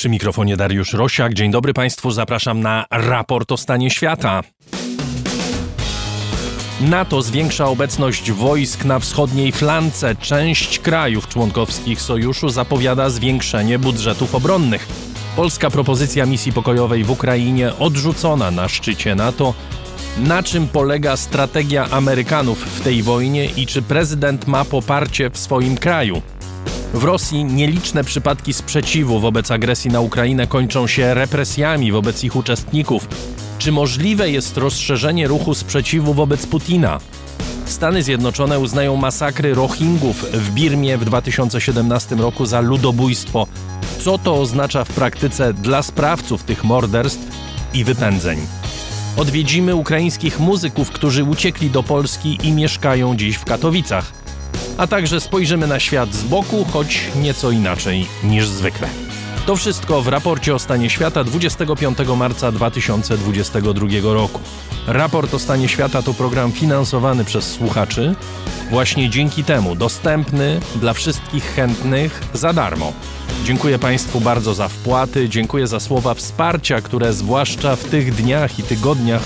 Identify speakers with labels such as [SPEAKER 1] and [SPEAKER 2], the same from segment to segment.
[SPEAKER 1] Przy mikrofonie Dariusz Rosiak. Dzień dobry Państwu, zapraszam na raport o stanie świata. NATO zwiększa obecność wojsk na wschodniej flance. Część krajów członkowskich sojuszu zapowiada zwiększenie budżetów obronnych. Polska propozycja misji pokojowej w Ukrainie odrzucona na szczycie NATO. Na czym polega strategia Amerykanów w tej wojnie i czy prezydent ma poparcie w swoim kraju? W Rosji nieliczne przypadki sprzeciwu wobec agresji na Ukrainę kończą się represjami wobec ich uczestników. Czy możliwe jest rozszerzenie ruchu sprzeciwu wobec Putina? Stany Zjednoczone uznają masakry Rohingów w Birmie w 2017 roku za ludobójstwo. Co to oznacza w praktyce dla sprawców tych morderstw i wypędzeń? Odwiedzimy ukraińskich muzyków, którzy uciekli do Polski i mieszkają dziś w Katowicach. A także spojrzymy na świat z boku, choć nieco inaczej niż zwykle. To wszystko w raporcie o stanie świata 25 marca 2022 roku. Raport o stanie świata to program finansowany przez słuchaczy, właśnie dzięki temu dostępny dla wszystkich chętnych za darmo. Dziękuję Państwu bardzo za wpłaty, dziękuję za słowa wsparcia, które zwłaszcza w tych dniach i tygodniach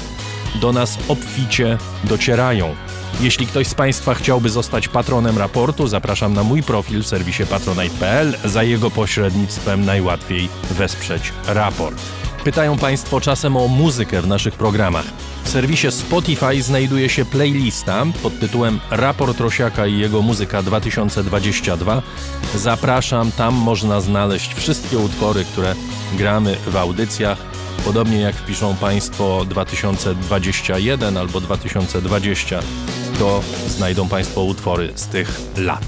[SPEAKER 1] do nas obficie docierają. Jeśli ktoś z Państwa chciałby zostać patronem raportu, zapraszam na mój profil w serwisie patronite.pl. Za jego pośrednictwem najłatwiej wesprzeć raport. Pytają Państwo czasem o muzykę w naszych programach. W serwisie Spotify znajduje się playlista pod tytułem Raport Rosiaka i jego muzyka 2022. Zapraszam, tam można znaleźć wszystkie utwory, które gramy w audycjach. Podobnie jak wpiszą Państwo 2021 albo 2020, to znajdą Państwo utwory z tych lat.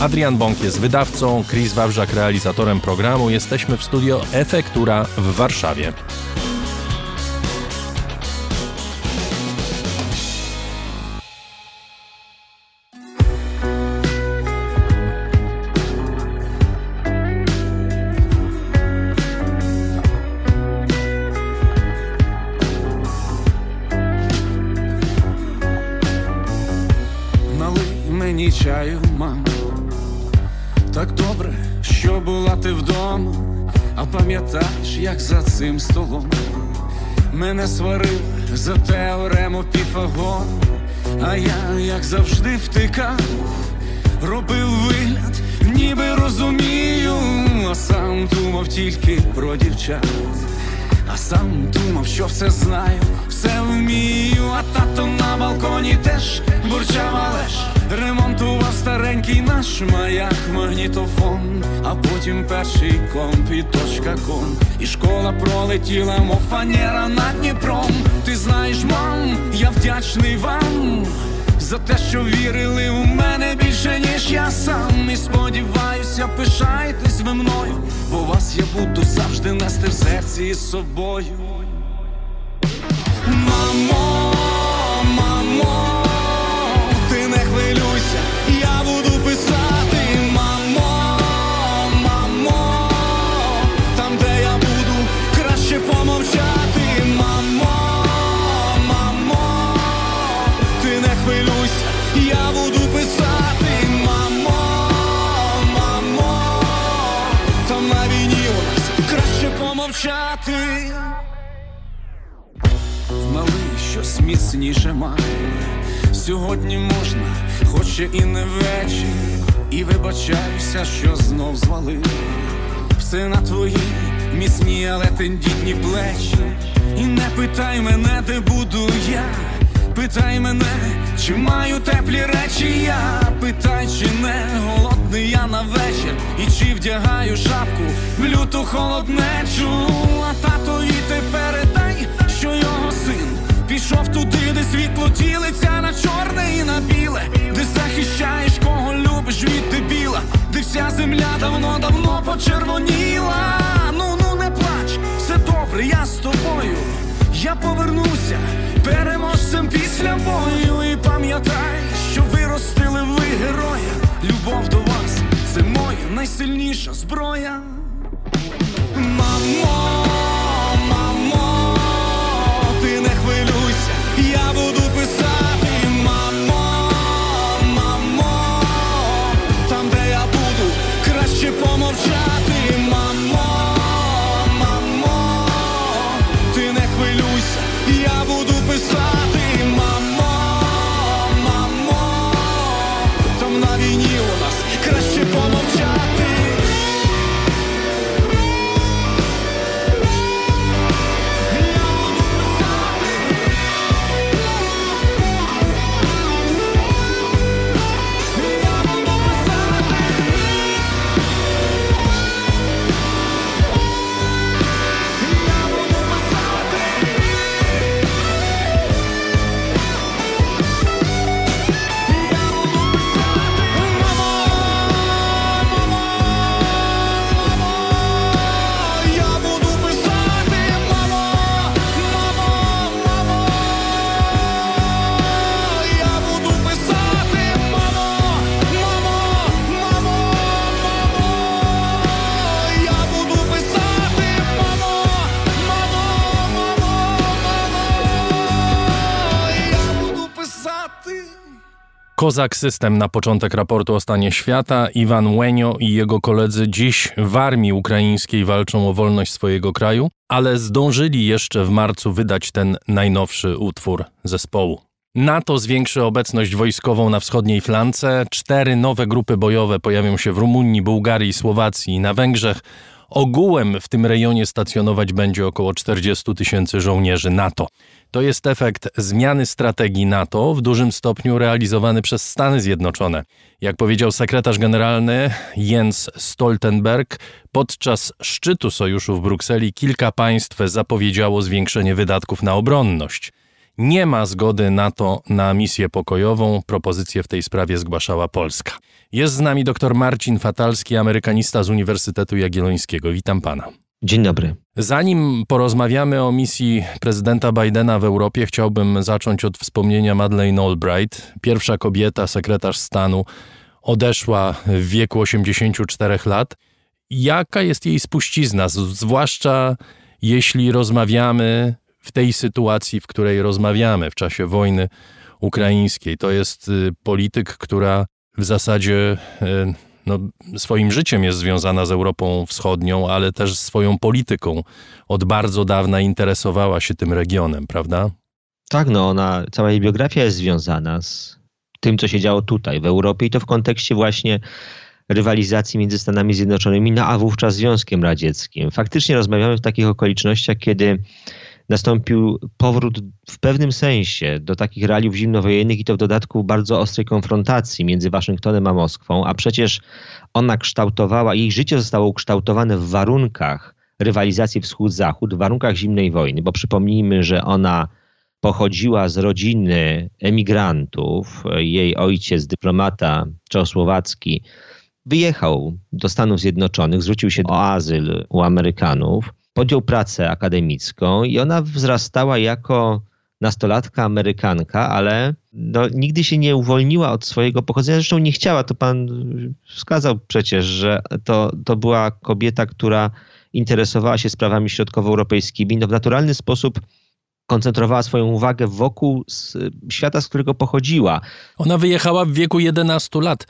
[SPEAKER 1] Adrian Bąk jest wydawcą, Chris Wawrzak realizatorem programu. Jesteśmy w studio Efektura w Warszawie.
[SPEAKER 2] Налий мені мам. Так добре, що була ти вдома, а пам'ятаєш, як за цим столом мене сварив за теорему Піфагора, а я, як завжди, втикав, робив вигляд, ніби розумію, а сам думав тільки про дівчат. А сам думав, що все знаю, все вмію, тато на балконі теж бурчав, але ремонтував старенький наш маяк, магнітофон, а потім перший комп і точка ком. І школа пролетіла, мов фанера над Дніпром. Ти знаєш, мам, я вдячний вам. За те, що вірили у мене більше, ніж я сам. І сподіваюся, пишаєтесь ви мною, бо вас я буду завжди нести в серці із собою. Мамо, помовчати. Малий щось міцніше має. Сьогодні можна, хоч і не вечір. І вибачаюся, що знов звалив. Все на твої міцні, але тендітні плечі. І не питай мене, де буду я. Питай мене, чи маю теплі речі я. Питай, чи не голодний я на вечір. І чи вдягаю шапку в люту холоднечу. А татові ти передай, що його син пішов туди, де світло ділиться на чорне і на біле, де захищаєш, кого любиш від дебіла, де вся земля давно-давно почервоніла. Ну, ну не плач, все добре, я з тобою. Я повернуся переможцем після бою. І пам'ятай, що виростили ви героя. Любов найсильніша зброя. Мамо,
[SPEAKER 1] Kozak System na początek raportu o stanie świata. Iwan Łenio i jego koledzy dziś w armii ukraińskiej walczą o wolność swojego kraju, ale zdążyli jeszcze w marcu wydać ten najnowszy utwór zespołu. NATO zwiększy obecność wojskową na wschodniej flance. Cztery nowe grupy bojowe pojawią się w Rumunii, Bułgarii, Słowacji i na Węgrzech. Ogółem w tym rejonie stacjonować będzie około 40 tysięcy żołnierzy NATO. To jest efekt zmiany strategii NATO, w dużym stopniu realizowany przez Stany Zjednoczone. Jak powiedział sekretarz generalny Jens Stoltenberg, podczas szczytu sojuszu w Brukseli kilka państw zapowiedziało zwiększenie wydatków na obronność. Nie ma zgody NATO na misję pokojową. Propozycję w tej sprawie zgłaszała Polska. Jest z nami dr Marcin Fatalski, amerykanista z Uniwersytetu Jagiellońskiego. Witam pana.
[SPEAKER 3] Dzień dobry.
[SPEAKER 1] Zanim porozmawiamy o misji prezydenta Bidena w Europie, chciałbym zacząć od wspomnienia Madeleine Albright. Pierwsza kobieta, sekretarz stanu, odeszła w wieku 84 lat. Jaka jest jej spuścizna, zwłaszcza jeśli rozmawiamy w tej sytuacji, w której rozmawiamy w czasie wojny ukraińskiej? To jest y, polityk, która w zasadzie y, no, swoim życiem jest związana z Europą Wschodnią, ale też swoją polityką. Od bardzo dawna interesowała się tym regionem, prawda?
[SPEAKER 3] Tak, no ona, cała jej biografia jest związana z tym, co się działo tutaj, w Europie i to w kontekście właśnie rywalizacji między Stanami Zjednoczonymi, no a wówczas Związkiem Radzieckim. Faktycznie rozmawiamy w takich okolicznościach, kiedy nastąpił powrót w pewnym sensie do takich realiów zimnowojennych i to w dodatku bardzo ostrej konfrontacji między Waszyngtonem a Moskwą, a przecież ona kształtowała, jej życie zostało ukształtowane w warunkach rywalizacji wschód-zachód, w warunkach zimnej wojny, bo przypomnijmy, że ona pochodziła z rodziny emigrantów. Jej ojciec, dyplomata czechosłowacki, wyjechał do Stanów Zjednoczonych, zwrócił się o azyl u Amerykanów podjął pracę akademicką i ona wzrastała jako nastolatka Amerykanka, ale no, nigdy się nie uwolniła od swojego pochodzenia. Zresztą nie chciała, to pan wskazał przecież, że to, to była kobieta, która interesowała się sprawami środkowoeuropejskimi. No, w naturalny sposób koncentrowała swoją uwagę wokół świata, z którego pochodziła.
[SPEAKER 1] Ona wyjechała w wieku 11 lat.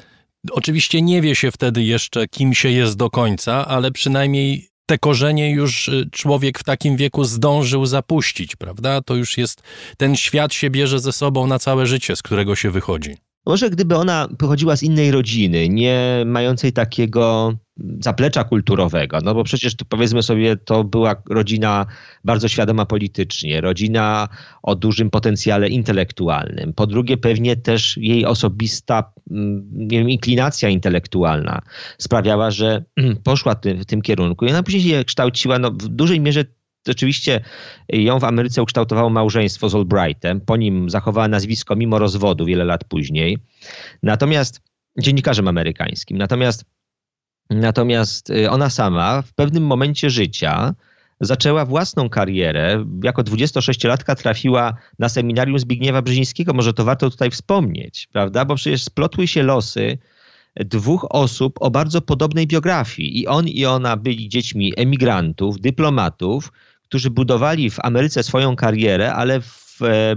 [SPEAKER 1] Oczywiście nie wie się wtedy jeszcze, kim się jest do końca, ale przynajmniej te korzenie już y, człowiek w takim wieku zdążył zapuścić, prawda? To już jest, ten świat się bierze ze sobą na całe życie, z którego się wychodzi.
[SPEAKER 3] Może gdyby ona pochodziła z innej rodziny, nie mającej takiego zaplecza kulturowego, no bo przecież powiedzmy sobie, to była rodzina bardzo świadoma politycznie, rodzina o dużym potencjale intelektualnym. Po drugie, pewnie też jej osobista mm, nie wiem, inklinacja intelektualna sprawiała, że poszła w tym kierunku. I ona później się kształciła no, w dużej mierze Oczywiście ją w Ameryce ukształtowało małżeństwo z Albrightem. Po nim zachowała nazwisko mimo rozwodu wiele lat później. Natomiast dziennikarzem amerykańskim. Natomiast, natomiast y, ona sama w pewnym momencie życia zaczęła własną karierę. Jako 26-latka trafiła na seminarium Zbigniewa Brzezińskiego. Może to warto tutaj wspomnieć, prawda? Bo przecież splotły się losy dwóch osób o bardzo podobnej biografii. I on i ona byli dziećmi emigrantów, dyplomatów, którzy budowali w Ameryce swoją karierę, ale w, e,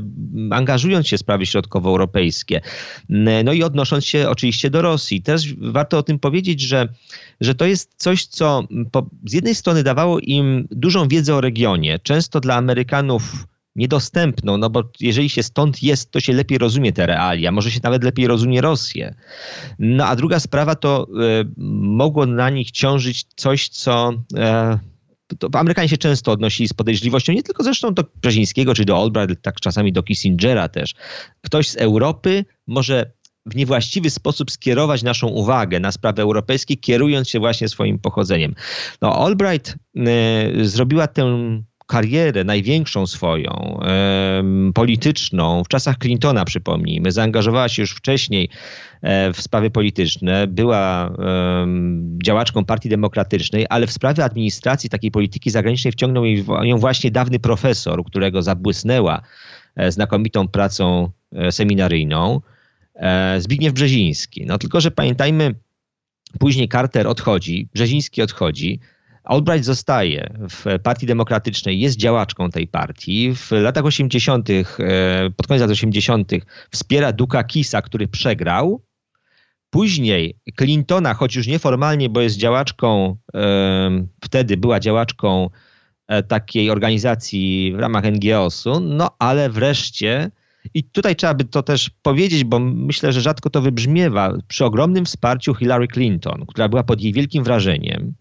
[SPEAKER 3] angażując się w sprawy środkowoeuropejskie. No i odnosząc się oczywiście do Rosji. Też warto o tym powiedzieć, że, że to jest coś, co po, z jednej strony dawało im dużą wiedzę o regionie. Często dla Amerykanów niedostępną, no bo jeżeli się stąd jest, to się lepiej rozumie te realia, może się nawet lepiej rozumie Rosję. No a druga sprawa to y, mogło na nich ciążyć coś, co y, to Amerykanie się często odnosili z podejrzliwością, nie tylko zresztą do Brzezińskiego czy do Albright, tak czasami do Kissingera też. Ktoś z Europy może w niewłaściwy sposób skierować naszą uwagę na sprawy europejskie, kierując się właśnie swoim pochodzeniem. No, Albright y, zrobiła tę karierę największą swoją, polityczną, w czasach Clintona przypomnijmy, zaangażowała się już wcześniej e, w sprawy polityczne, była działaczką Partii Demokratycznej, ale w sprawy administracji takiej polityki zagranicznej wciągnął ją właśnie dawny profesor, którego zabłysnęła e, znakomitą pracą e, seminaryjną, Zbigniew Brzeziński. No tylko, że pamiętajmy, później Carter odchodzi, Brzeziński odchodzi, Albright zostaje w Partii Demokratycznej, jest działaczką tej partii. W latach 80., e, pod koniec lat 80., wspiera Duka Kisa, który przegrał. Później Clintona, choć już nieformalnie, bo jest działaczką, wtedy była działaczką e, takiej organizacji w ramach NGOS-u, no ale wreszcie i tutaj trzeba by to też powiedzieć, bo myślę, że rzadko to wybrzmiewa, przy ogromnym wsparciu Hillary Clinton, która była pod jej wielkim wrażeniem,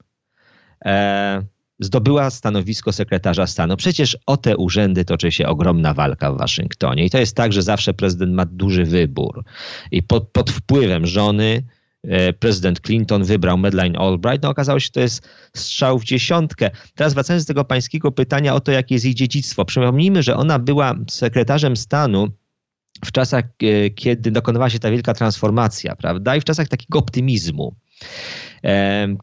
[SPEAKER 3] e, zdobyła stanowisko sekretarza stanu. Przecież o te urzędy toczy się ogromna walka w Waszyngtonie. I to jest tak, że zawsze prezydent ma duży wybór. I pod, pod wpływem żony e, prezydent Clinton wybrał Madeleine Albright. No okazało się, że to jest strzał w dziesiątkę. Teraz wracając do tego pańskiego pytania o to, jakie jest jej dziedzictwo. Przypomnijmy, że ona była sekretarzem stanu w czasach, e, kiedy dokonywała się ta wielka transformacja, prawda? I w czasach takiego optymizmu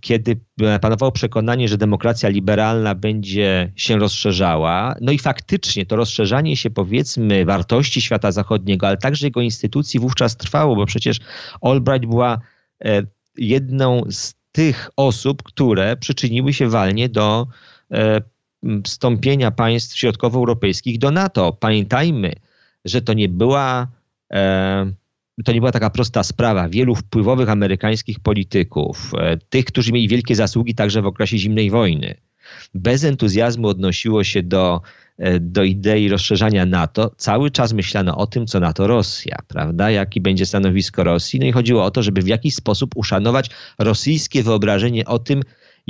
[SPEAKER 3] kiedy panowało przekonanie, że demokracja liberalna będzie się rozszerzała. No i faktycznie to rozszerzanie się, powiedzmy, wartości świata zachodniego, ale także jego instytucji wówczas trwało, bo przecież Albright była e, jedną z tych osób, które przyczyniły się walnie do e, wstąpienia państw środkowoeuropejskich do NATO. Pamiętajmy, że to nie była e, to nie była taka prosta sprawa. Wielu wpływowych amerykańskich polityków, e, tych, którzy mieli wielkie zasługi także w okresie zimnej wojny, bez entuzjazmu odnosiło się do, e, do idei rozszerzania NATO. Cały czas myślano o tym, co NATO Rosja, prawda? Jakie będzie stanowisko Rosji. No i chodziło o to, żeby w jakiś sposób uszanować rosyjskie wyobrażenie o tym,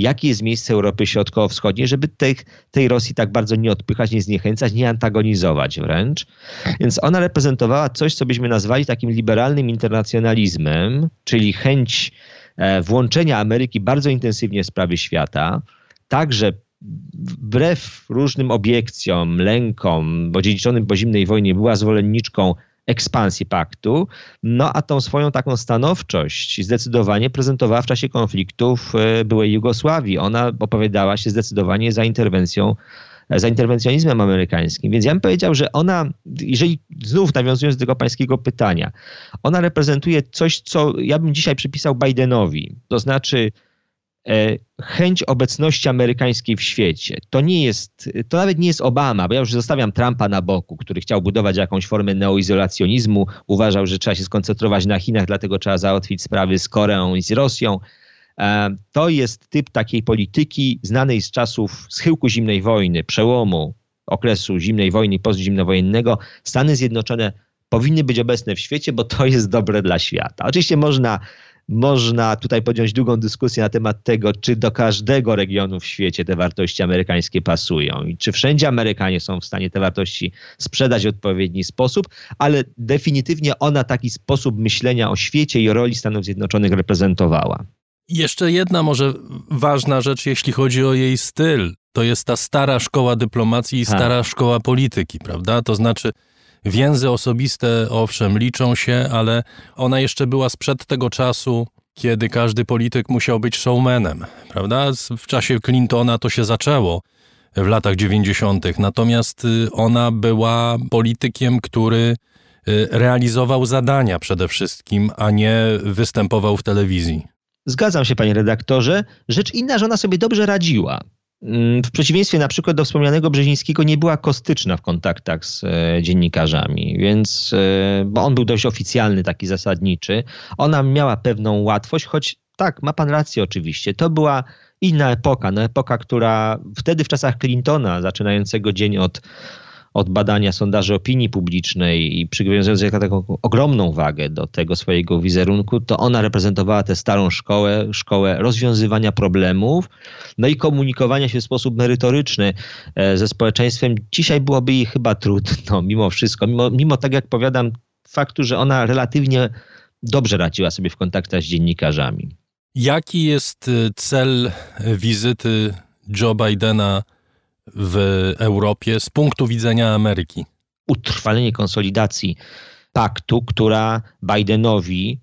[SPEAKER 3] jakie jest miejsce Europy Środkowo-Wschodniej, żeby tej, tej Rosji tak bardzo nie odpychać, nie zniechęcać, nie antagonizować wręcz. Więc ona reprezentowała coś, co byśmy nazwali takim liberalnym internacjonalizmem, czyli chęć e, włączenia Ameryki bardzo intensywnie w sprawy świata, także wbrew różnym obiekcjom, lękom, bo dziedziczonym po zimnej wojnie była zwolenniczką ekspansji paktu, no a tą swoją taką stanowczość zdecydowanie prezentowała w czasie konfliktów e, byłej Jugosławii. Ona opowiadała się zdecydowanie za interwencją e, za interwencjonizmem amerykańskim. Więc ja bym powiedział, że ona, jeżeli znów nawiązując do tego pańskiego pytania, ona reprezentuje coś, co ja bym dzisiaj przypisał Bidenowi. To znaczy chęć obecności amerykańskiej w świecie. To nie jest, to nawet nie jest Obama, bo ja już zostawiam Trumpa na boku, który chciał budować jakąś formę neoizolacjonizmu, uważał, że trzeba się skoncentrować na Chinach, dlatego trzeba załatwić sprawy z Koreą i z Rosją. E, to jest typ takiej polityki znanej z czasów schyłku zimnej wojny, przełomu okresu zimnej wojny i postzimnowojennego. Stany Zjednoczone powinny być obecne w świecie, bo to jest dobre dla świata. Oczywiście można można tutaj podjąć długą dyskusję na temat tego, czy do każdego regionu w świecie te wartości amerykańskie pasują i czy wszędzie Amerykanie są w stanie te wartości sprzedać w odpowiedni sposób, ale definitywnie ona taki sposób myślenia o świecie i o roli Stanów Zjednoczonych reprezentowała.
[SPEAKER 1] Jeszcze jedna może ważna rzecz, jeśli chodzi o jej styl. To jest ta stara szkoła dyplomacji i stara ha. szkoła polityki, prawda? To znaczy Więzy osobiste, owszem, liczą się, ale ona jeszcze była sprzed tego czasu, kiedy każdy polityk musiał być showmanem, prawda? W czasie Clintona to się zaczęło w latach 90., natomiast y, ona była politykiem, który y, realizował zadania przede wszystkim, a nie występował w telewizji.
[SPEAKER 3] Zgadzam się, panie redaktorze. Rzecz inna, że ona sobie dobrze radziła. Mm, w przeciwieństwie na przykład do wspomnianego Brzezińskiego nie była kostyczna w kontaktach z e, dziennikarzami, więc, e, bo on był dość oficjalny, taki zasadniczy. Ona miała pewną łatwość, choć tak, ma pan rację oczywiście. To była inna epoka, no epoka, która wtedy w czasach Clintona, zaczynającego dzień od od badania sondaży opinii publicznej i przywiązując taką ogromną wagę do tego swojego wizerunku, to ona reprezentowała tę starą szkołę, szkołę rozwiązywania problemów, no i komunikowania się w sposób merytoryczny e, ze społeczeństwem. Dzisiaj byłoby jej chyba trudno, mimo wszystko, mimo, mimo tak jak powiadam, faktu, że ona relatywnie dobrze radziła sobie w kontaktach z dziennikarzami.
[SPEAKER 1] Jaki jest e, cel wizyty Joe Bidena w Europie z punktu widzenia Ameryki?
[SPEAKER 3] Utrwalenie konsolidacji paktu, która Bidenowi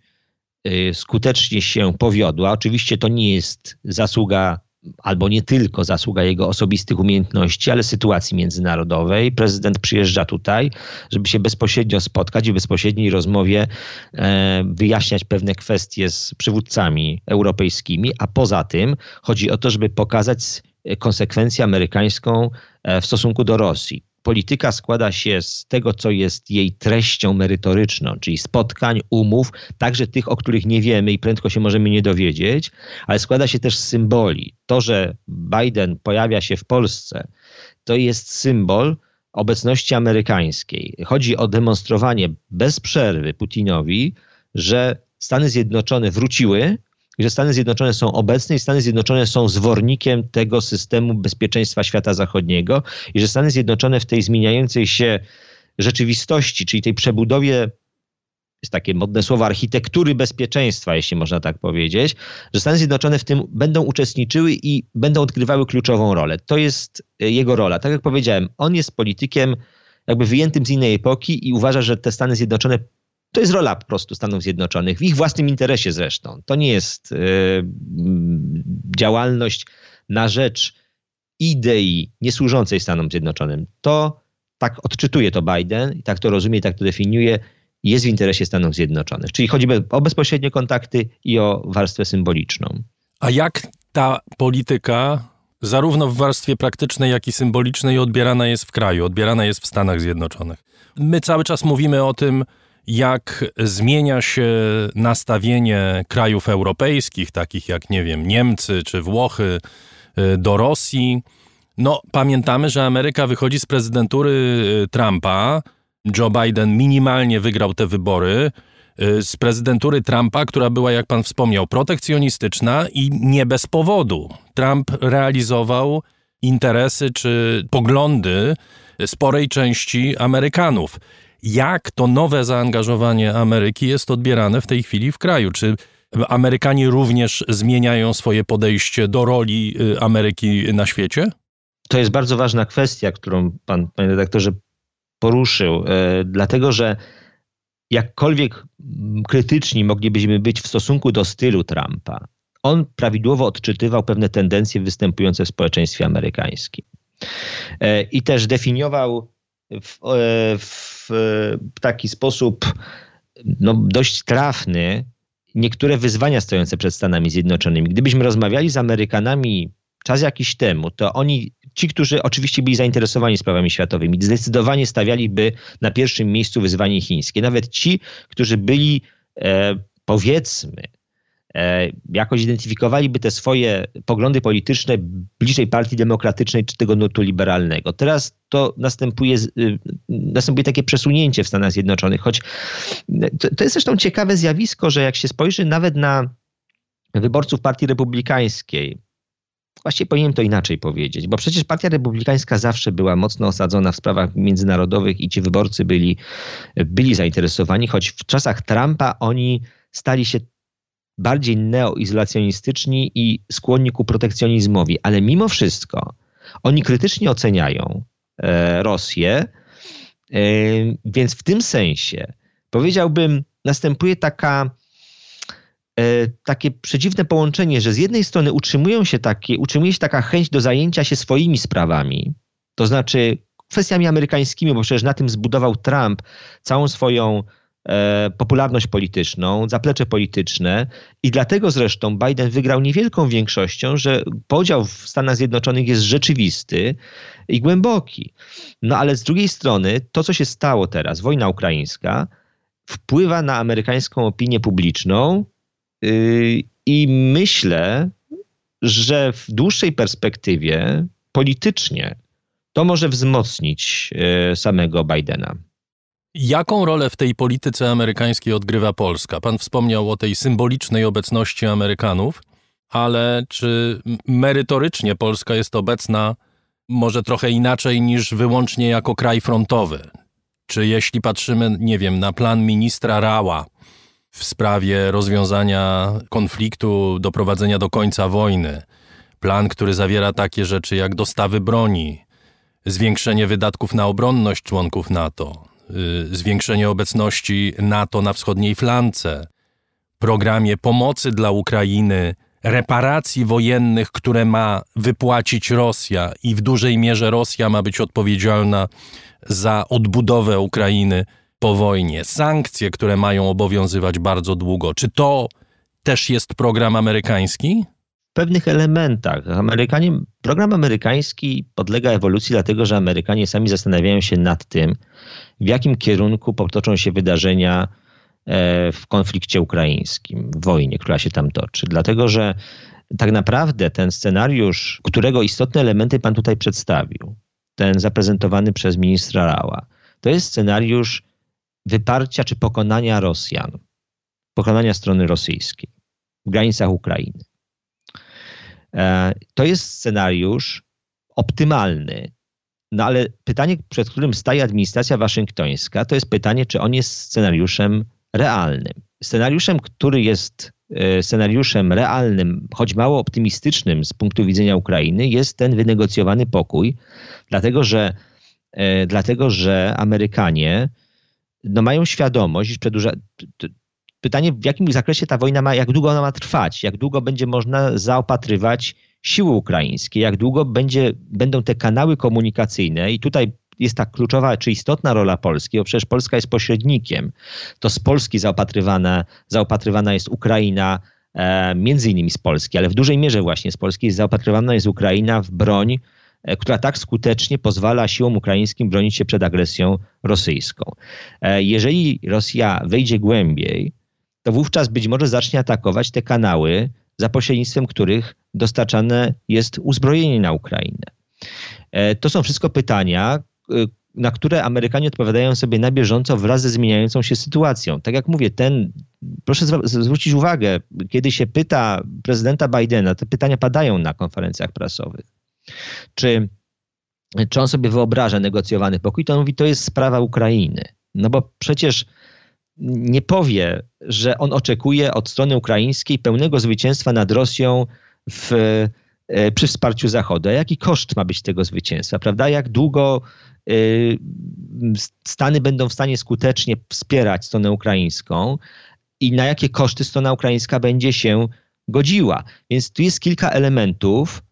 [SPEAKER 3] y, skutecznie się powiodła. Oczywiście to nie jest zasługa albo nie tylko zasługa jego osobistych umiejętności, ale sytuacji międzynarodowej. Prezydent przyjeżdża tutaj, żeby się bezpośrednio spotkać i w bezpośredniej rozmowie e, wyjaśniać pewne kwestie z przywódcami europejskimi, a poza tym chodzi o to, żeby pokazać konsekwencję amerykańską e, w stosunku do Rosji polityka składa się z tego, co jest jej treścią merytoryczną, czyli spotkań, umów, także tych, o których nie wiemy i prędko się możemy nie dowiedzieć, ale składa się też z symboli. To, że Biden pojawia się w Polsce, to jest symbol obecności amerykańskiej. Chodzi o demonstrowanie bez przerwy Putinowi, że Stany Zjednoczone wróciły że Stany Zjednoczone są obecne i Stany Zjednoczone są zwornikiem tego systemu bezpieczeństwa świata zachodniego i że Stany Zjednoczone w tej zmieniającej się rzeczywistości, czyli tej przebudowie jest takie modne słowo architektury bezpieczeństwa, jeśli można tak powiedzieć, że Stany Zjednoczone w tym będą uczestniczyły i będą odgrywały kluczową rolę. To jest e, jego rola. Tak jak powiedziałem, on jest politykiem jakby wyjętym z innej epoki i uważa, że te Stany Zjednoczone to jest rola po prostu Stanów Zjednoczonych, w ich własnym interesie zresztą. To nie jest yy, działalność na rzecz idei niesłużącej Stanom Zjednoczonym. To tak odczytuje to Biden tak to rozumie, tak to definiuje, jest w interesie Stanów Zjednoczonych. Czyli chodzi o bezpośrednie kontakty i o warstwę symboliczną.
[SPEAKER 1] A jak ta polityka, zarówno w warstwie praktycznej, jak i symbolicznej, odbierana jest w kraju, odbierana jest w Stanach Zjednoczonych? My cały czas mówimy o tym, jak zmienia się nastawienie krajów europejskich, takich jak, nie wiem, Niemcy czy Włochy, y, do Rosji. No, pamiętamy, że Ameryka wychodzi z prezydentury y, Trumpa. Joe Biden minimalnie wygrał te wybory. Y, z prezydentury Trumpa, która była, jak pan wspomniał, protekcjonistyczna i nie bez powodu. Trump realizował interesy czy poglądy sporej części Amerykanów jak to nowe zaangażowanie Ameryki jest odbierane w tej chwili w kraju? Czy Amerykanie również zmieniają swoje podejście do roli y, Ameryki na świecie?
[SPEAKER 3] To jest bardzo ważna kwestia, którą pan, panie redaktorze, poruszył, e, dlatego że jakkolwiek krytyczni moglibyśmy być w stosunku do stylu Trumpa, on prawidłowo odczytywał pewne tendencje występujące w społeczeństwie amerykańskim. E, I też definiował w, e, w taki sposób no, dość trafny niektóre wyzwania stojące przed Stanami Zjednoczonymi. Gdybyśmy rozmawiali z Amerykanami czas jakiś temu, to oni, ci, którzy oczywiście byli zainteresowani sprawami światowymi, zdecydowanie stawialiby na pierwszym miejscu wyzwanie chińskie. Nawet ci, którzy byli, e, powiedzmy, E, jakoś identyfikowaliby te swoje poglądy polityczne bliżej partii demokratycznej czy tego nurtu liberalnego. Teraz to następuje, y, następuje takie przesunięcie w Stanach Zjednoczonych, choć to, to jest zresztą ciekawe zjawisko, że jak się spojrzy nawet na wyborców partii republikańskiej, Właściwie powinienem to inaczej powiedzieć, bo przecież Partia Republikańska zawsze była mocno osadzona w sprawach międzynarodowych i ci wyborcy byli, byli zainteresowani, choć w czasach Trumpa oni stali się bardziej neoizolacjonistyczni i skłonni ku protekcjonizmowi, ale mimo wszystko oni krytycznie oceniają e, Rosję, e, więc w tym sensie powiedziałbym, następuje taka e, takie przedziwne połączenie, że z jednej strony utrzymują się takie, utrzymuje się taka chęć do zajęcia się swoimi sprawami, to znaczy kwestiami amerykańskimi, bo przecież na tym zbudował Trump całą swoją popularność polityczną, zaplecze polityczne i dlatego zresztą Biden wygrał niewielką większością, że podział w Stanach Zjednoczonych jest rzeczywisty i głęboki. No ale z drugiej strony to, co się stało teraz, wojna ukraińska, wpływa na amerykańską opinię publiczną yy, i myślę, że w dłuższej perspektywie politycznie to może wzmocnić yy, samego Bidena.
[SPEAKER 1] Jaką rolę w tej polityce amerykańskiej odgrywa Polska? Pan wspomniał o tej symbolicznej obecności Amerykanów, ale czy merytorycznie Polska jest obecna może trochę inaczej niż wyłącznie jako kraj frontowy? Czy jeśli patrzymy, nie wiem, na plan ministra Rała w sprawie rozwiązania konfliktu, doprowadzenia do końca wojny, plan, który zawiera takie rzeczy jak dostawy broni, zwiększenie wydatków na obronność członków NATO, zwiększenie obecności NATO na wschodniej flance, programie pomocy dla Ukrainy reparacji wojennych, które ma wypłacić Rosja i w dużej mierze Rosja ma być odpowiedzialna za odbudowę Ukrainy po wojnie, sankcje, które mają obowiązywać bardzo długo. Czy to też jest program amerykański?
[SPEAKER 3] Pewnych elementach. Amerykanie, program amerykański podlega ewolucji, dlatego że Amerykanie sami zastanawiają się nad tym, w jakim kierunku potoczą się wydarzenia e, w konflikcie ukraińskim, w wojnie, która się tam toczy. Dlatego, że tak naprawdę ten scenariusz, którego istotne elementy pan tutaj przedstawił, ten zaprezentowany przez ministra Rała, to jest scenariusz wyparcia czy pokonania Rosjan, pokonania strony rosyjskiej w granicach Ukrainy. E, to jest scenariusz optymalny, no ale pytanie, przed którym staje administracja waszyngtońska, to jest pytanie, czy on jest scenariuszem realnym. Scenariuszem, który jest e, scenariuszem realnym, choć mało optymistycznym z punktu widzenia Ukrainy, jest ten wynegocjowany pokój, dlatego że, e, dlatego, że Amerykanie no, mają świadomość, iż przedłuża, pytanie, w jakim zakresie ta wojna ma, jak długo ona ma trwać, jak długo będzie można zaopatrywać siły ukraińskie, jak długo będzie, będą te kanały komunikacyjne i tutaj jest ta kluczowa czy istotna rola Polski, bo przecież Polska jest pośrednikiem. To z Polski zaopatrywana, zaopatrywana jest Ukraina, e, między innymi z Polski, ale w dużej mierze właśnie z Polski zaopatrywana jest Ukraina w broń, e, która tak skutecznie pozwala siłom ukraińskim bronić się przed agresją rosyjską. E, jeżeli Rosja wejdzie głębiej, to wówczas być może zacznie atakować te kanały, za pośrednictwem których dostarczane jest uzbrojenie na Ukrainę. E, to są wszystko pytania, e, na które Amerykanie odpowiadają sobie na bieżąco wraz ze zmieniającą się sytuacją. Tak jak mówię, ten, proszę zwrócić uwagę, kiedy się pyta prezydenta Bidena, te pytania padają na konferencjach prasowych. Czy, czy on sobie wyobraża negocjowany pokój, to on mówi, to jest sprawa Ukrainy. No bo przecież nie powie, że on oczekuje od strony ukraińskiej pełnego zwycięstwa nad Rosją w, e, przy wsparciu Zachodu. A jaki koszt ma być tego zwycięstwa, prawda? Jak długo e, Stany będą w stanie skutecznie wspierać stronę ukraińską i na jakie koszty strona ukraińska będzie się godziła. Więc tu jest kilka elementów,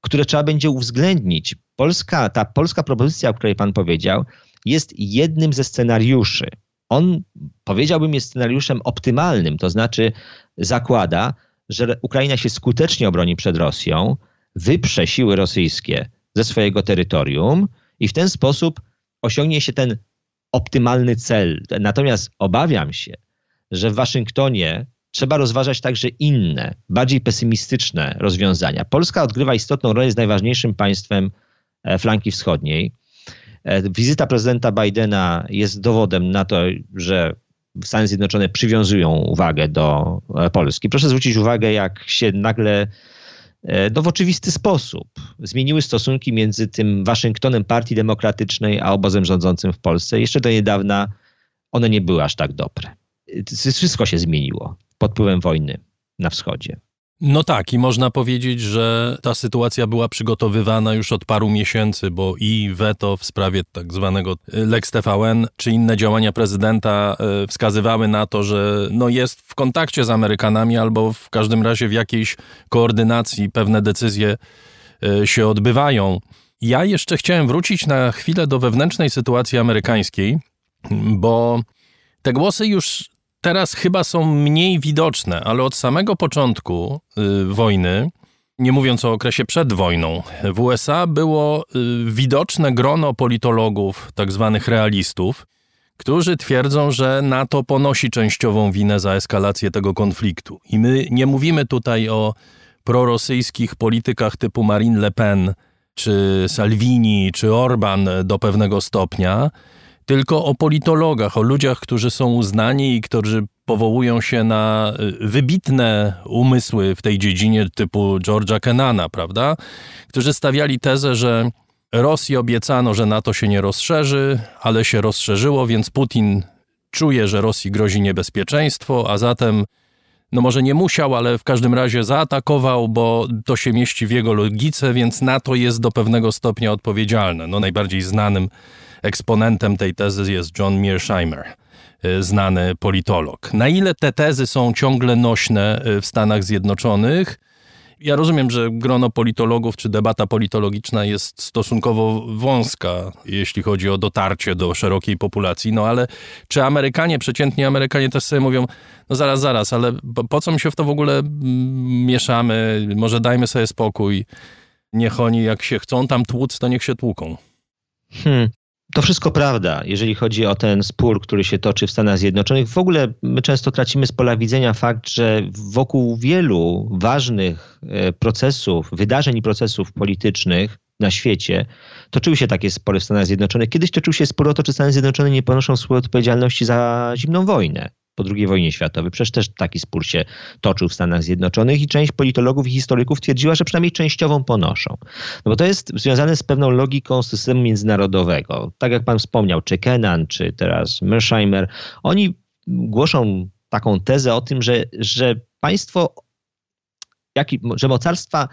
[SPEAKER 3] które trzeba będzie uwzględnić. Polska, ta polska propozycja, o której pan powiedział, jest jednym ze scenariuszy on powiedziałbym jest scenariuszem optymalnym, to znaczy zakłada, że Ukraina się skutecznie obroni przed Rosją, wyprze siły rosyjskie ze swojego terytorium i w ten sposób osiągnie się ten optymalny cel. Natomiast obawiam się, że w Waszyngtonie trzeba rozważać także inne, bardziej pesymistyczne rozwiązania. Polska odgrywa istotną rolę z najważniejszym państwem e, flanki wschodniej. E, wizyta prezydenta Bidena jest dowodem na to, że Stany Zjednoczone przywiązują uwagę do e, Polski. Proszę zwrócić uwagę, jak się nagle e, no, w oczywisty sposób zmieniły stosunki między tym Waszyngtonem Partii Demokratycznej a obozem rządzącym w Polsce. Jeszcze do niedawna one nie były aż tak dobre. Wszystko się zmieniło pod wpływem wojny na wschodzie.
[SPEAKER 1] No tak, i można powiedzieć, że ta sytuacja była przygotowywana już od paru miesięcy, bo i weto w sprawie tak zwanego Lex TVN, czy inne działania prezydenta e, wskazywały na to, że no jest w kontakcie z Amerykanami albo w każdym razie w jakiejś koordynacji pewne decyzje e, się odbywają. Ja jeszcze chciałem wrócić na chwilę do wewnętrznej sytuacji amerykańskiej, bo te głosy już teraz chyba są mniej widoczne, ale od samego początku y, wojny, nie mówiąc o okresie przed wojną, w USA było y, widoczne grono politologów, tak zwanych realistów, którzy twierdzą, że NATO ponosi częściową winę za eskalację tego konfliktu. I my nie mówimy tutaj o prorosyjskich politykach typu Marine Le Pen, czy Salvini, czy Orban do pewnego stopnia, tylko o politologach, o ludziach, którzy są uznani i którzy powołują się na y, wybitne umysły w tej dziedzinie typu George'a Kennana, prawda? Którzy stawiali tezę, że Rosji obiecano, że NATO się nie rozszerzy, ale się rozszerzyło, więc Putin czuje, że Rosji grozi niebezpieczeństwo, a zatem no może nie musiał, ale w każdym razie zaatakował, bo to się mieści w jego logice, więc NATO jest do pewnego stopnia odpowiedzialne. No najbardziej znanym Eksponentem tej tezy jest John Mearsheimer, y, znany politolog. Na ile te tezy są ciągle nośne y, w Stanach Zjednoczonych, Ja rozumiem, że grono politologów czy debata politologiczna jest stosunkowo wąska, jeśli chodzi o dotarcie do szerokiej populacji, no ale czy Amerykanie, przeciętni Amerykanie też sobie mówią, no zaraz, zaraz, ale po co my się w to w ogóle mm, mieszamy, może dajmy sobie spokój, niech oni jak się chcą tam tłuc, to niech się tłuką.
[SPEAKER 3] Hmm. To wszystko prawda, jeżeli chodzi o ten spór, który się toczy w Stanach Zjednoczonych. W ogóle my często tracimy z pola widzenia fakt, że wokół wielu ważnych e, procesów, wydarzeń i procesów politycznych na świecie toczyły się takie spory w Stanach Zjednoczonych. Kiedyś toczył się spór o to, czy Stany Zjednoczone nie ponoszą swojej odpowiedzialności za zimną wojnę po II wojnie światowej. Przecież też taki spór się toczył w Stanach Zjednoczonych i część politologów i historyków twierdziła, że przynajmniej częściową ponoszą. No bo to jest związane z pewną logiką systemu międzynarodowego. Tak jak pan wspomniał, czy Kennan, czy teraz Mersheimer, oni głoszą taką tezę o tym, że, że państwo, jak, że mocarstwa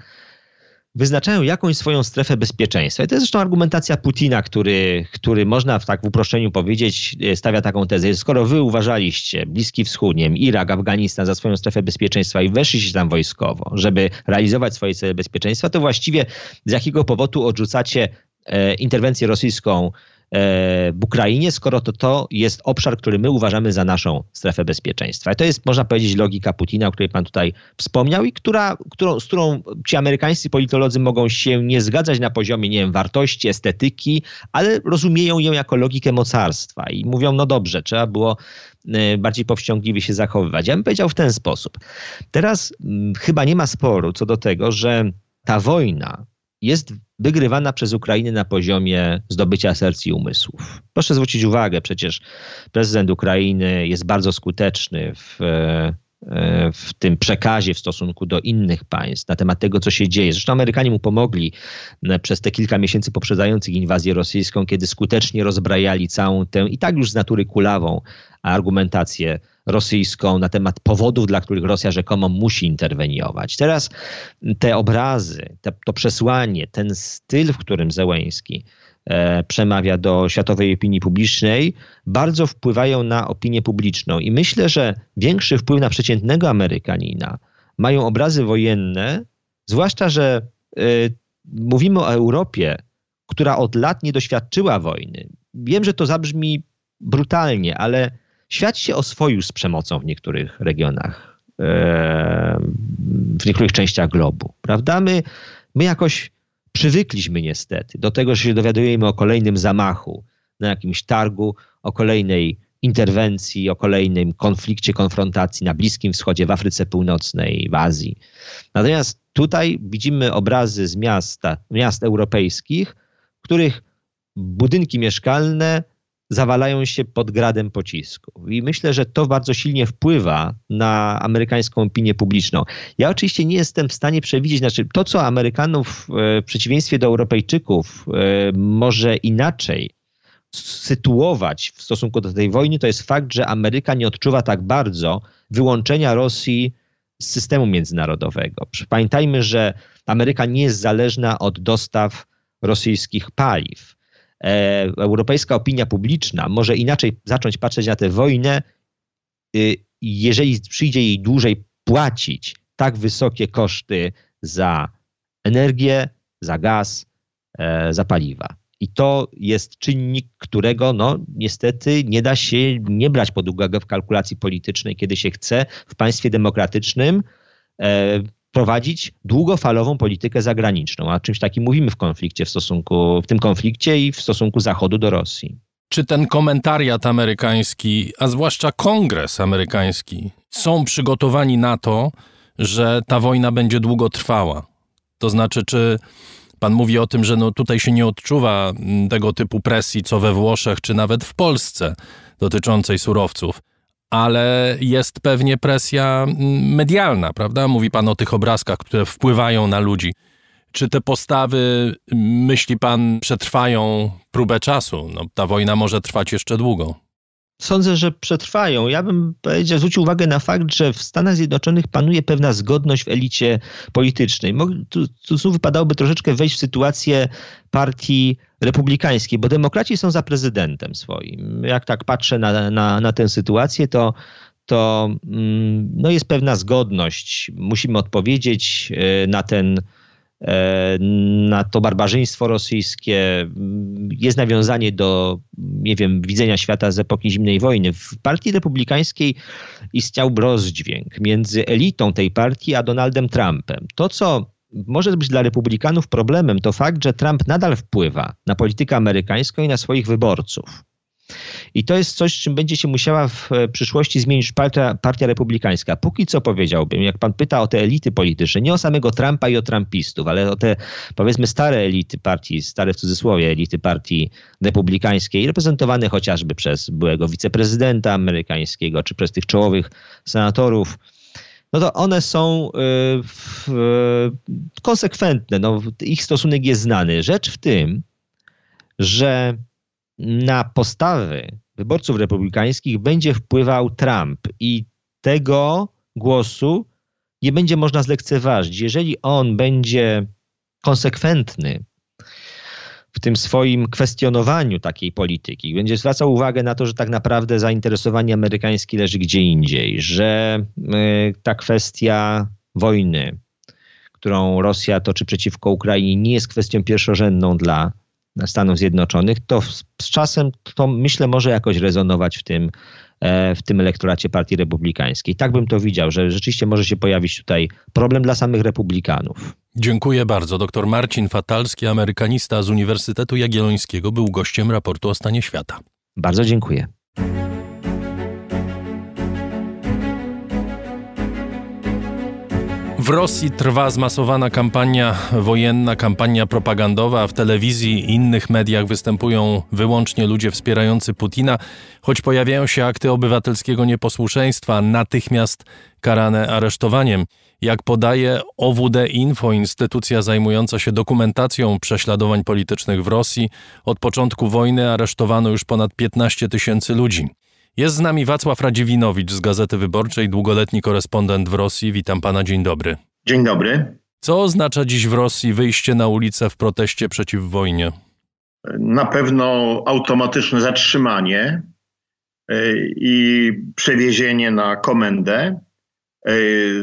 [SPEAKER 3] wyznaczają jakąś swoją strefę bezpieczeństwa. I to jest zresztą argumentacja Putina, który, który można w tak w uproszczeniu powiedzieć, e, stawia taką tezę. Skoro wy uważaliście Bliski Wschód, nie Irak, Afganistan za swoją strefę bezpieczeństwa i weszliście tam wojskowo, żeby realizować swoje cele bezpieczeństwa, to właściwie z jakiego powodu odrzucacie e, interwencję rosyjską Ukrainie, skoro to, to jest obszar, który my uważamy za naszą strefę bezpieczeństwa. I to jest, można powiedzieć, logika Putina, o której pan tutaj wspomniał i która, którą, z którą ci amerykańscy politolodzy mogą się nie zgadzać na poziomie, nie wiem, wartości, estetyki, ale rozumieją ją jako logikę mocarstwa i mówią, no dobrze, trzeba było e, bardziej powściągliwie się zachowywać. Ja bym powiedział w ten sposób. Teraz hmm, chyba nie ma sporu co do tego, że ta wojna jest wygrywana przez Ukrainę na poziomie zdobycia serc i umysłów. Proszę zwrócić uwagę, przecież prezydent Ukrainy jest bardzo skuteczny w, e, w tym przekazie w stosunku do innych państw na temat tego, co się dzieje. Zresztą Amerykanie mu pomogli e, przez te kilka miesięcy poprzedzających inwazję rosyjską, kiedy skutecznie rozbrajali całą tę i tak już z natury kulawą argumentację rosyjską na temat powodów, dla których Rosja rzekomo musi interweniować. Teraz te obrazy, te, to przesłanie, ten styl, w którym Zełęński e, przemawia do światowej opinii publicznej, bardzo wpływają na opinię publiczną. I myślę, że większy wpływ na przeciętnego Amerykanina mają obrazy wojenne, zwłaszcza, że e, mówimy o Europie, która od lat nie doświadczyła wojny. Wiem, że to zabrzmi brutalnie, ale Świat się oswoił z przemocą w niektórych regionach, w niektórych częściach globu, prawda? My, my jakoś przywykliśmy niestety do tego, że się dowiadujemy o kolejnym zamachu na jakimś targu, o kolejnej interwencji, o kolejnym konflikcie, konfrontacji na Bliskim Wschodzie, w Afryce Północnej, w Azji. Natomiast tutaj widzimy obrazy z miasta, miast europejskich, których budynki mieszkalne zawalają się pod gradem pocisków. I myślę, że to bardzo silnie wpływa na amerykańską opinię publiczną. Ja oczywiście nie jestem w stanie przewidzieć, znaczy to, co Amerykanów e, w przeciwieństwie do Europejczyków e, może inaczej sytuować w stosunku do tej wojny, to jest fakt, że Ameryka nie odczuwa tak bardzo wyłączenia Rosji z systemu międzynarodowego. Pamiętajmy, że Ameryka nie jest zależna od dostaw rosyjskich paliw. E, europejska opinia publiczna może inaczej zacząć patrzeć na tę wojnę, y, jeżeli przyjdzie jej dłużej płacić tak wysokie koszty za energię, za gaz, e, za paliwa. I to jest czynnik, którego no, niestety nie da się nie brać pod uwagę w kalkulacji politycznej, kiedy się chce w państwie demokratycznym e, prowadzić długofalową politykę zagraniczną. A czymś takim mówimy w konflikcie w stosunku, w tym konflikcie i w stosunku Zachodu do Rosji.
[SPEAKER 1] Czy ten komentariat amerykański, a zwłaszcza kongres amerykański, są przygotowani na to, że ta wojna będzie długo trwała? To znaczy, czy Pan mówi o tym, że no tutaj się nie odczuwa tego typu presji, co we Włoszech, czy nawet w Polsce dotyczącej surowców ale jest pewnie presja mm, medialna, prawda? Mówi pan o tych obrazkach, które wpływają na ludzi. Czy te postawy, myśli pan, przetrwają próbę czasu? No, ta wojna może trwać jeszcze długo.
[SPEAKER 3] Sądzę, że przetrwają. Ja bym powiedział, zwrócił uwagę na fakt, że w Stanach Zjednoczonych panuje pewna zgodność w elicie politycznej. Tu, tu znów wypadałoby troszeczkę wejść w sytuację partii republikańskiej, bo demokraci są za prezydentem swoim. Jak tak patrzę na, na, na tę sytuację, to to mm, no jest pewna zgodność. Musimy odpowiedzieć na ten na to barbarzyństwo rosyjskie. Jest nawiązanie do, nie wiem, widzenia świata z epoki zimnej wojny. W partii republikańskiej istniał rozdźwięk między elitą tej partii a Donaldem Trumpem. To, co może być dla republikanów problemem, to fakt, że Trump nadal wpływa na politykę amerykańską i na swoich wyborców. I to jest coś, czym będzie się musiała w e, przyszłości zmienić partia, partia republikańska. Póki co powiedziałbym, jak pan pyta o te elity polityczne, nie o samego Trumpa i o trumpistów, ale o te powiedzmy stare elity partii, stare w cudzysłowie elity partii republikańskiej, reprezentowane chociażby przez byłego wiceprezydenta amerykańskiego, czy przez tych czołowych senatorów, no to one są y, konsekwentne. No, ich stosunek jest znany. Rzecz w tym, że na postawy wyborców republikańskich będzie wpływał Trump i tego głosu nie będzie można zlekceważyć. Jeżeli on będzie konsekwentny w tym swoim kwestionowaniu takiej polityki, będzie zwracał uwagę na to, że tak naprawdę zainteresowanie amerykańskie leży gdzie indziej, że y, ta kwestia wojny, którą Rosja toczy przeciwko Ukrainie, nie jest kwestią pierwszorzędną dla Stanów Zjednoczonych, to z czasem to myślę może jakoś rezonować w tym, e, w tym elektoracie Partii Republikańskiej. Tak bym to widział, że rzeczywiście może się pojawić tutaj problem dla samych republikanów.
[SPEAKER 1] Dziękuję bardzo. Dr Marcin Fatalski, amerykanista z Uniwersytetu Jagiellońskiego, był gościem raportu o stanie świata.
[SPEAKER 3] Bardzo dziękuję.
[SPEAKER 1] W Rosji trwa zmasowana kampania wojenna, kampania propagandowa. W telewizji i innych mediach występują wyłącznie ludzie wspierający Putina, choć pojawiają się akty obywatelskiego nieposłuszeństwa, natychmiast karane aresztowaniem. Jak podaje OWD Info, instytucja zajmująca się dokumentacją prześladowań politycznych w Rosji, od początku wojny aresztowano już ponad 15 tysięcy ludzi. Jest z nami Wacław Radziwinowicz z Gazety Wyborczej, długoletni korespondent w Rosji. Witam pana, dzień dobry.
[SPEAKER 4] Dzień dobry.
[SPEAKER 1] Co oznacza dziś w Rosji wyjście na ulicę w proteście przeciw wojnie?
[SPEAKER 4] Na pewno automatyczne zatrzymanie e, i przewiezienie na komendę. E,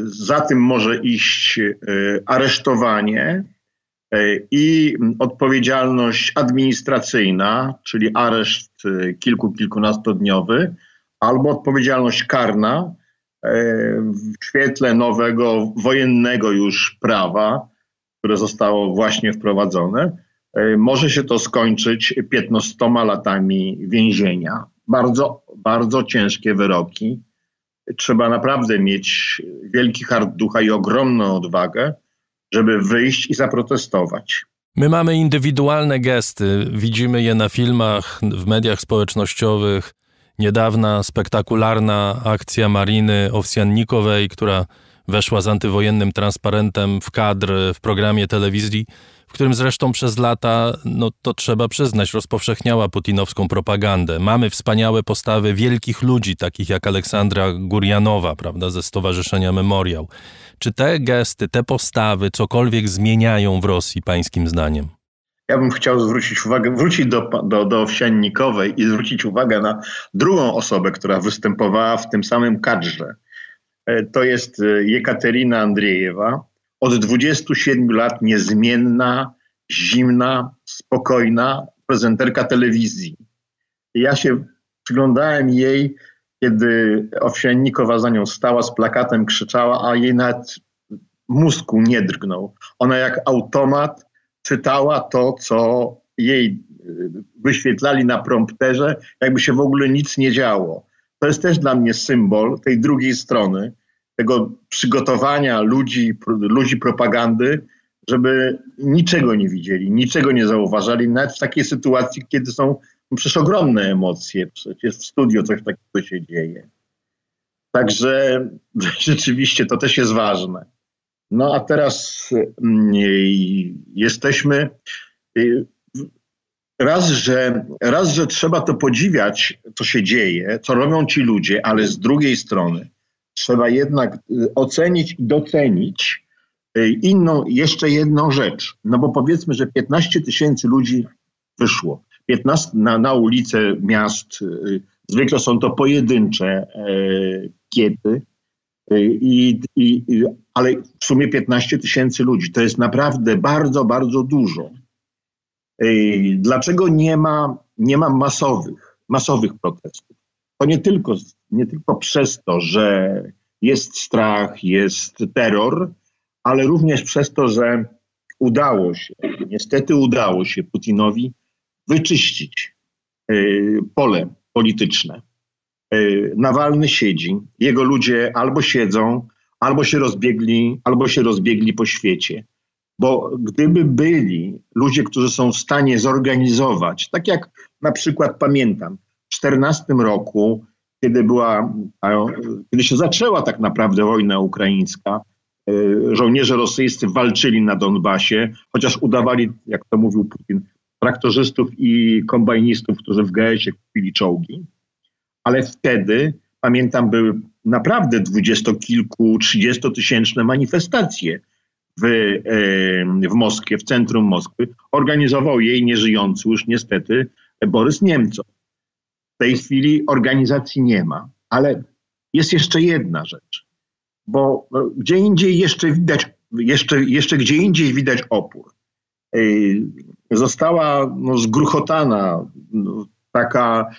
[SPEAKER 4] za tym może iść e, aresztowanie i odpowiedzialność administracyjna, czyli areszt kilku, kilkunastodniowy, albo odpowiedzialność karna w świetle nowego wojennego już prawa, które zostało właśnie wprowadzone. Może się to skończyć 15 latami więzienia. Bardzo, bardzo ciężkie wyroki. Trzeba naprawdę mieć wielki hart ducha i ogromną odwagę, żeby wyjść i zaprotestować.
[SPEAKER 1] My mamy indywidualne gesty, widzimy je na filmach, w mediach społecznościowych. Niedawna spektakularna akcja Mariny Owsiannikowej, która weszła z antywojennym transparentem w kadr w programie telewizji, w którym zresztą przez lata, no to trzeba przyznać, rozpowszechniała putinowską propagandę. Mamy wspaniałe postawy wielkich ludzi, takich jak Aleksandra Gurjanowa, prawda, ze Stowarzyszenia Memoriał. Czy te gesty, te postawy cokolwiek zmieniają w Rosji, pańskim zdaniem?
[SPEAKER 4] Ja bym chciał zwrócić uwagę, wrócić do, do, do Owsiannikowej i zwrócić uwagę na drugą osobę, która występowała w tym samym kadrze. E, to jest e, Jekaterina Andrzejewa, od 27 lat niezmienna, zimna, spokojna prezenterka telewizji. Ja się przyglądałem jej, kiedy Owsiannikowa za nią stała z plakatem, krzyczała, a jej nawet mózgu nie drgnął. Ona jak automat czytała to, co jej y, wyświetlali na prompterze, jakby się w ogóle nic nie działo. To jest też dla mnie symbol tej drugiej strony, tego przygotowania ludzi, ludzi propagandy, żeby niczego nie widzieli, niczego nie zauważali, nawet w takiej sytuacji, kiedy są przecież ogromne emocje, przecież w studio coś takiego się dzieje. Także rzeczywiście to też jest ważne. No a teraz mm, jesteśmy. Y, raz że, raz, że trzeba to podziwiać, co się dzieje, co robią ci ludzie, ale z drugiej strony trzeba jednak y, ocenić i docenić y, inną, jeszcze jedną rzecz. No bo powiedzmy, że 15 tysięcy ludzi wyszło 15, na, na ulice miast Zwykle są to pojedyncze e, kiety, i, i, ale w sumie 15 tysięcy ludzi. To jest naprawdę bardzo, bardzo dużo. E, dlaczego nie ma, nie ma masowych, masowych protestów? To nie tylko, nie tylko przez to, że jest strach, jest terror, ale również przez to, że udało się, niestety udało się Putinowi wyczyścić pole polityczne. E, Nawalny siedzi, jego ludzie albo siedzą, albo się rozbiegli, albo się rozbiegli po świecie. Bo gdyby byli ludzie, którzy są w stanie zorganizować, tak jak na przykład pamiętam, w 14 roku, kiedy była, kiedy się zaczęła tak naprawdę wojna ukraińska, e, żołnierze rosyjscy walczyli na Donbasie, chociaż udawali, jak to mówił Putin, traktorzystów i kombajnistów, którzy w GS-ie kupili czołgi. Ale wtedy, pamiętam, były naprawdę dwudziestokilku, trzydziestotysięczne manifestacje w, w Moskwie, w centrum Moskwy. Organizował jej nieżyjący już niestety Borys Niemcow. W tej chwili organizacji nie ma, ale jest jeszcze jedna rzecz, bo no, gdzie indziej jeszcze widać, jeszcze, jeszcze gdzie indziej widać opór. Została no, zgruchotana no, taka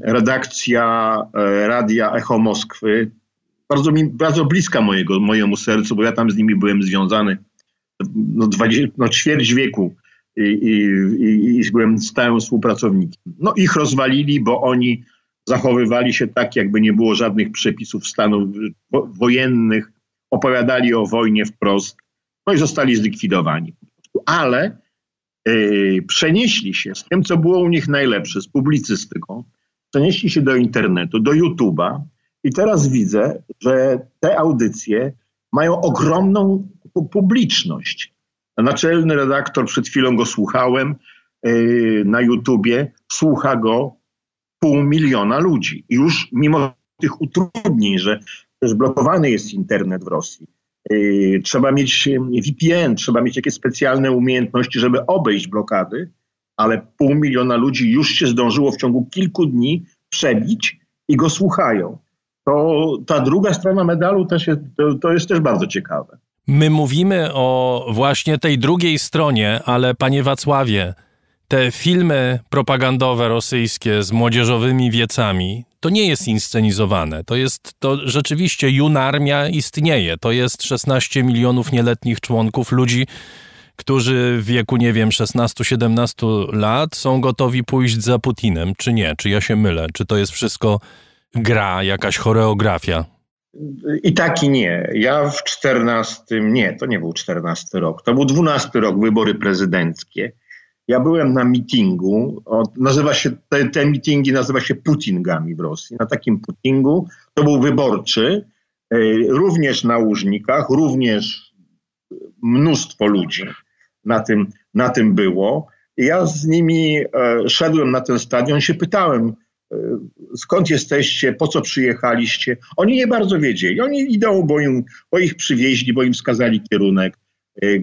[SPEAKER 4] redakcja e, Radia Echo Moskwy, bardzo, mi, bardzo bliska mojego, mojemu sercu, bo ja tam z nimi byłem związany no, 20, no ćwierć wieku i, i, i, byłem stałym współpracownikiem. No ich rozwalili, bo oni zachowywali się tak, jakby nie było żadnych przepisów stanów wojennych, opowiadali o wojnie wprost, no i zostali zlikwidowani. Ale yy, przenieśli się z tym, co było u nich najlepsze, z publicystyką, przenieśli się do internetu, do YouTube'a i teraz widzę, że te audycje mają ogromną publiczność. Naczelny redaktor, przed chwilą go słuchałem yy, na YouTubie, słucha go pół miliona ludzi. Już mimo tych utrudnień, że też blokowany jest internet w Rosji, Y, trzeba mieć VPN, trzeba mieć jakieś specjalne umiejętności, żeby obejść blokady, ale pół miliona ludzi już się zdążyło w ciągu kilku dni przebić i go słuchają. To ta druga strona medalu też jest, to, to jest też bardzo ciekawe.
[SPEAKER 1] My mówimy o właśnie tej drugiej stronie, ale panie Wacławie, te filmy propagandowe rosyjskie z młodzieżowymi wiecami, to nie jest inscenizowane. To jest, to rzeczywiście junarmia istnieje. To jest 16 milionów nieletnich członków, ludzi, którzy w wieku, nie wiem, 16-17 lat są gotowi pójść za Putinem, czy nie? Czy ja się mylę? Czy to jest wszystko gra, jakaś choreografia?
[SPEAKER 4] I tak i nie. Ja w 14, nie, to nie był 14 rok, to był 12 rok, wybory prezydenckie. Ja byłem na mitingu, nazywa się, te, te mitingi nazywa się putingami w Rosji. Na takim putingu, to był wyborczy, e, również na Łużnikach, również mnóstwo ludzi na tym, na tym było. Ja z nimi e, szedłem na ten stadion, się pytałem, skąd jesteście, po co przyjechaliście. Oni nie bardzo wiedzieli. Oni idą, bo, im, bo ich przywieźli, bo im wskazali kierunek,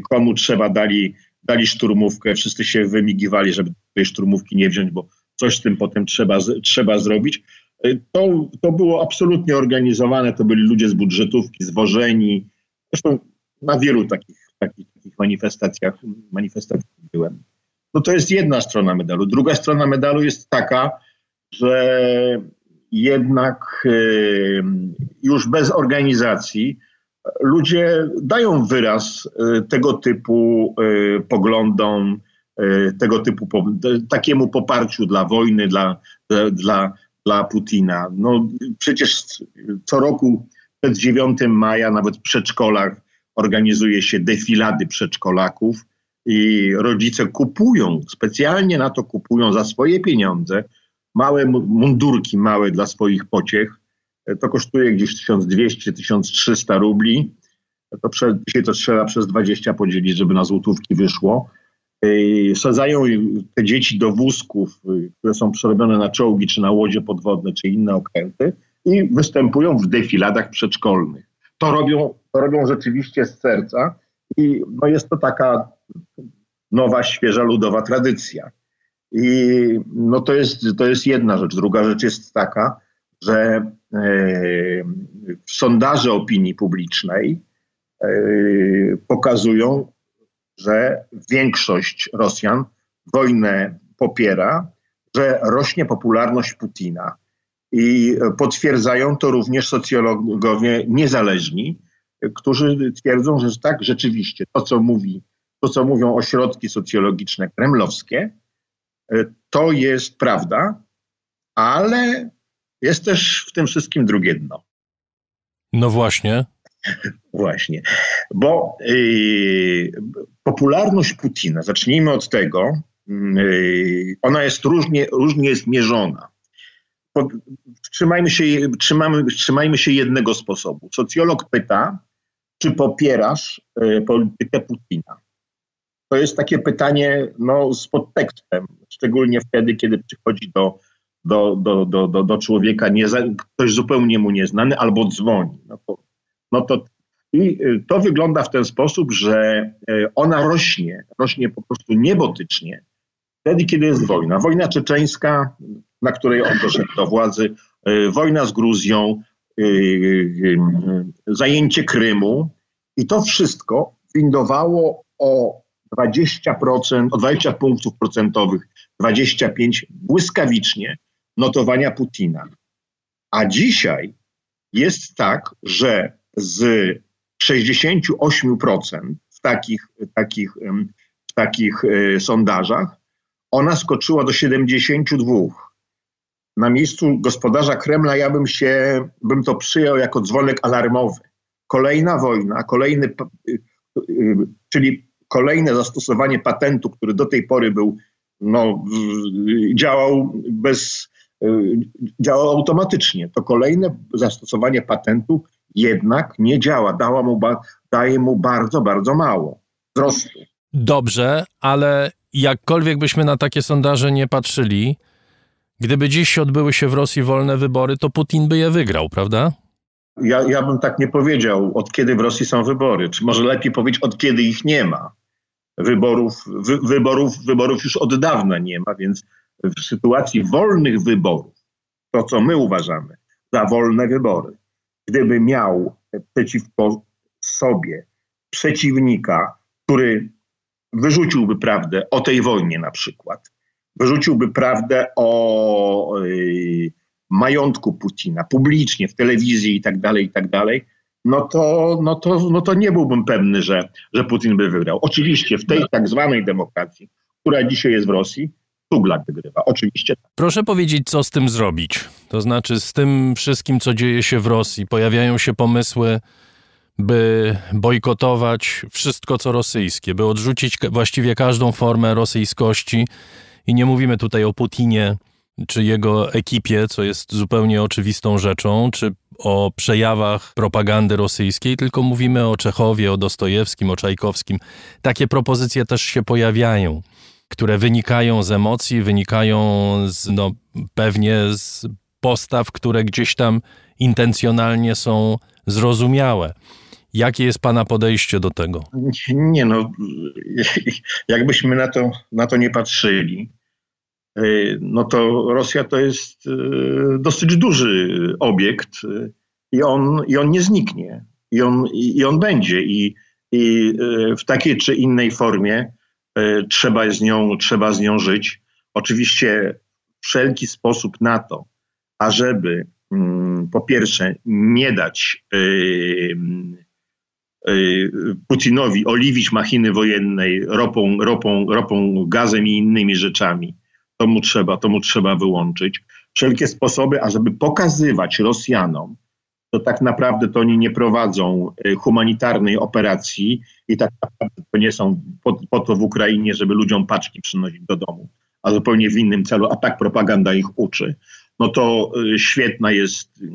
[SPEAKER 4] komu trzeba dali dali szturmówkę, wszyscy się wymigiwali, żeby tej szturmówki nie wziąć, bo coś z tym potem trzeba, trzeba zrobić. Y, to, to było absolutnie organizowane, to byli ludzie z budżetówki, zwożeni. Zresztą na wielu takich, takich, takich manifestacjach, manifestacjach byłem. No to jest jedna strona medalu. Druga strona medalu jest taka, że jednak y, już bez organizacji ludzie dają wyraz y, tego typu y, poglądom, tego typu takiemu poparciu dla wojny, dla, dla, dla Putina. No, przecież co roku przed 9 maja nawet w przedszkolach organizuje się defilady przedszkolaków i rodzice kupują, specjalnie na to kupują za swoje pieniądze małe mundurki małe dla swoich pociech to kosztuje gdzieś 1200-1300 rubli. To prze, dzisiaj to trzeba przez 20 podzielić, żeby na złotówki wyszło. Sadzają te dzieci do wózków, które są przerobione na czołgi, czy na łodzie podwodne, czy inne okręty i występują w defiladach przedszkolnych. To robią, to robią rzeczywiście z serca i no jest to taka nowa, świeża, ludowa tradycja. I no to jest, to jest jedna rzecz. Druga rzecz jest taka, że e, sondaże opinii publicznej e, pokazują, że większość Rosjan wojnę popiera, że rośnie popularność Putina. I potwierdzają to również socjologowie niezależni, którzy twierdzą, że tak, rzeczywiście, to co mówi, to co mówią ośrodki socjologiczne kremlowskie, to jest prawda, ale jest też w tym wszystkim drugie dno.
[SPEAKER 1] No właśnie.
[SPEAKER 4] Właśnie, bo yy, popularność Putina, zacznijmy od tego, yy, ona jest różnie, różnie jest mierzona. trzymajmy, się, trzymamy, trzymajmy się jednego sposobu. Socjolog pyta, czy popierasz yy, politykę Putina? To jest takie pytanie no, z podtekstem, szczególnie wtedy, kiedy przychodzi do do, do, do, do, do człowieka, nie, ktoś zupełnie mu nieznany, albo dzwoni. No to, no to, I y, to wygląda w ten sposób, że y, ona rośnie, rośnie po prostu niebotycznie wtedy, kiedy jest wojna. Wojna czeczeńska, na której on doszedł do władzy, y, wojna z Gruzją, zajęcie Krymu i to wszystko windowało o 20%, o 20 punktów procentowych, 25 błyskawicznie notowania Putina. A dzisiaj jest tak, że z 68% w takich, takich, w takich e, sondażach ona skoczyła do 72%. Na miejscu gospodarza Kremla ja bym się, bym to przyjął jako dzwonek alarmowy. Kolejna wojna, kolejny, y, y, czyli kolejne zastosowanie patentu, który do tej pory był, no, działał bez, Y, działa automatycznie. To kolejne zastosowanie patentu jednak nie działa. Dała mu daje mu bardzo, bardzo mało wzrostu.
[SPEAKER 1] Dobrze, ale jakkolwiek byśmy na takie sondaże nie patrzyli, gdyby dziś odbyły się w Rosji wolne wybory, to Putin by je wygrał, prawda?
[SPEAKER 4] Ja, ja bym tak nie powiedział, od kiedy w Rosji są wybory. Czy może lepiej powiedzieć, od kiedy ich nie ma. Wyborów, wy, wyborów, wyborów już od dawna nie ma, więc w sytuacji wolnych wyborów, to co my uważamy za wolne wybory, gdyby miał przeciwko sobie przeciwnika, który wyrzuciłby prawdę o tej wojnie na przykład, wyrzuciłby prawdę o yy, majątku Putina publicznie w telewizji i tak dalej, i tak dalej, no to, no to, no to nie byłbym pewny, że, że Putin by wygrał. Oczywiście w tej tak zwanej demokracji, która dzisiaj jest w Rosji, Tuglak wygrywa. Oczywiście. Tak.
[SPEAKER 1] Proszę powiedzieć, co z tym zrobić? To znaczy, z tym wszystkim, co dzieje się w Rosji, pojawiają się pomysły, by bojkotować wszystko, co rosyjskie, by odrzucić właściwie każdą formę rosyjskości. I nie mówimy tutaj o Putinie czy jego ekipie, co jest zupełnie oczywistą rzeczą, czy o przejawach propagandy rosyjskiej, tylko mówimy o Czechowie, o Dostojewskim, o Czajkowskim. Takie propozycje też się pojawiają które wynikają z emocji, wynikają z, no, pewnie z postaw, które gdzieś tam intencjonalnie są zrozumiałe. Jakie jest Pana podejście do tego?
[SPEAKER 4] Nie no, jakbyśmy na to, na to nie patrzyli, no to Rosja to jest y, dosyć duży obiekt y, i on, i on nie zniknie. I on, i on będzie. I, I w takiej czy innej formie E, trzeba z nią, trzeba z nią żyć. Oczywiście wszelki sposób na to, ażeby mm, po pierwsze nie dać e, e, Putinowi oliwić machiny wojennej ropą, ropą, ropą, gazem i innymi rzeczami, to mu trzeba, to mu trzeba wyłączyć. Wszelkie sposoby, ażeby pokazywać Rosjanom, to tak naprawdę to oni nie prowadzą y, humanitarnej operacji i tak naprawdę to nie są po, po, to w Ukrainie, żeby ludziom paczki przynosić do domu, a zupełnie w innym celu, a tak propaganda ich uczy. No to y, świetne jest y,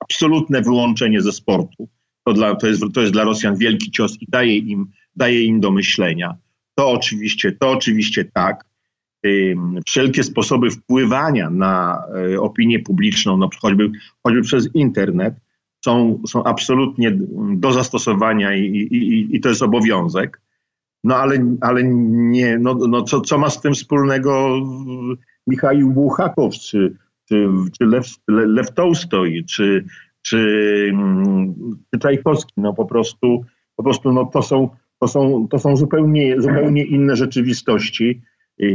[SPEAKER 4] absolutne wyłączenie ze sportu. To, dla, to, jest, to jest dla Rosjan wielki cios i daje im, daje im do myślenia. To oczywiście, to oczywiście tak. Wszelkie sposoby wpływania na opinię publiczną, no choćby, choćby przez internet, są, są absolutnie do zastosowania i, i, i to jest obowiązek. No ale, ale nie, no, no co, co ma z tym wspólnego Michał Buchakow, czy, czy, czy Lew, Lew Tolstoj, czy, czy, mm, czy Czajkowski. No po prostu, po prostu no to są, to są, to są zupełnie, zupełnie inne rzeczywistości.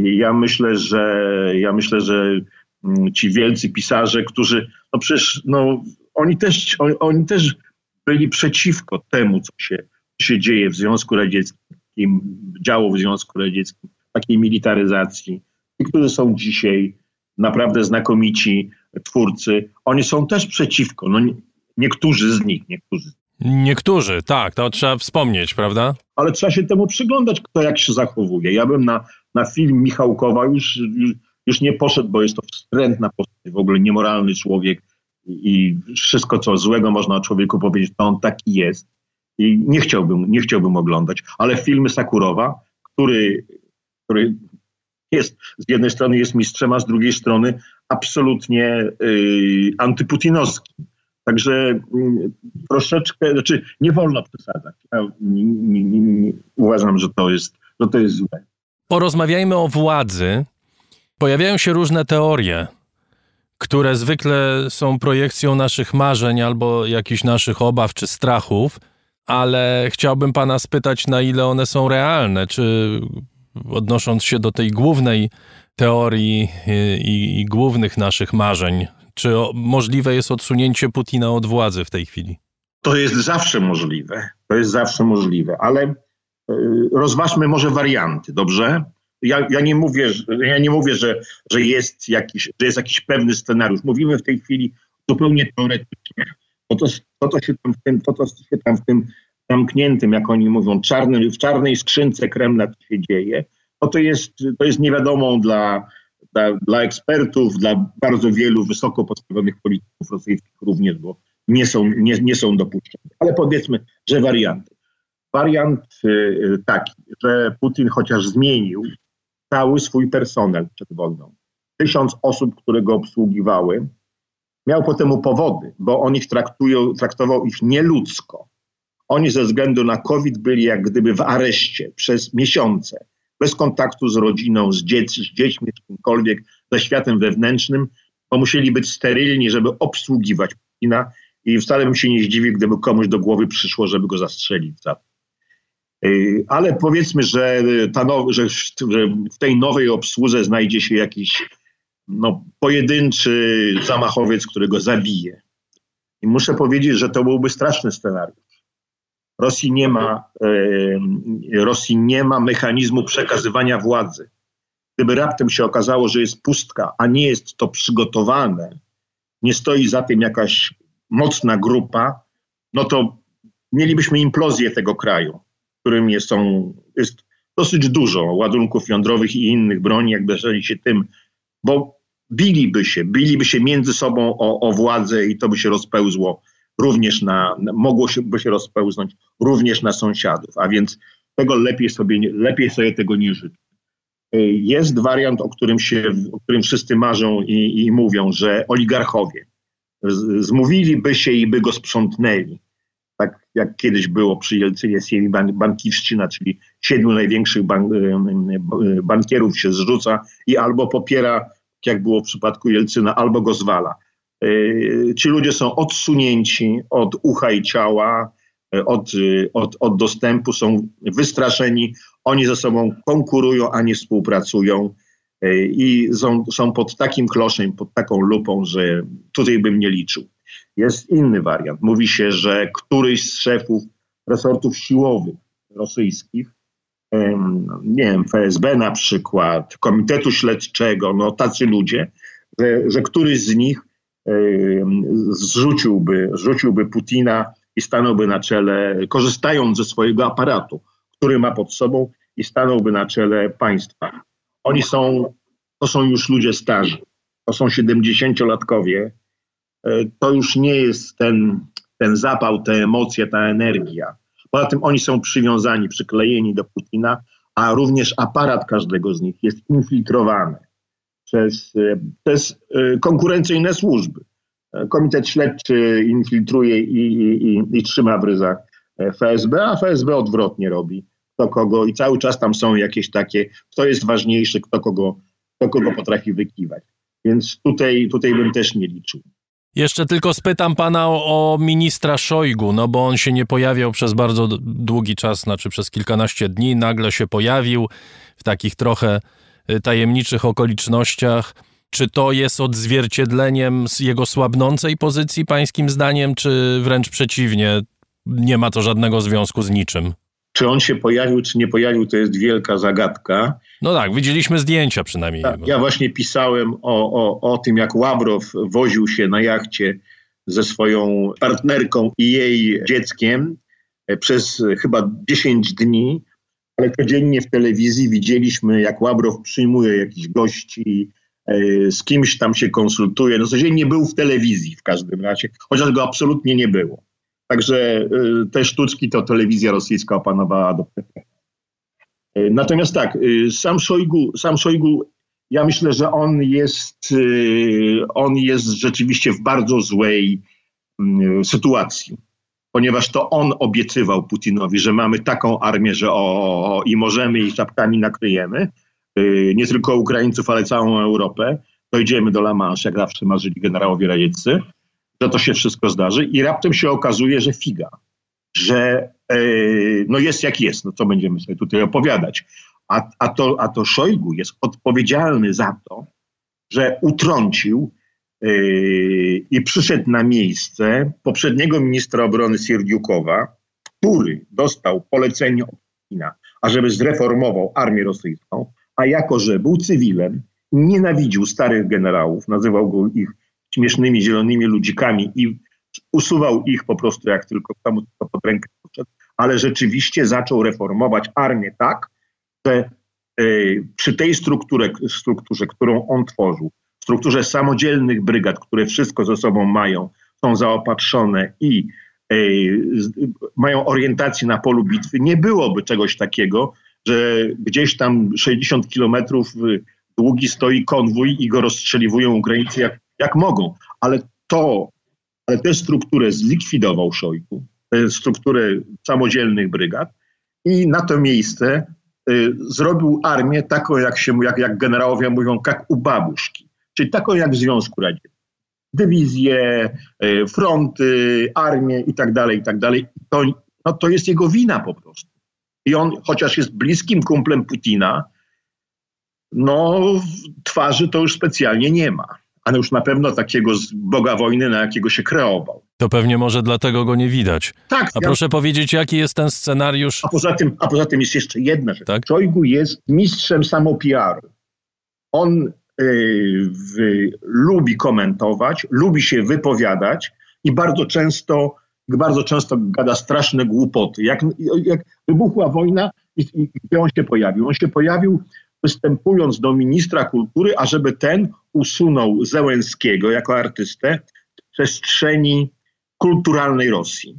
[SPEAKER 4] Ja myślę, że ja myślę, że mm, ci wielcy pisarze, którzy, no przecież no, oni, też, oni, też byli przeciwko temu, co się, się dzieje w Związku Radzieckim, działo w Związku Radzieckim, takiej militaryzacji. Ci, którzy są dzisiaj naprawdę znakomici twórcy, oni są też przeciwko. No, niektórzy z nich, niektórzy.
[SPEAKER 1] Niektórzy, tak, to trzeba wspomnieć, prawda?
[SPEAKER 4] Ale trzeba się temu przyglądać, kto jak się zachowuje. Ja bym na, na film Michałkowa już, już, już nie poszedł, bo jest to wstrętna postać, w ogóle niemoralny człowiek i wszystko, co złego można o człowieku powiedzieć, to on taki jest. I nie chciałbym, nie chciałbym oglądać. Ale filmy Sakurowa, który, który jest, z jednej strony jest mistrzem, a z drugiej strony absolutnie yy, antyputinowski. Także yy, troszeczkę, znaczy nie wolno przesadzać. Ja nie, nie, nie, uważam, że to, jest, że to jest złe.
[SPEAKER 1] Porozmawiajmy o władzy. Pojawiają się różne teorie, które zwykle są projekcją naszych marzeń albo jakichś naszych obaw czy strachów, ale chciałbym pana spytać, na ile one są realne. Czy odnosząc się do tej głównej teorii y, i, i głównych naszych marzeń, czy możliwe jest odsunięcie Putina od władzy w tej chwili?
[SPEAKER 4] To jest zawsze możliwe. To jest zawsze możliwe, ale y, rozważmy może warianty, dobrze? Ja, ja, nie mówię, ja nie mówię że, że, jest jakiś, że jest jakiś pewny scenariusz. Mówimy w tej chwili zupełnie teoretycznie. To, to, to, to, się tam w tym, to, to się tam w tym zamkniętym, jak oni mówią, czarnym, w czarnej skrzynce Kremla to się dzieje, no to jest, to jest niewiadomą dla, dla, dla ekspertów, dla bardzo wielu wysoko postawionych polityków rosyjskich również, bo nie są, nie, nie są dopuszczone. Ale powiedzmy, że warianty. Wariant y, taki, że Putin chociaż zmienił cały swój personel przed wojną. Tysiąc osób, które go obsługiwały, miał po temu powody, bo on ich traktują, traktował ich nieludzko. Oni ze względu na COVID byli jak gdyby w areszcie przez miesiące, bez kontaktu z rodziną, z, dziec, z dziećmi, z kimkolwiek, ze światem wewnętrznym, bo musieli być sterylni, żeby obsługiwać Putina i wcale bym się nie zdziwił, gdyby komuś do głowy przyszło, żeby go zastrzelić za to. Y, ale powiedzmy, że, now, że, w tej nowej obsłudze znajdzie się jakiś no, pojedynczy zamachowiec, który go zabije. I muszę powiedzieć, że to byłby straszny scenariusz. Rosji nie ma, e, Rosji nie ma mechanizmu przekazywania władzy. Gdyby raptem się okazało, że jest pustka, a nie jest to przygotowane, nie stoi za tym jakaś mocna grupa, no to mielibyśmy implozję tego kraju, w którym jest, są, jest dosyć dużo ładunków jądrowych i innych broni, jakby jeżeli się tym, bo biliby się, biliby się między sobą o, o władzę i to by się rozpełzło również na, mogło się, by się rozpełznąć również na sąsiadów, a więc tego lepiej sobie, lepiej sobie tego nie żyć. Jest wariant, o którym, się, o którym wszyscy marzą i, i mówią, że oligarchowie zmówiliby się i by go sprzątnęli. Tak jak kiedyś było przy Jelcynie Siemi Bankiwszczyna, czyli siedmiu największych ban, bankierów się zrzuca i albo popiera, jak było w przypadku Jelcyna, albo go zwala. Y, ci ludzie są odsunięci od ucha i ciała, y, od, y, od, od dostępu, są wystraszeni, oni ze sobą konkurują, a nie współpracują i są, są pod takim kloszem, pod taką lupą, że tutaj bym nie liczył. Jest inny wariant. Mówi się, że któryś z szefów resortów siłowych rosyjskich, nie wiem, FSB na przykład, Komitetu Śledczego, no tacy ludzie, że, że któryś z nich zrzuciłby, zrzuciłby Putina i stanąłby na czele, korzystając ze swojego aparatu, który ma pod sobą i stanąłby na czele państwa. Oni są, to są już ludzie starzy, to są 70-latkowie. E, to już nie jest ten, ten zapał, te emocje, ta energia. Poza tym oni są przywiązani, przyklejeni do Putina, a również aparat każdego z nich jest infiltrowany przez, e, przez e, konkurencyjne służby. E, Komitet Śledczy infiltruje i, i, i, i trzyma w ryzach FSB, a FSB odwrotnie robi. kto kogo i cały czas tam są jakieś takie, kto jest ważniejszy, kto kogo, kto kogo potrafi wykiwać. Więc tutaj, tutaj bym też nie liczył.
[SPEAKER 1] Jeszcze tylko spytam pana o, o, ministra Szojgu, no bo on się nie pojawiał przez bardzo długi czas, znaczy przez kilkanaście dni, nagle się pojawił w takich trochę tajemniczych okolicznościach. Czy to jest odzwierciedleniem jego słabnącej pozycji, pańskim zdaniem, czy wręcz przeciwnie, nie ma to żadnego związku z niczym?
[SPEAKER 4] Czy on się pojawił, czy nie pojawił, to jest wielka zagadka.
[SPEAKER 1] No tak, widzieliśmy zdjęcia przynajmniej.
[SPEAKER 4] Tak, ja właśnie pisałem o, o, o tym, jak Ławrow woził się na jachcie ze swoją partnerką i jej dzieckiem e, przez chyba 10 dni, ale codziennie w telewizji widzieliśmy, jak Ławrow przyjmuje jakichś gości, e, z kimś tam się konsultuje. No codziennie był w telewizji w każdym razie, chociaż go absolutnie nie było. Także y, te sztuczki to telewizja rosyjska opanowała do y, Natomiast tak, sam Szojgu, sam Szojgu, ja myślę, że on jest, on jest rzeczywiście w bardzo złej mm, sytuacji, ponieważ to on obiecywał Putinowi, że mamy taką armię, że o, o i możemy ich czapkami nakryjemy, nie tylko Ukraińców, ale całą Europę. Dojdziemy do La Manche, jak zawsze marzyli generałowie radzieccy że to się wszystko zdarzy i raptem się okazuje, że figa, że e, no jest jak jest, no co będziemy sobie tutaj opowiadać. A, a, to, a to Szojgu jest odpowiedzialny za to, że utrącił i przyszedł na miejsce poprzedniego ministra obrony Sierdziukowa, który dostał polecenie od Putina, ażeby zreformował armię rosyjską, a jako, że był cywilem, nienawidził starych generałów, nazywał go ich śmiesznymi, zielonymi ludzikami i usuwał ich po prostu jak tylko komu to pod rękę poszedł, ale rzeczywiście zaczął reformować armię tak, że y, przy tej strukturze, strukturze, którą on tworzył, strukturze samodzielnych brygad, które wszystko ze sobą mają, są zaopatrzone i y, mają orientację na polu bitwy, nie byłoby czegoś takiego, że gdzieś tam 60 kilometrów długi stoi konwój i go rozstrzeliwują Ukraińcy jak jak mogą, ale to, ale tę strukturę zlikwidował Szojku, tę strukturę samodzielnych brygad i na to miejsce y, zrobił armię taką, jak, się, jak, jak generałowie mówią, jak u babuszki, czyli taką jak w Związku Radzieckim. Dywizje, y, fronty, armię i tak dalej, i tak dalej. To, no, to jest jego wina po prostu. I on, chociaż jest bliskim kumplem Putina, no twarzy to już specjalnie nie ma ale już na pewno takiego boga wojny, na jakiego się kreował.
[SPEAKER 1] To pewnie może dlatego go nie widać.
[SPEAKER 4] Tak.
[SPEAKER 1] A ja... proszę powiedzieć, jaki jest ten scenariusz?
[SPEAKER 4] A poza tym, a poza tym jest jeszcze jedna rzecz. Tak? Szojgu jest mistrzem samopiaru. On lubi komentować, lubi się wypowiadać i bardzo często, bardzo często gada straszne głupoty. Jak, jak wybuchła wojna i, i gdzie on się pojawił? On się pojawił występując do ministra kultury, ażeby ten usunął Zełenskiego jako artystę z przestrzeni kulturalnej Rosji.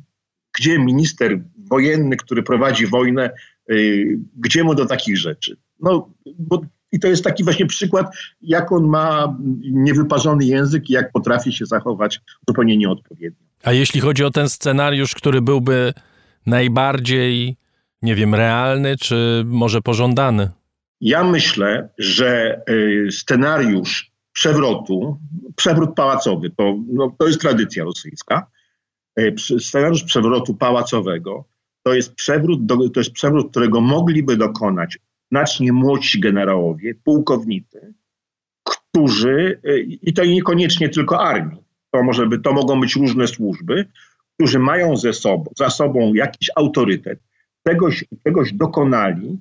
[SPEAKER 4] Gdzie minister wojenny, który prowadzi wojnę, yy, gdzie mu do takich rzeczy? No, bo, I to jest taki właśnie przykład, jak on ma niewyparzony język i jak potrafi się zachować zupełnie nieodpowiednio.
[SPEAKER 1] A jeśli chodzi o ten scenariusz, który byłby najbardziej, nie wiem, realny, czy może pożądany?
[SPEAKER 4] Ja myślę, że y, scenariusz przewrotu, przewrót pałacowy, to, no, to jest tradycja rosyjska, y, scenariusz przewrotu pałacowego to jest przewrót, to jest przewrót, którego mogliby dokonać znacznie młodsi generałowie, pułkownicy, którzy, y, i to niekoniecznie tylko armii, to, może by, to mogą być różne służby, którzy mają ze sobą, za sobą jakiś autorytet, czegoś, czegoś dokonali,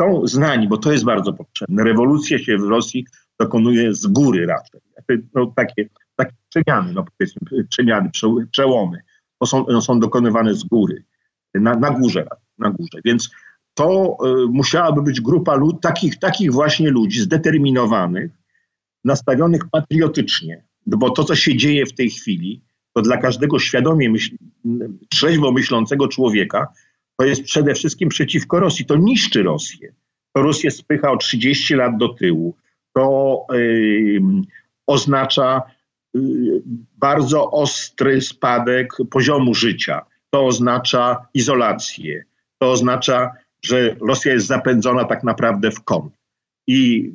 [SPEAKER 4] są znani, bo to jest bardzo potrzebne. Rewolucja się w Rosji dokonuje z góry raczej. No, takie, takie przemiany, no powiedzmy, przemiany, przełomy, to są, no, są dokonywane z góry, na, na górze, na górze. Więc to y, musiałaby być grupa lud, takich, takich właśnie ludzi zdeterminowanych, nastawionych patriotycznie, bo to, co się dzieje w tej chwili, to dla każdego świadomie myśl, trzeźwo myślącego człowieka to jest przede wszystkim przeciwko Rosji. To niszczy Rosję. To Rosję spycha o 30 lat do tyłu. To yy, oznacza yy, bardzo ostry spadek poziomu życia. To oznacza izolację. To oznacza że Rosja jest zapędzona tak naprawdę w kąt. I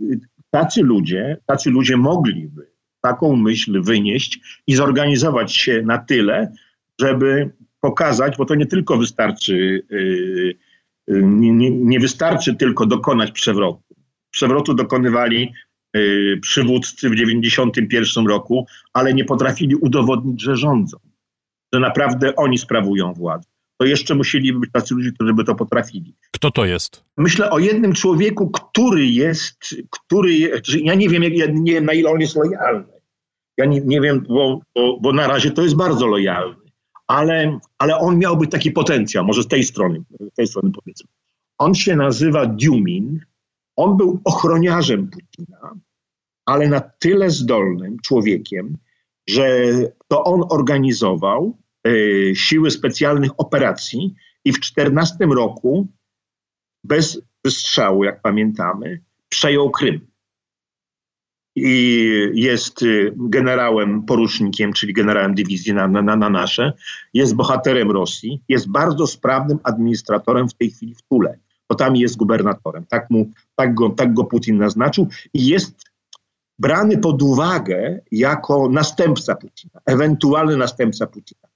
[SPEAKER 4] tacy ludzie, tacy ludzie mogliby taką myśl wynieść i zorganizować się na tyle, żeby pokazać, bo to nie tylko wystarczy, yy, yy, nie, nie wystarczy tylko dokonać przewrotu. Przewrotu dokonywali yy, przywódcy w 1991 roku, ale nie potrafili udowodnić, że rządzą, że naprawdę oni sprawują władzę. To jeszcze musieliby być tacy ludzie, którzy by to potrafili.
[SPEAKER 1] Kto to jest?
[SPEAKER 4] Myślę o jednym człowieku, który jest, który, ja nie wiem, ja nie wiem na ile on jest lojalny. Ja nie, nie wiem, bo, bo, bo na razie to jest bardzo lojalny, ale, ale on miał być taki potencjał, może z tej strony, z tej strony powiedzmy. On się nazywa Dumin, on był ochroniarzem Putina, ale na tyle zdolnym człowiekiem, że to on organizował siły specjalnych operacji i w 14 roku bez wystrzału, jak pamiętamy, przejął Krym i jest y, generałem porucznikiem, czyli generałem dywizji na, na, na nasze, jest bohaterem Rosji, jest bardzo sprawnym administratorem w tej chwili w Tule, bo tam jest gubernatorem. Tak, mu, tak, go, tak go Putin naznaczył i jest brany pod uwagę jako następca Putina, ewentualny następca Putina.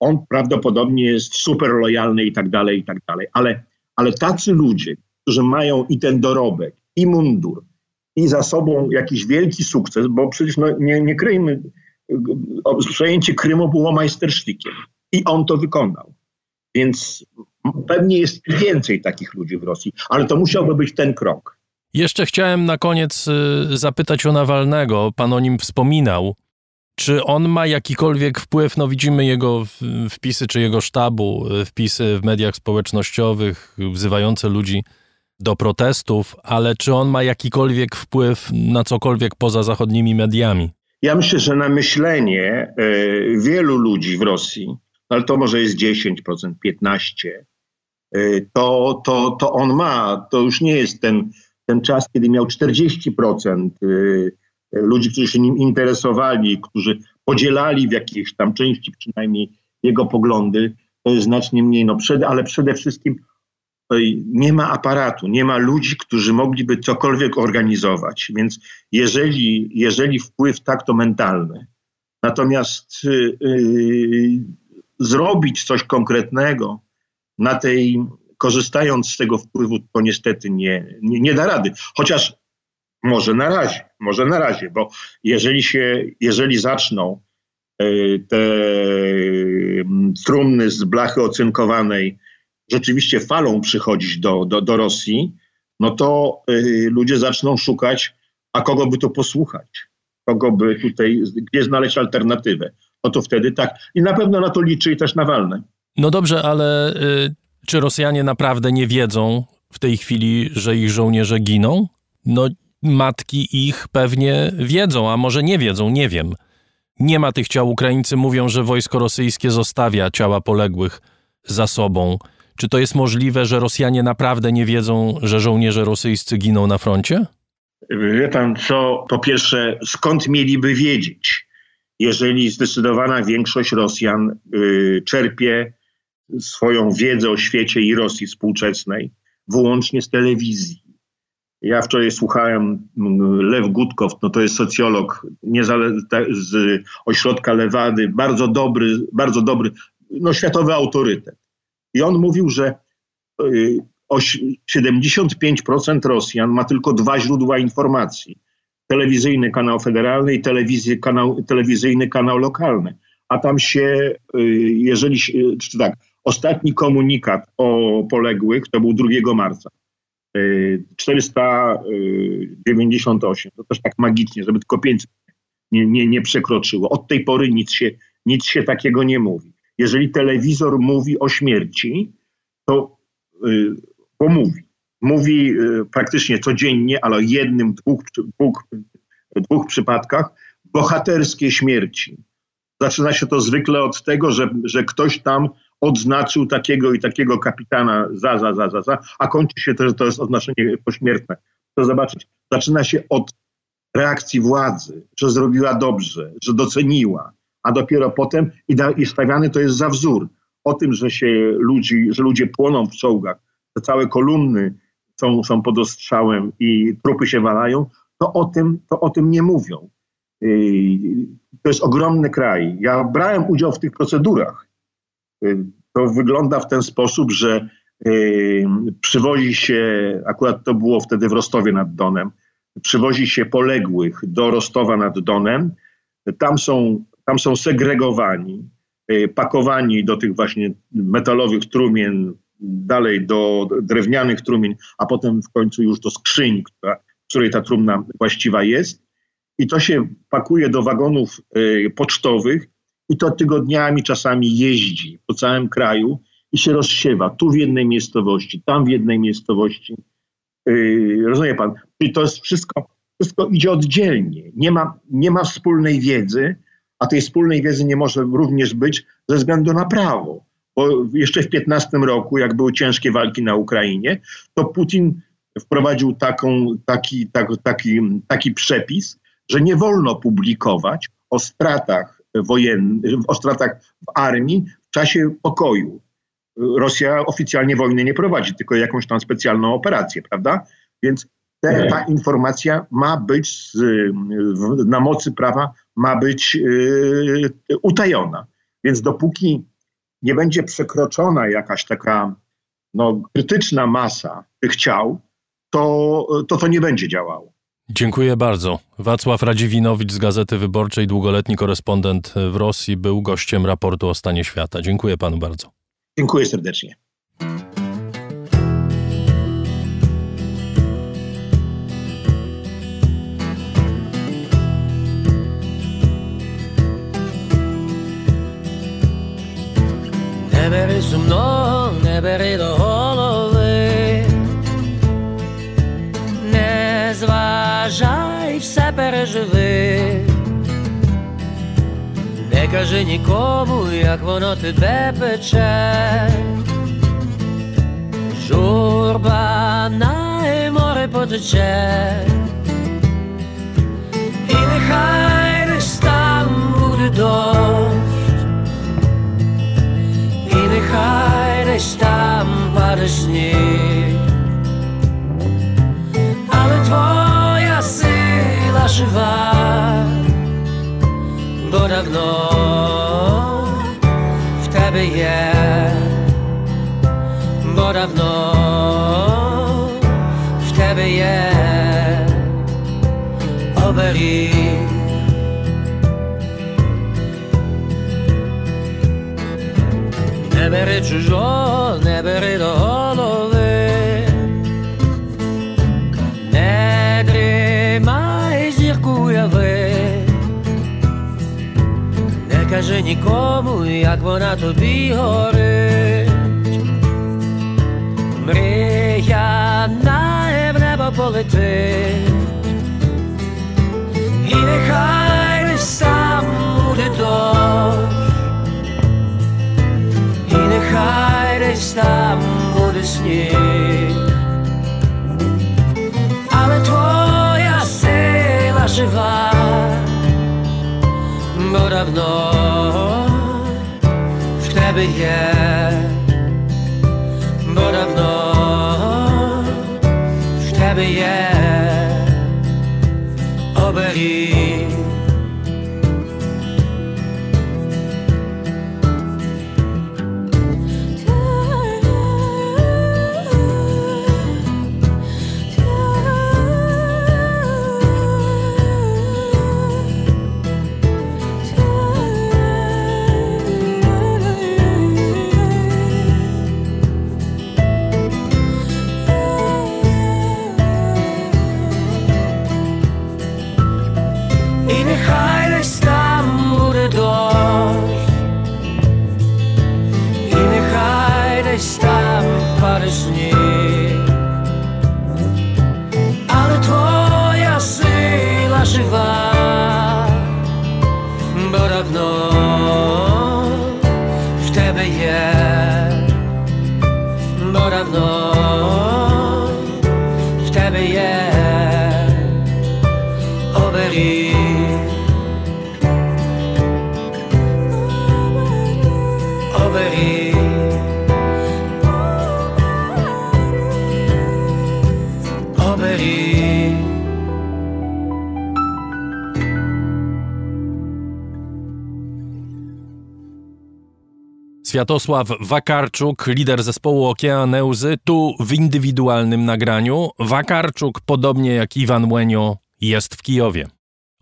[SPEAKER 4] On prawdopodobnie jest super lojalny i tak dalej, i tak dalej, ale, ale tacy ludzie, którzy mają i ten dorobek, i mundur, i za sobą jakiś wielki sukces, bo przecież no, nie, nie kryjmy, przejęcie Krymu było majstersztykiem i on to wykonał. Więc pewnie jest więcej takich ludzi w Rosji, ale to musiałby być ten krok.
[SPEAKER 1] Jeszcze chciałem na koniec y, zapytać o Nawalnego. Pan o nim wspominał. Czy on ma jakikolwiek wpływ? No widzimy jego wpisy, czy jego sztabu, y, wpisy w mediach społecznościowych, wzywające ludzi do protestów, ale czy on ma jakikolwiek wpływ na cokolwiek poza zachodnimi mediami?
[SPEAKER 4] Ja myślę, że na myślenie y, wielu ludzi w Rosji, no ale to może jest 10%, 15%, y, to, to, to on ma, to już nie jest ten, ten czas, kiedy miał 40% y, ludzi, którzy się nim interesowali, którzy podzielali w jakiejś tam części przynajmniej jego poglądy, to jest znacznie mniej, no przed, ale przede wszystkim nie ma aparatu, nie ma ludzi, którzy mogliby cokolwiek organizować. Więc jeżeli, jeżeli wpływ tak to mentalny, natomiast yy, zrobić coś konkretnego na tej, korzystając z tego wpływu, to niestety nie, nie, nie da rady. Chociaż może na razie, może na razie, bo jeżeli się, jeżeli zaczną y, te trumny z blachy ocynkowanej rzeczywiście falą przychodzić do, do, do Rosji, no to y, ludzie zaczną szukać, a kogo by to posłuchać, kogo by tutaj, gdzie znaleźć alternatywę. No to wtedy tak. I na pewno na to liczy i też Nawalny.
[SPEAKER 1] No dobrze, ale y, czy Rosjanie naprawdę nie wiedzą w tej chwili, że ich żołnierze giną? No matki ich pewnie wiedzą, a może nie wiedzą, nie wiem. Nie ma tych ciał. Ukraińcy mówią, że wojsko rosyjskie zostawia ciała poległych za sobą. Czy to jest możliwe, że Rosjanie naprawdę nie wiedzą, że żołnierze rosyjscy giną na froncie?
[SPEAKER 4] Wie pan co, po pierwsze, skąd mieliby wiedzieć, jeżeli zdecydowana większość Rosjan y, czerpie swoją wiedzę o świecie i Rosji współczesnej wyłącznie z telewizji. Ja wczoraj słuchałem mm, Lew Gutkow, no to jest socjolog z ośrodka Lewady, bardzo dobry, bardzo dobry, no światowy autorytet. I on mówił, że 75% y, Rosjan ma tylko dwa źródła informacji. Telewizyjny kanał federalny i kanał, telewizyjny kanał lokalny. A tam się, y, jeżeli, czy tak, ostatni komunikat o poległych to był 2 marca. 498, y, to też tak magicznie, żeby tylko 500 nie, nie, nie przekroczyło. Od tej pory nic się, nic się takiego nie mówi jeżeli telewizor mówi o śmierci, to yy, pomówi. Mówi yy, praktycznie codziennie, ale o jednym, dwóch, dwóch, dwóch przypadkach bohaterskie śmierci. Zaczyna się to zwykle od tego, że, że ktoś tam odznaczył takiego i takiego kapitana za, za, za, za, za, a kończy się to, że to jest odznaczenie pośmiertne. To zobaczyć, zaczyna się od reakcji władzy, że zrobiła dobrze, że doceniła, a dopiero potem i, da, i stawiany to jest za wzór. O tym, że się ludzi, że ludzie płoną w czołgach, te całe kolumny są, są pod ostrzałem i trupy się walają, to o tym, to o tym nie mówią. To jest ogromny kraj. Ja brałem udział w tych procedurach. To wygląda w ten sposób, że przywozi się, akurat to było wtedy w Rostowie nad Donem, przywozi się poległych do Rostowa nad Donem. Tam są, tam są segregowani, pakowani do tych właśnie metalowych trumien, dalej do drewnianych trumien, a potem w końcu już do skrzyń, która, której ta trumna właściwa jest. I to się pakuje do wagonów y, pocztowych i to tygodniami czasami jeździ po całym kraju i się rozsiewa. Tu w jednej miejscowości, tam w jednej miejscowości. Y, rozumie pan? I to jest wszystko, wszystko idzie oddzielnie. Nie ma, nie ma wspólnej wiedzy, a tej wspólnej wiedzy nie może również być ze względu na prawo. Bo jeszcze w 15 roku, jak były ciężkie walki na Ukrainie, to Putin wprowadził taką, taki, tak, taki, taki przepis, że nie wolno publikować o stratach wojennych, o stratach w armii w czasie pokoju. Rosja oficjalnie wojny nie prowadzi, tylko jakąś tam specjalną operację, prawda? Więc te, ta informacja ma być z, na mocy prawa, ma być yy, utajona. Więc dopóki nie będzie przekroczona jakaś taka no, krytyczna masa tych ciał, to, to to nie będzie działało.
[SPEAKER 1] Dziękuję bardzo. Wacław Radziwinowicz z Gazety Wyborczej, długoletni korespondent w Rosji, był gościem raportu o stanie świata. Dziękuję panu bardzo.
[SPEAKER 4] Dziękuję serdecznie.
[SPEAKER 2] Все переживи, не кажи нікому, як воно тебе пече, журба на море потече, і нехай десь там буде дощ. І нехай десь там паде сніг, але твоя сила жива, бо давно в тебе є, бо давно в тебе є оберіг. Не бери чужого, не бери не кажи нікому, як вона тобі горить. Мрія на небо полетить, і нехай десь там буде дощ. І нехай десь там буде сніг, Yeah.
[SPEAKER 1] Światosław Wakarczuk, lider zespołu Okeaneuzy, tu w indywidualnym nagraniu. Wakarczuk, podobnie jak Iwan Łenio, jest w Kijowie.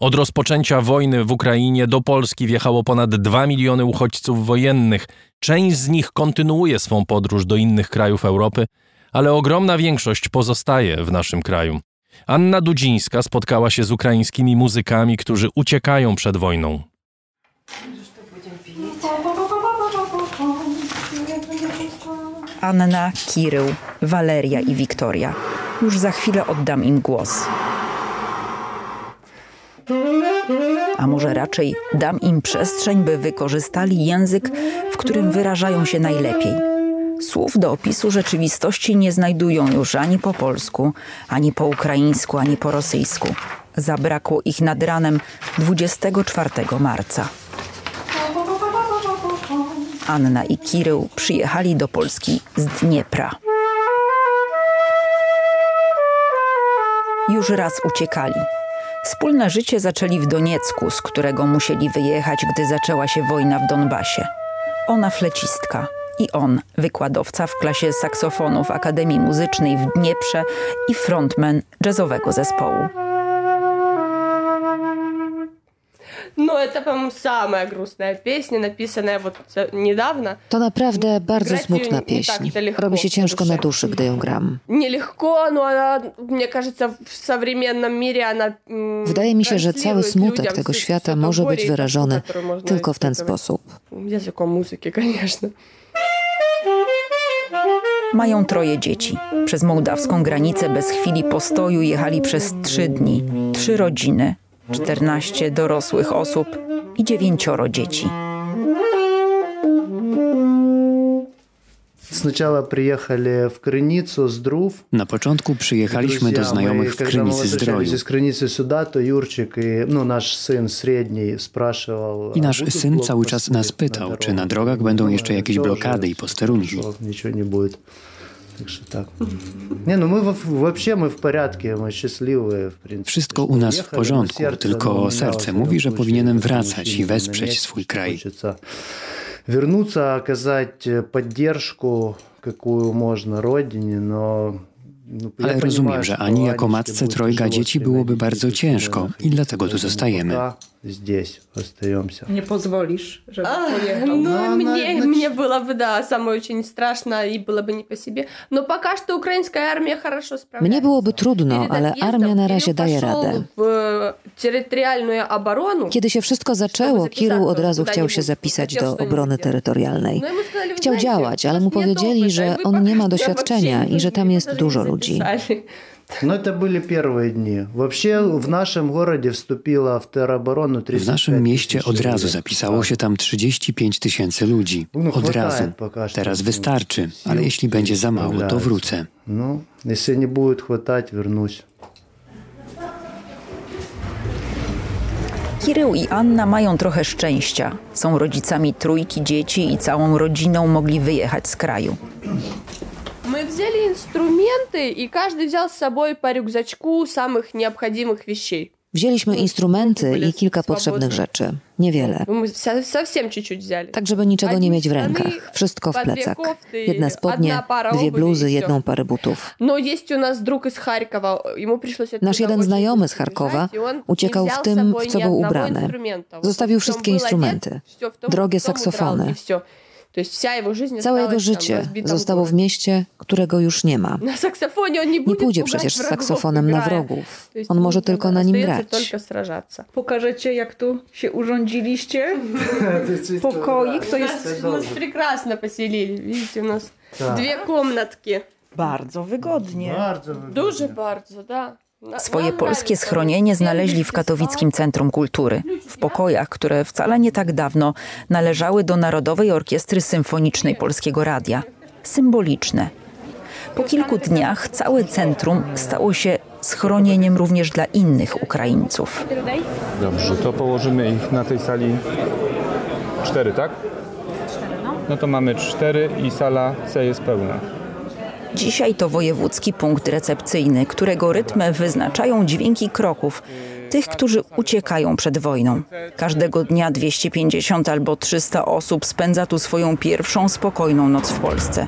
[SPEAKER 1] Od rozpoczęcia wojny w Ukrainie do Polski wjechało ponad 2 miliony uchodźców wojennych. Część z nich kontynuuje swą podróż do innych krajów Europy, ale ogromna większość pozostaje w naszym kraju. Anna Dudzińska spotkała się z ukraińskimi muzykami, którzy uciekają przed wojną.
[SPEAKER 5] Anna, Kirył, Waleria i Wiktoria. Już za chwilę oddam im głos. A może raczej dam im przestrzeń, by wykorzystali język, w którym wyrażają się najlepiej. Słów do opisu rzeczywistości nie znajdują już ani po polsku, ani po ukraińsku, ani po rosyjsku. Zabrakło ich nad ranem 24 marca. Anna i Kirył przyjechali do Polski z Dniepra. Już raz uciekali. Wspólne życie zaczęli w Doniecku, z którego musieli wyjechać, gdy zaczęła się wojna w Donbasie. Ona flecistka i on wykładowca w klasie saksofonu w Akademii Muzycznej w Dnieprze i frontman jazzowego zespołu.
[SPEAKER 6] Ну, это, по-моему, самая грустная песня, написанная вот э, недавно.
[SPEAKER 7] To naprawdę bardzo
[SPEAKER 6] Grać
[SPEAKER 7] smutna
[SPEAKER 6] nie tak
[SPEAKER 7] pieśń.
[SPEAKER 6] daleko
[SPEAKER 7] Robi się
[SPEAKER 6] na
[SPEAKER 7] ciężko na
[SPEAKER 6] duszę.
[SPEAKER 7] duszy, gdy ją gram.
[SPEAKER 6] Нелегко, но она, мне кажется, в современном мире она м,
[SPEAKER 7] Wydaje mi się, że cały
[SPEAKER 6] транслирует
[SPEAKER 7] smutek
[SPEAKER 6] людям
[SPEAKER 7] tego
[SPEAKER 6] всё-
[SPEAKER 7] świata
[SPEAKER 6] всё то
[SPEAKER 7] może
[SPEAKER 6] горе
[SPEAKER 7] być
[SPEAKER 6] и тоску,
[SPEAKER 7] wyrażony
[SPEAKER 6] которую можно
[SPEAKER 7] tylko w ten
[SPEAKER 6] испытывать.
[SPEAKER 7] sposób.
[SPEAKER 6] Языком музыки, конечно.
[SPEAKER 5] Mają troje dzieci. Przez mołdawską granicę bez chwili postoju jechali przez trzy dni. Trzy rodziny, 14 dorosłych osób i 9 dzieci.
[SPEAKER 8] Na początku przyjechaliśmy do znajomych w Krynicy Zdroju. I nasz syn cały czas nas pytał, czy na drogach będą jeszcze jakieś blokady i posterunki.
[SPEAKER 9] Так что так. Не, ну мы во- вообще мы в порядке, мы счастливые, в принципе.
[SPEAKER 8] Wszystko
[SPEAKER 9] что
[SPEAKER 8] u nas w
[SPEAKER 9] уехали, но
[SPEAKER 8] porządku,
[SPEAKER 9] сердце,
[SPEAKER 8] tylko
[SPEAKER 9] ну, у меня,
[SPEAKER 8] serce
[SPEAKER 9] во
[SPEAKER 8] mówi,
[SPEAKER 9] всяком
[SPEAKER 8] że
[SPEAKER 9] случае,
[SPEAKER 8] powinienem
[SPEAKER 9] потому
[SPEAKER 8] wracać
[SPEAKER 9] что
[SPEAKER 8] i
[SPEAKER 9] на
[SPEAKER 8] wesprzeć
[SPEAKER 9] месте
[SPEAKER 8] swój kraj.
[SPEAKER 9] Хочется вернуться, оказать э, поддержку, какую можно родине, но ну, я
[SPEAKER 8] Ale
[SPEAKER 9] понимаю,
[SPEAKER 8] rozumiem, że
[SPEAKER 9] что
[SPEAKER 8] Ani jako
[SPEAKER 9] Анечке
[SPEAKER 8] matce
[SPEAKER 9] будет
[SPEAKER 8] trojga
[SPEAKER 9] тяжело
[SPEAKER 8] dzieci
[SPEAKER 9] с
[SPEAKER 8] byłoby
[SPEAKER 9] тремя
[SPEAKER 8] bardzo
[SPEAKER 9] детьми,
[SPEAKER 8] ciężko
[SPEAKER 9] находиться,
[SPEAKER 8] i dlatego tu
[SPEAKER 9] поэтому
[SPEAKER 8] zostajemy.
[SPEAKER 9] пока Здесь остаемся.
[SPEAKER 10] Nie pozwolisz, żeby
[SPEAKER 6] А,
[SPEAKER 10] pojechał.
[SPEAKER 6] Ну,
[SPEAKER 9] Ну, она,
[SPEAKER 6] мне,
[SPEAKER 9] значит-
[SPEAKER 6] мне было бы, да, самое очень страшно и было бы не по себе. Но пока что украинская армия хорошо справляется.
[SPEAKER 7] Mnie byłoby trudno,
[SPEAKER 6] Перед
[SPEAKER 7] ale
[SPEAKER 6] отъездом
[SPEAKER 7] armia na
[SPEAKER 6] Кирилл
[SPEAKER 7] razie daje
[SPEAKER 6] пошел
[SPEAKER 7] radę.
[SPEAKER 6] в э, территориальную оборону.
[SPEAKER 7] Kiedy się wszystko zaczęło, Kirył od razu chciał się zapisać do obrony terytorialnej.
[SPEAKER 6] No i mu сказали, "Вы
[SPEAKER 7] Chciał
[SPEAKER 6] знаете,
[SPEAKER 7] działać, ale
[SPEAKER 6] у
[SPEAKER 7] mu
[SPEAKER 6] нас нет
[SPEAKER 7] powiedzieli,
[SPEAKER 6] опыта,
[SPEAKER 7] że
[SPEAKER 6] и вы
[SPEAKER 7] on nie
[SPEAKER 6] пока
[SPEAKER 7] ma
[SPEAKER 6] что
[SPEAKER 7] doświadczenia
[SPEAKER 6] вообще
[SPEAKER 7] i że tam
[SPEAKER 6] не
[SPEAKER 7] jest
[SPEAKER 6] даже
[SPEAKER 7] dużo
[SPEAKER 6] не
[SPEAKER 7] ludzi.
[SPEAKER 6] записали.
[SPEAKER 9] Но это были первые дни. Вообще в нашем городе вступило в тероборону 35
[SPEAKER 8] W naszym mieście
[SPEAKER 9] тысяч
[SPEAKER 8] od razu
[SPEAKER 9] человек.
[SPEAKER 8] zapisało się tam 35 tysięcy ludzi.
[SPEAKER 9] No,
[SPEAKER 8] Od
[SPEAKER 9] chwataje
[SPEAKER 8] razu.
[SPEAKER 9] пока что.
[SPEAKER 8] Teraz wystarczy,
[SPEAKER 9] Sił
[SPEAKER 8] ale jeśli będzie za mało, to
[SPEAKER 9] sправляются.
[SPEAKER 8] wrócę.
[SPEAKER 9] Ну, если не будет хватать, вернусь.
[SPEAKER 5] Kirył i Anna mają trochę szczęścia. Są rodzicami trójki dzieci i całą rodziną mogli wyjechać z kraju.
[SPEAKER 6] Мы взяли инструменты, и каждый взял с собой по рюкзачку самых необходимых вещей.
[SPEAKER 7] Wzięliśmy instrumenty i kilka potrzebnych rzeczy. Niewiele.
[SPEAKER 6] Ну, Мы со- совсем чуть-чуть взяли.
[SPEAKER 7] Tak, żeby niczego nie mieć w
[SPEAKER 6] Одни
[SPEAKER 7] rękach.
[SPEAKER 6] штаны,
[SPEAKER 7] Wszystko w
[SPEAKER 6] po dwie
[SPEAKER 7] plecach.
[SPEAKER 6] kofty,
[SPEAKER 7] Jedne spodnie,
[SPEAKER 6] одна пара
[SPEAKER 7] dwie
[SPEAKER 6] обуви
[SPEAKER 7] bluzy,
[SPEAKER 6] i
[SPEAKER 7] jedną
[SPEAKER 6] всё.
[SPEAKER 7] parę butów.
[SPEAKER 6] Но есть у нас друг из Харькова, ему пришлось оттуда
[SPEAKER 7] Nasz jeden
[SPEAKER 6] очень
[SPEAKER 7] znajomy
[SPEAKER 6] быстро
[SPEAKER 7] z Charkowa
[SPEAKER 6] бежать, и он не
[SPEAKER 7] uciekał
[SPEAKER 6] взял
[SPEAKER 7] w
[SPEAKER 6] с
[SPEAKER 7] tym,
[SPEAKER 6] собой
[SPEAKER 7] w co
[SPEAKER 6] ни
[SPEAKER 7] był
[SPEAKER 6] одного
[SPEAKER 7] ubrany.
[SPEAKER 6] инструмента. Вот
[SPEAKER 7] Zostawił
[SPEAKER 6] в чем
[SPEAKER 7] wszystkie
[SPEAKER 6] был
[SPEAKER 7] instrumenty.
[SPEAKER 6] одет, всё в том-
[SPEAKER 7] Drogie
[SPEAKER 6] в том
[SPEAKER 7] saksofony.
[SPEAKER 6] убрал, и всё. То есть вся его жизнь
[SPEAKER 7] Całe jego
[SPEAKER 6] осталась там, в
[SPEAKER 7] życie
[SPEAKER 6] разбитом
[SPEAKER 7] zostało w
[SPEAKER 6] городе.
[SPEAKER 7] mieście, którego już nie ma.
[SPEAKER 6] На саксофоне он не
[SPEAKER 7] Nie
[SPEAKER 6] будет
[SPEAKER 7] pójdzie
[SPEAKER 6] пугать
[SPEAKER 7] przecież z
[SPEAKER 6] врагов,
[SPEAKER 7] saksofonem na
[SPEAKER 6] играя.
[SPEAKER 7] wrogów.
[SPEAKER 6] То есть
[SPEAKER 7] On może
[SPEAKER 6] нужно,
[SPEAKER 7] tylko
[SPEAKER 6] да,
[SPEAKER 7] na nim
[SPEAKER 6] остается
[SPEAKER 7] grać.
[SPEAKER 6] только сражаться.
[SPEAKER 10] Pokażecie, jak tu się urządziliście? Pokoik to jest
[SPEAKER 6] Нас прекрасно поселили. Видите, у нас две комнатки.
[SPEAKER 10] bardzo wygodnie.
[SPEAKER 9] Bardzo
[SPEAKER 6] Дуже bardzo, да.
[SPEAKER 5] Swoje polskie schronienie znaleźli w Katowickim Centrum Kultury, w pokojach, które wcale nie tak dawno należały do Narodowej Orkiestry Symfonicznej Polskiego Radia. Symboliczne. Po kilku dniach całe centrum stało się schronieniem również dla innych Ukraińców.
[SPEAKER 11] Dobrze, to położymy ich na tej sali cztery, tak? No. no to mamy cztery i sala C jest pełna.
[SPEAKER 5] Dzisiaj to wojewódzki punkt recepcyjny, którego rytm wyznaczają dźwięki kroków, tych, którzy uciekają przed wojną. Każdego dnia 250 albo 300 osób spędza tu swoją pierwszą spokojną noc w Polsce.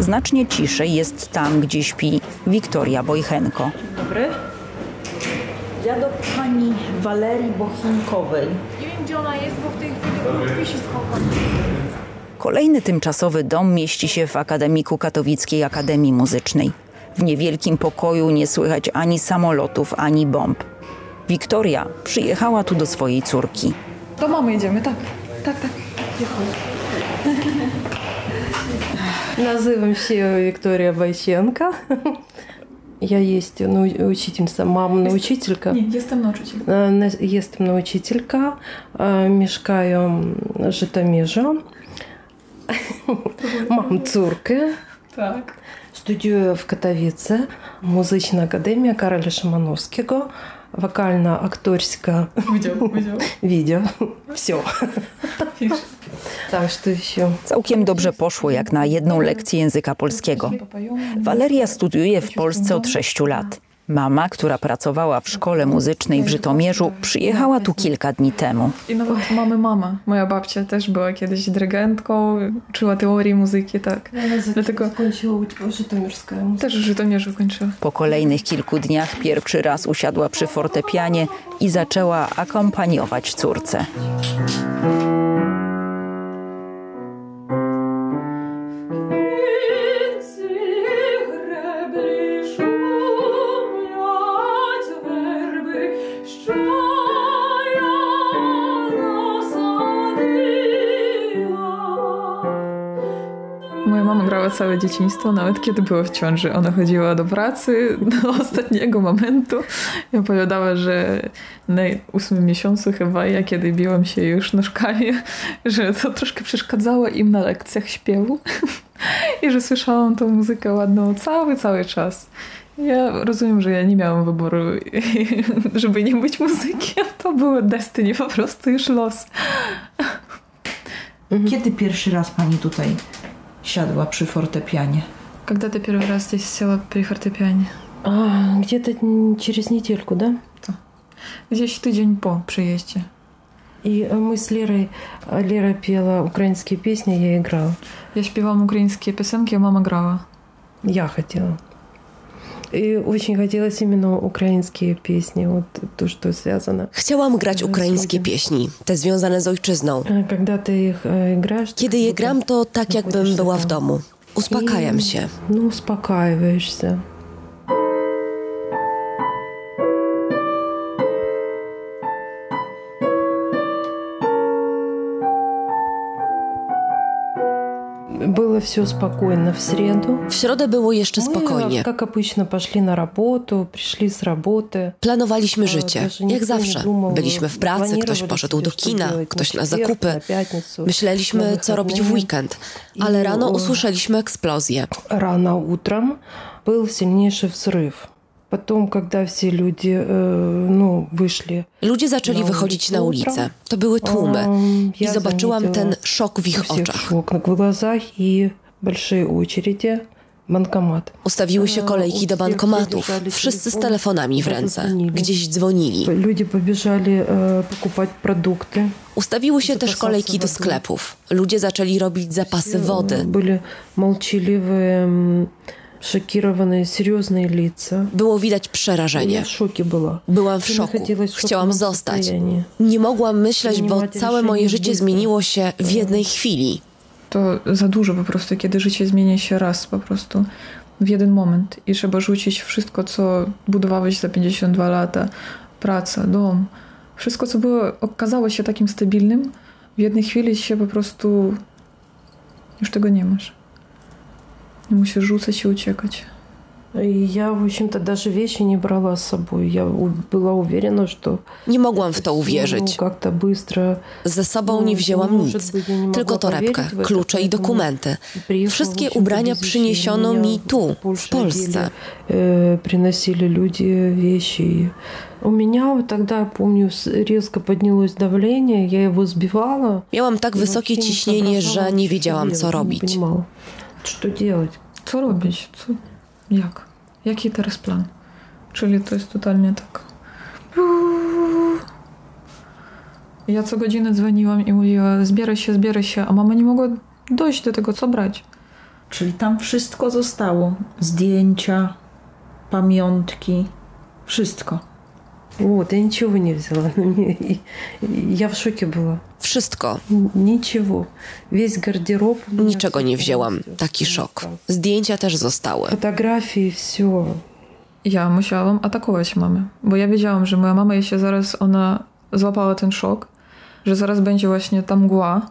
[SPEAKER 5] Znacznie ciszej jest tam, gdzie śpi Wiktoria Bojchenko.
[SPEAKER 10] Dobry. Ja do pani Walerii Bochinkowej. Nie wiem, gdzie ona jest, bo w tej chwili się schowam.
[SPEAKER 5] Kolejny tymczasowy dom mieści się w Akademiku Katowickiej Akademii Muzycznej. W niewielkim pokoju nie słychać ani samolotów, ani bomb. Wiktoria przyjechała tu do swojej córki.
[SPEAKER 10] Do mamy idziemy, tak. Tak, tak.
[SPEAKER 12] Называм się Виктория Бойченко. Я есть ну, учительница, мамна учителька.
[SPEAKER 10] Nie, jestem nauczycielką.
[SPEAKER 12] Э, на- Jestem nauczycielka, э, mieszkają w Żytomierzu. Mam córkę,
[SPEAKER 10] Tak.
[SPEAKER 12] studiuję w Katowice, Muzyczna Akademia Karola Szymanowskiego, wokalna-aktorska.
[SPEAKER 10] Widział, widział.
[SPEAKER 12] Видео. Все. Так, что еще?
[SPEAKER 5] Całkiem dobrze poszło jak na jedną lekcję języka polskiego. Waleria studiuje w Polsce od 6 lat. Mama, która pracowała w szkole muzycznej w Żytomierzu, przyjechała tu kilka dni temu.
[SPEAKER 10] I nawet mamy mama. Moja babcia też była kiedyś dyrygentką, uczyła teorii muzyki, tak. Dlatego
[SPEAKER 12] Skończyła Żytomierska
[SPEAKER 10] też w Żytomierzu kończyła.
[SPEAKER 5] Po kolejnych kilku dniach pierwszy raz usiadła przy fortepianie i zaczęła akompaniować córce.
[SPEAKER 10] Mama grała całe dzieciństwo, nawet kiedy była w ciąży. Ona chodziła do pracy do ostatniego momentu i opowiadała, że na ósmym miesiącu chyba ja, kiedy biłam się już nóżkami, że to troszkę przeszkadzało im na lekcjach śpiewu i że słyszałam tą muzykę ładną cały, cały czas. Ja rozumiem, że ja nie miałam wyboru, żeby nie być muzykiem. To było destiny, po prostu już los.
[SPEAKER 13] Kiedy pierwszy raz pani tutaj siadła przy fortepianie?
[SPEAKER 10] Когда ты первый раз здесь села при фортепиане?
[SPEAKER 12] А, где-то н- через недельку, да?
[SPEAKER 10] Gdzieś tydzień po przyjeździe.
[SPEAKER 12] И э, мы с Лерой, а, Лера пела украинские песни, я играла.
[SPEAKER 10] Я śpiewałam ukraińskie piosenki, a mama grała.
[SPEAKER 12] Я хотела. И очень хотелось именно украинские песни, вот то, что связано.
[SPEAKER 14] Chciałam grać ukraińskie pieśni, te związane z ojczyzną.
[SPEAKER 12] А Когда ты их э, играешь...
[SPEAKER 14] Kiedy je gram, to tak jakbym była w domu. Uspokajam się.
[SPEAKER 12] Ну, успокаиваешься. Было все spokojnie w среду.
[SPEAKER 14] W środę było jeszcze spokojnie.
[SPEAKER 12] Мы, как обычно, пошли на работу, пришли с работы.
[SPEAKER 14] Planowaliśmy życie,
[SPEAKER 12] Даже
[SPEAKER 14] jak
[SPEAKER 12] никто не
[SPEAKER 14] zawsze.
[SPEAKER 12] думал,
[SPEAKER 14] Byliśmy w pracy, ktoś
[SPEAKER 12] планировали
[SPEAKER 14] poszedł
[SPEAKER 12] себе,
[SPEAKER 14] do
[SPEAKER 12] что
[SPEAKER 14] kina,
[SPEAKER 12] делать
[SPEAKER 14] ktoś
[SPEAKER 12] на
[SPEAKER 14] na
[SPEAKER 12] четверг,
[SPEAKER 14] zakupy.
[SPEAKER 12] на пятницу, на
[SPEAKER 14] Myśleliśmy, co robić w
[SPEAKER 12] выходные.
[SPEAKER 14] weekend, ale rano
[SPEAKER 12] o-
[SPEAKER 14] usłyszeliśmy eksplozję.
[SPEAKER 12] Рано утром был сильнейший взрыв. Потом, когда все люди э, ну, wышли
[SPEAKER 14] Ludzie zaczęli
[SPEAKER 12] na
[SPEAKER 14] wychodzić na
[SPEAKER 12] ulicę
[SPEAKER 14] ulicę. To były tłumy.
[SPEAKER 12] Um,
[SPEAKER 14] I
[SPEAKER 12] ja
[SPEAKER 14] zobaczyłam
[SPEAKER 12] заметила
[SPEAKER 14] ten szok w
[SPEAKER 12] у
[SPEAKER 14] ich
[SPEAKER 12] всех
[SPEAKER 14] oczach.
[SPEAKER 12] шок в глазах и большие очереди банкомат.
[SPEAKER 14] Ustawiły się kolejki do bankomatów. Wszyscy z telefonami w ręce. Gdzieś dzwonili.
[SPEAKER 12] Люди побежали э, покупать продукты.
[SPEAKER 14] Ustawiły się też kolejki do sklepów. Ludzie zaczęli robić zapasy wody.
[SPEAKER 12] Были молчаливые,
[SPEAKER 14] było widać przerażenie. Byłam w szoku. Chciałam zostać. Nie mogłam myśleć, bo całe moje życie zmieniło się w э, jednej chwili.
[SPEAKER 10] To za dużo po prostu, kiedy życie zmienia się raz po prostu w jeden moment i trzeba rzucić wszystko, co budowałeś za 52 lata, praca, dom, wszystko, co było, okazało się takim stabilnym, w jednej chwili się po prostu już tego nie masz. I musisz rzucać i uciekać.
[SPEAKER 12] И я, в общем-то, даже вещи не брала с собой. Я у- была уверена, что
[SPEAKER 14] Nie mogłam w to
[SPEAKER 12] ну,
[SPEAKER 14] uwierzyć.
[SPEAKER 12] как-то bыстро
[SPEAKER 14] Ze sobą nie wzięłam nic, tylko torebkę, klucze i dokumenty. Wszystkie ubrania przyniesiono mi tu, w Polsce.
[SPEAKER 12] э, приносили люди вещи. И У меня вот тогда, помню, с- резко поднялось давление, я его сбивала.
[SPEAKER 14] Miałam tak wysokie ciśnienie, że nie wiedziałam, co robić.
[SPEAKER 12] понимала, что делать.
[SPEAKER 10] Co robić? Co? Jak? Jaki teraz plan? Czyli to jest totalnie tak Ja co godzinę dzwoniłam i mówiła, zbieraj się, zbieraj się, a mama nie mogła dojść do tego, co brać.
[SPEAKER 13] Czyli tam wszystko zostało. Zdjęcia, pamiątki, wszystko.
[SPEAKER 12] Вот, я ничего не взяла на меня. И, я в шоке была.
[SPEAKER 14] Wszystko.
[SPEAKER 12] Ничего. Весь гардероб.
[SPEAKER 14] Niczego nie wzięłam. Taki szok. Zdjęcia też zostały.
[SPEAKER 12] Fotografii, все.
[SPEAKER 10] Ja musiałam atakować mamę, bo ja wiedziałam, że moja mama, jeśli zaraz ona złapała ten szok, że zaraz będzie właśnie ta mgła,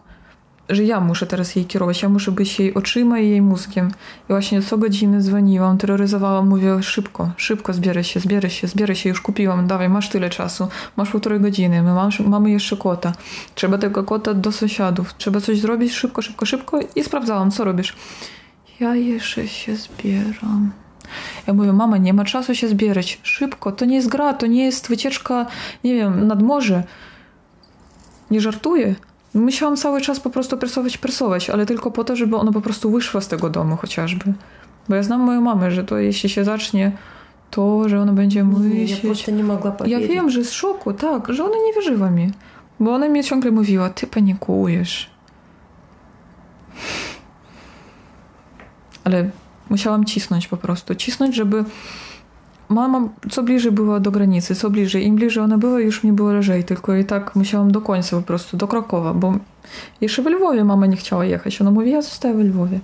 [SPEAKER 10] że ja muszę teraz jej kierować, ja muszę być jej oczyma i jej mózgiem. I właśnie co godziny dzwoniłam, terroryzowałam, mówiła szybko, szybko zbieraj się, zbieraj się, zbieraj się, już kupiłam, dawaj, masz tyle czasu, masz półtorej godziny, my masz, mamy jeszcze kota, trzeba tego kota do sąsiadów, trzeba coś zrobić szybko, szybko, szybko i sprawdzałam, co robisz. Ja jeszcze się zbieram. Ja mówię, mama, nie ma czasu się zbierać. Szybko, to nie jest gra, to nie jest wycieczka, nie wiem, nad morze. Nie żartuję. Musiałam cały czas po prostu presować, presować, ale tylko po to, żeby ono po prostu wyszło z tego domu chociażby. Bo ja znam moją mamę, że to jeśli się zacznie to, że ona będzie mówić...
[SPEAKER 12] Ja po prostu nie mogła powiedzieć.
[SPEAKER 10] Ja wiem, że z szoku, tak, że ona nie wierzyła mi. Bo ona mi ciągle mówiła, ty panikujesz. Ale musiałam cisnąć po prostu. Cisnąć, żeby do granicy, co bliżej. Im bliżej ona była, już mi było lżej. Tylko i tak musiałam do końca po prostu, do Krakowa, bo jeszcze w Lwowie mama nie chciała jechać. Ona mówi, ja zostaję w Lwowie.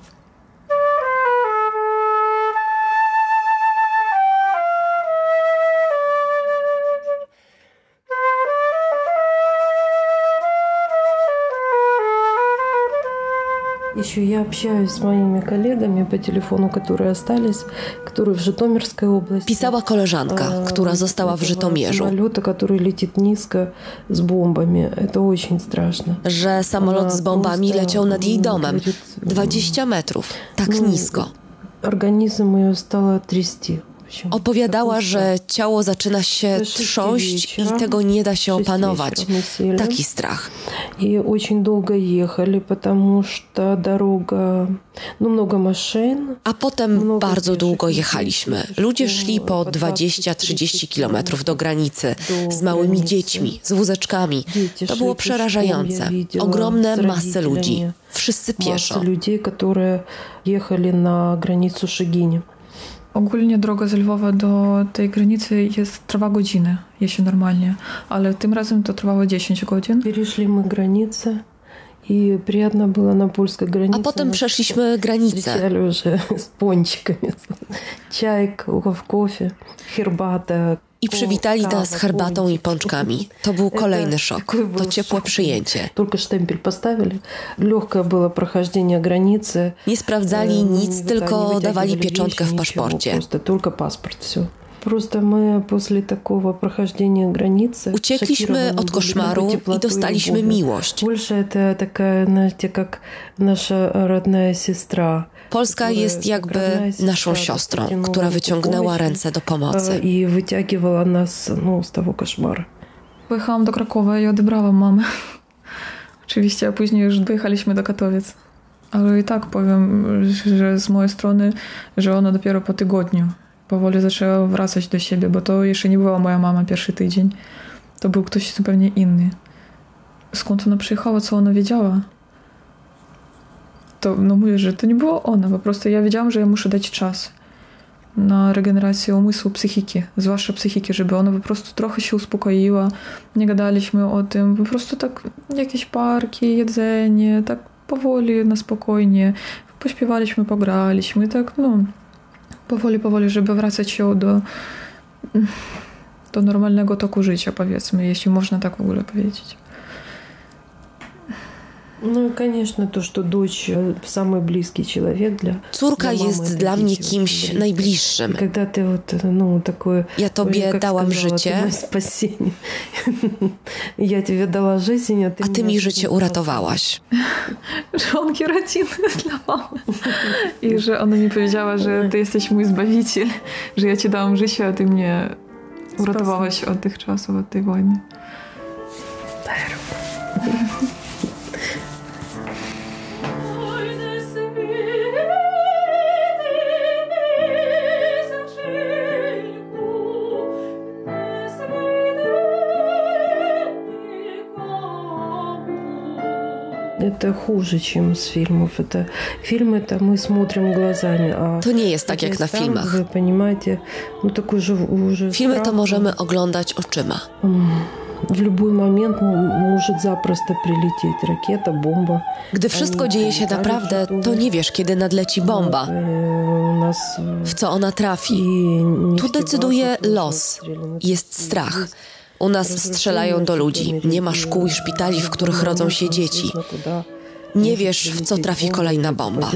[SPEAKER 12] Еще я общаюсь с моими коллегами по телефону, которые остались, которые в Житомирской области.
[SPEAKER 14] Pisała koleżanka, która została w Żytomierzu.
[SPEAKER 12] Самолета, который летит низко с бомбами. Это очень страшно.
[SPEAKER 14] Że samolot z bombami leciał nad jej domem. 20 metrów. Tak nisko.
[SPEAKER 12] Организм ее стало трясти.
[SPEAKER 14] Opowiadała, że ciało zaczyna się trząść i tego nie da się opanować. Taki strach.
[SPEAKER 12] И очень долго ехали, потому что дорога, ну много машин.
[SPEAKER 14] A potem bardzo długo jechaliśmy. Ludzie szli po 20-30 kilometrów do granicy z małymi dziećmi, z wózeczkami. To było przerażające. Ogromne masy ludzi. Wszyscy pieszo.
[SPEAKER 12] Masy ludzi, które jechali na granicę Szyginie.
[SPEAKER 10] Ogólnie droga z Lwowa do tej granicy jest trwa godziny, jeśli normalnie, ale tym razem to trwało 10 godzin.
[SPEAKER 12] Перешли мы границы. И приятно было на польской границе.
[SPEAKER 14] A potem przeszliśmy granicę.
[SPEAKER 12] Встречали уже с пончиками. Чай, кофе, хербата.
[SPEAKER 14] i przywitali nas herbatą i pączkami. To był kolejny szok. To ciepłe przyjęcie.
[SPEAKER 12] Tylko sztempel postawili. Lekkie było przechodzenie granicy.
[SPEAKER 14] Nie sprawdzali nic, tylko dawali pieczątkę w paszporcie.
[SPEAKER 12] Tylko paszport,
[SPEAKER 14] Uciekliśmy od koszmaru i dostaliśmy miłość. Polska jest jakby naszą siostrą, która wyciągnęła ręce do pomocy.
[SPEAKER 12] I wyciągnęła nas no, z tego koszmaru.
[SPEAKER 10] Pojechałam do Krakowa i odebrałam mamę. Oczywiście, a później już dojechaliśmy do Katowic. Ale i tak powiem, że z mojej strony, że ona dopiero po tygodniu powoli zaczęła wracać do siebie, bo to jeszcze nie była moja mama pierwszy tydzień. To był ktoś zupełnie inny. Skąd ona przyjechała, co ona wiedziała? To, no mówię, że to nie było ona, po prostu ja wiedziałam, że ja muszę dać czas na regenerację umysłu, psychiki, zwłaszcza psychiki, żeby ona po prostu trochę się uspokoiła. Nie gadaliśmy o tym, po prostu tak jakieś parki, jedzenie, tak powoli, na spokojnie. Pośpiewaliśmy, pograliśmy, tak no powoli, powoli, żeby wracać się do, do normalnego toku życia, powiedzmy, jeśli można tak w ogóle powiedzieć.
[SPEAKER 12] Ну, конечно, то, что дочь самый близкий человек для
[SPEAKER 14] Córka
[SPEAKER 12] для
[SPEAKER 14] jest
[SPEAKER 12] мамы,
[SPEAKER 14] dla
[SPEAKER 12] это
[SPEAKER 14] mnie
[SPEAKER 12] дети,
[SPEAKER 14] kimś
[SPEAKER 12] вот,
[SPEAKER 14] najbliższym.
[SPEAKER 12] Когда ты вот, ну, такое...
[SPEAKER 14] Ja tobie
[SPEAKER 12] как
[SPEAKER 14] dałam
[SPEAKER 12] сказала,
[SPEAKER 14] życie,
[SPEAKER 12] Ты мое спасение. Я тебе dała życie, a ty,
[SPEAKER 14] a ty
[SPEAKER 12] mnie
[SPEAKER 14] mi życie uratowałaś.
[SPEAKER 10] Członki rodziny dla mamy. I że ona mi powiedziała, że ty jesteś mój zbawiciel, że ja ci dałam życie, a ty mnie uratowałaś od tych czasów, od tej wojny.
[SPEAKER 12] Это хуже, чем с фильмов. Это фильмы это мы смотрим глазами, а
[SPEAKER 14] To nie jest tak jak na
[SPEAKER 12] там,
[SPEAKER 14] filmach.
[SPEAKER 12] Вы понимаете, ну такой же уже
[SPEAKER 14] Filmy to
[SPEAKER 12] страх.
[SPEAKER 14] możemy oglądać oczyma.
[SPEAKER 12] В любой момент м- может запросто прилететь ракета, бомба.
[SPEAKER 14] Gdy wszystko dzieje się naprawdę, to nie wiesz, kiedy nadleci bomba, w co ona trafi. Tu decyduje los. Jest strach. U nas strzelają do ludzi. Nie ma szkół i szpitali, w których rodzą się dzieci. Nie wiesz, w co trafi kolejna bomba.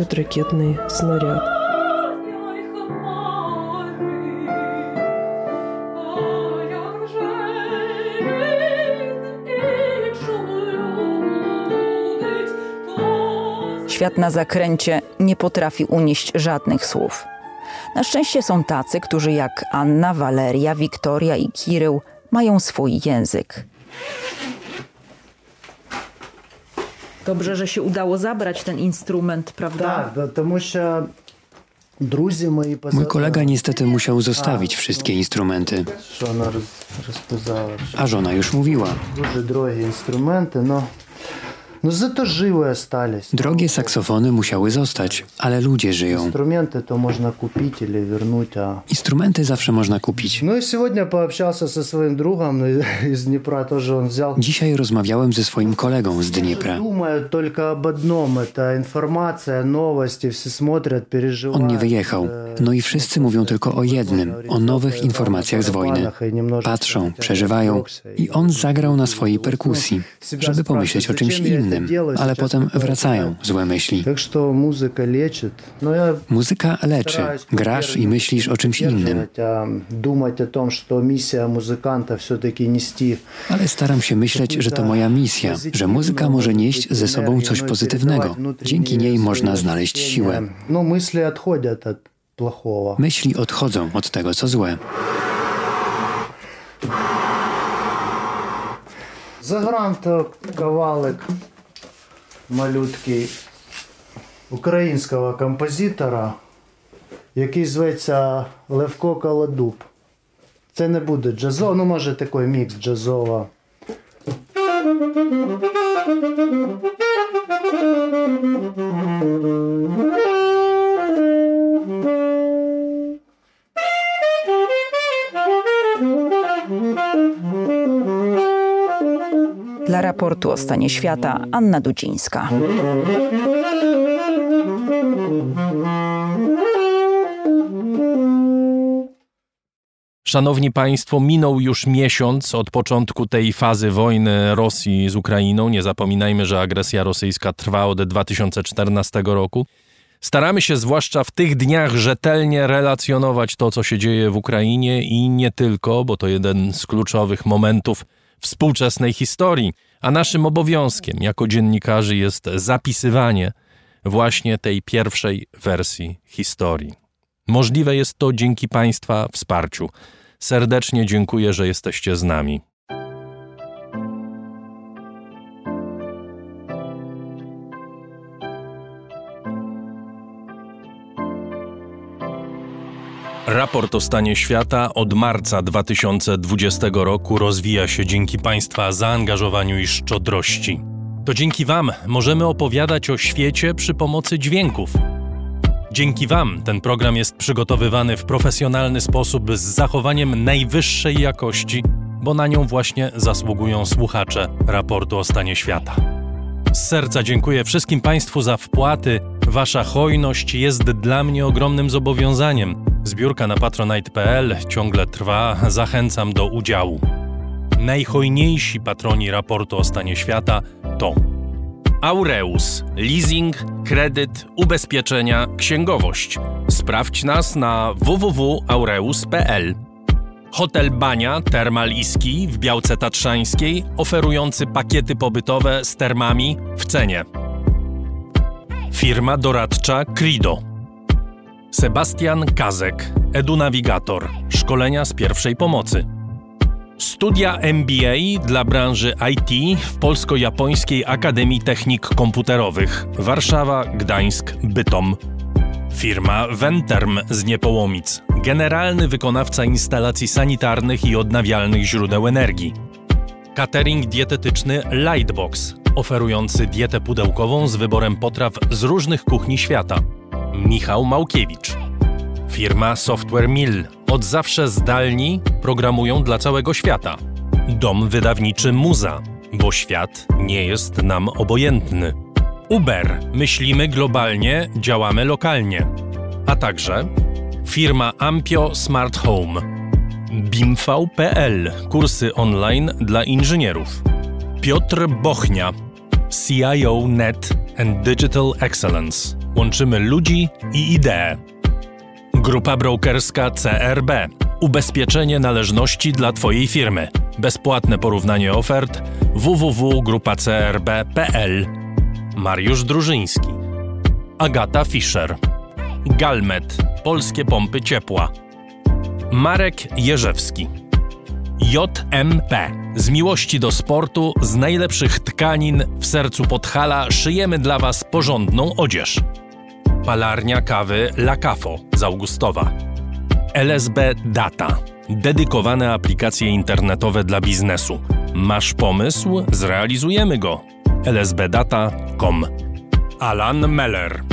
[SPEAKER 5] Świat na zakręcie nie potrafi unieść żadnych słów. Na szczęście są tacy, którzy jak Anna, Waleria, Wiktoria i Kirył mają swój język. Dobrze, że się udało zabrać ten instrument, prawda?
[SPEAKER 9] Tak, ponieważ
[SPEAKER 8] Mój kolega niestety musiał zostawić wszystkie instrumenty. A żona już mówiła.
[SPEAKER 9] Duże drogie instrumenty, no
[SPEAKER 8] Drogie saksofony musiały zostać, ale ludzie żyją.
[SPEAKER 9] Инструменты то можно купить или вернуть, а
[SPEAKER 8] Instrumenty zawsze można kupić.
[SPEAKER 9] Ну и сегодня пообщался со своим другом ну, из Днепра, тоже он взял.
[SPEAKER 8] Dzisiaj rozmawiałem ze swoim kolegą z Dniepra.
[SPEAKER 9] Думают только об одном, это информация, новости, все смотрят, переживают.
[SPEAKER 8] On nie wyjechał. No i wszyscy mówią tylko o jednym, o nowych informacjach z wojny. Patrzą, przeżywają i on zagrał na swojej perkusji, żeby pomyśleć o czymś innym, ale potem wracają złe myśli. Muzyka leczy. Grasz i myślisz o czymś innym. Ale staram się myśleć, że to moja misja, że muzyka może nieść ze sobą coś pozytywnego. Dzięki niej można znaleźć siłę. Myśli odchodzą od tego, co złe.
[SPEAKER 9] Zagram to kawałek малюткий українського композитора, який зветься Левко Колодуб. Це не буде джазово, ну може такий мікс джазова.
[SPEAKER 5] Dla raportu o stanie świata Anna Dudzińska.
[SPEAKER 1] Szanowni Państwo, minął już miesiąc od początku tej fazy wojny Rosji z Ukrainą. Nie zapominajmy, że agresja rosyjska trwa od 2014 roku. Staramy się zwłaszcza w tych dniach rzetelnie relacjonować to, co się dzieje w Ukrainie i nie tylko, bo to jeden z kluczowych momentów współczesnej historii. A naszym obowiązkiem jako dziennikarzy jest zapisywanie właśnie tej pierwszej wersji historii. Możliwe jest to dzięki Państwa wsparciu. Serdecznie dziękuję, że jesteście z nami. Raport o stanie świata od marca 2020 roku rozwija się dzięki Państwa zaangażowaniu i szczodrości. To dzięki Wam możemy opowiadać o świecie przy pomocy dźwięków. Dzięki Wam ten program jest przygotowywany w profesjonalny sposób z zachowaniem najwyższej jakości, bo na nią właśnie zasługują słuchacze raportu o stanie świata. Z serca dziękuję wszystkim Państwu za wpłaty. Wasza hojność jest dla mnie ogromnym zobowiązaniem. Zbiórka na patronite.pl ciągle trwa, zachęcam do udziału. Najhojniejsi patroni raportu o stanie świata to Aureus, leasing, kredyt, ubezpieczenia, księgowość. Sprawdź nas na www.aureus.pl. Hotel Bania Termal Iski w Białce Tatrzańskiej, oferujący pakiety pobytowe z termami w cenie. Firma doradcza Crido. Sebastian Kazek, edunawigator, szkolenia z pierwszej pomocy. Studia MBA dla branży IT w Polsko-Japońskiej Akademii Technik Komputerowych Warszawa, Gdańsk, Bytom. Firma Venterm z Niepołomic, generalny wykonawca instalacji sanitarnych i odnawialnych źródeł energii. Catering dietetyczny Lightbox, oferujący dietę pudełkową z wyborem potraw z różnych kuchni świata. Michał Małkiewicz. Firma Software Mill. Od zawsze zdalni programują dla całego świata. Dom wydawniczy Muza, bo świat nie jest nam obojętny. Uber. Myślimy globalnie, działamy lokalnie. A także firma Ampio Smart Home. BIMV.pl. Kursy online dla inżynierów. Piotr Bochnia. CIO Net and Digital Excellence. Łączymy ludzi i idee. Grupa brokerska CRB. Ubezpieczenie należności dla Twojej firmy. Bezpłatne porównanie ofert www.grupacrb.pl. Mariusz Drużyński. Agata Fischer. Galmet. Polskie pompy ciepła. Marek Jerzewski. JMP. Z miłości do sportu, z najlepszych tkanin w sercu Podhala szyjemy dla Was porządną odzież. Palarnia kawy La Cafo z Augustowa. LSB Data. Dedykowane aplikacje internetowe dla biznesu. Masz pomysł? Zrealizujemy go. lsbdata.com Alan Meller.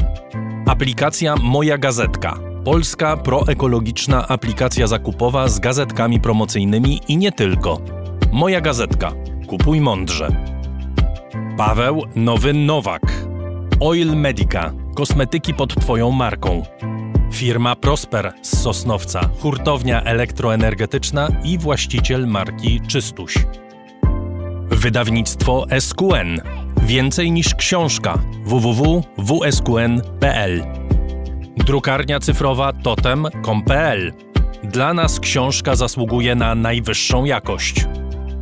[SPEAKER 1] Aplikacja Moja Gazetka. Polska proekologiczna aplikacja zakupowa z gazetkami promocyjnymi i nie tylko. Moja Gazetka. Kupuj mądrze. Paweł Nowy Nowak. Oil Medica. Kosmetyki pod Twoją marką. Firma Prosper z Sosnowca, hurtownia elektroenergetyczna i właściciel marki Czystuś. Wydawnictwo SQN. Więcej niż książka. www.wsqn.pl Drukarnia cyfrowa totem.com.pl Dla nas książka zasługuje na najwyższą jakość.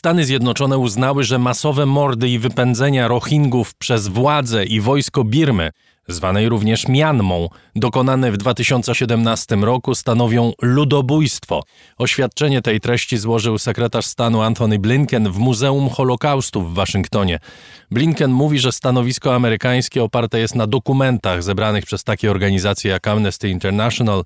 [SPEAKER 1] Stany Zjednoczone uznały, że masowe mordy i wypędzenia Rohingów przez władze i wojsko Birmy, zwanej również Mianmą, dokonane w 2017 roku stanowią ludobójstwo. Oświadczenie tej treści złożył sekretarz stanu Anthony Blinken w Muzeum Holokaustu w Waszyngtonie. Blinken mówi, że stanowisko amerykańskie oparte jest na dokumentach zebranych przez takie organizacje jak Amnesty International,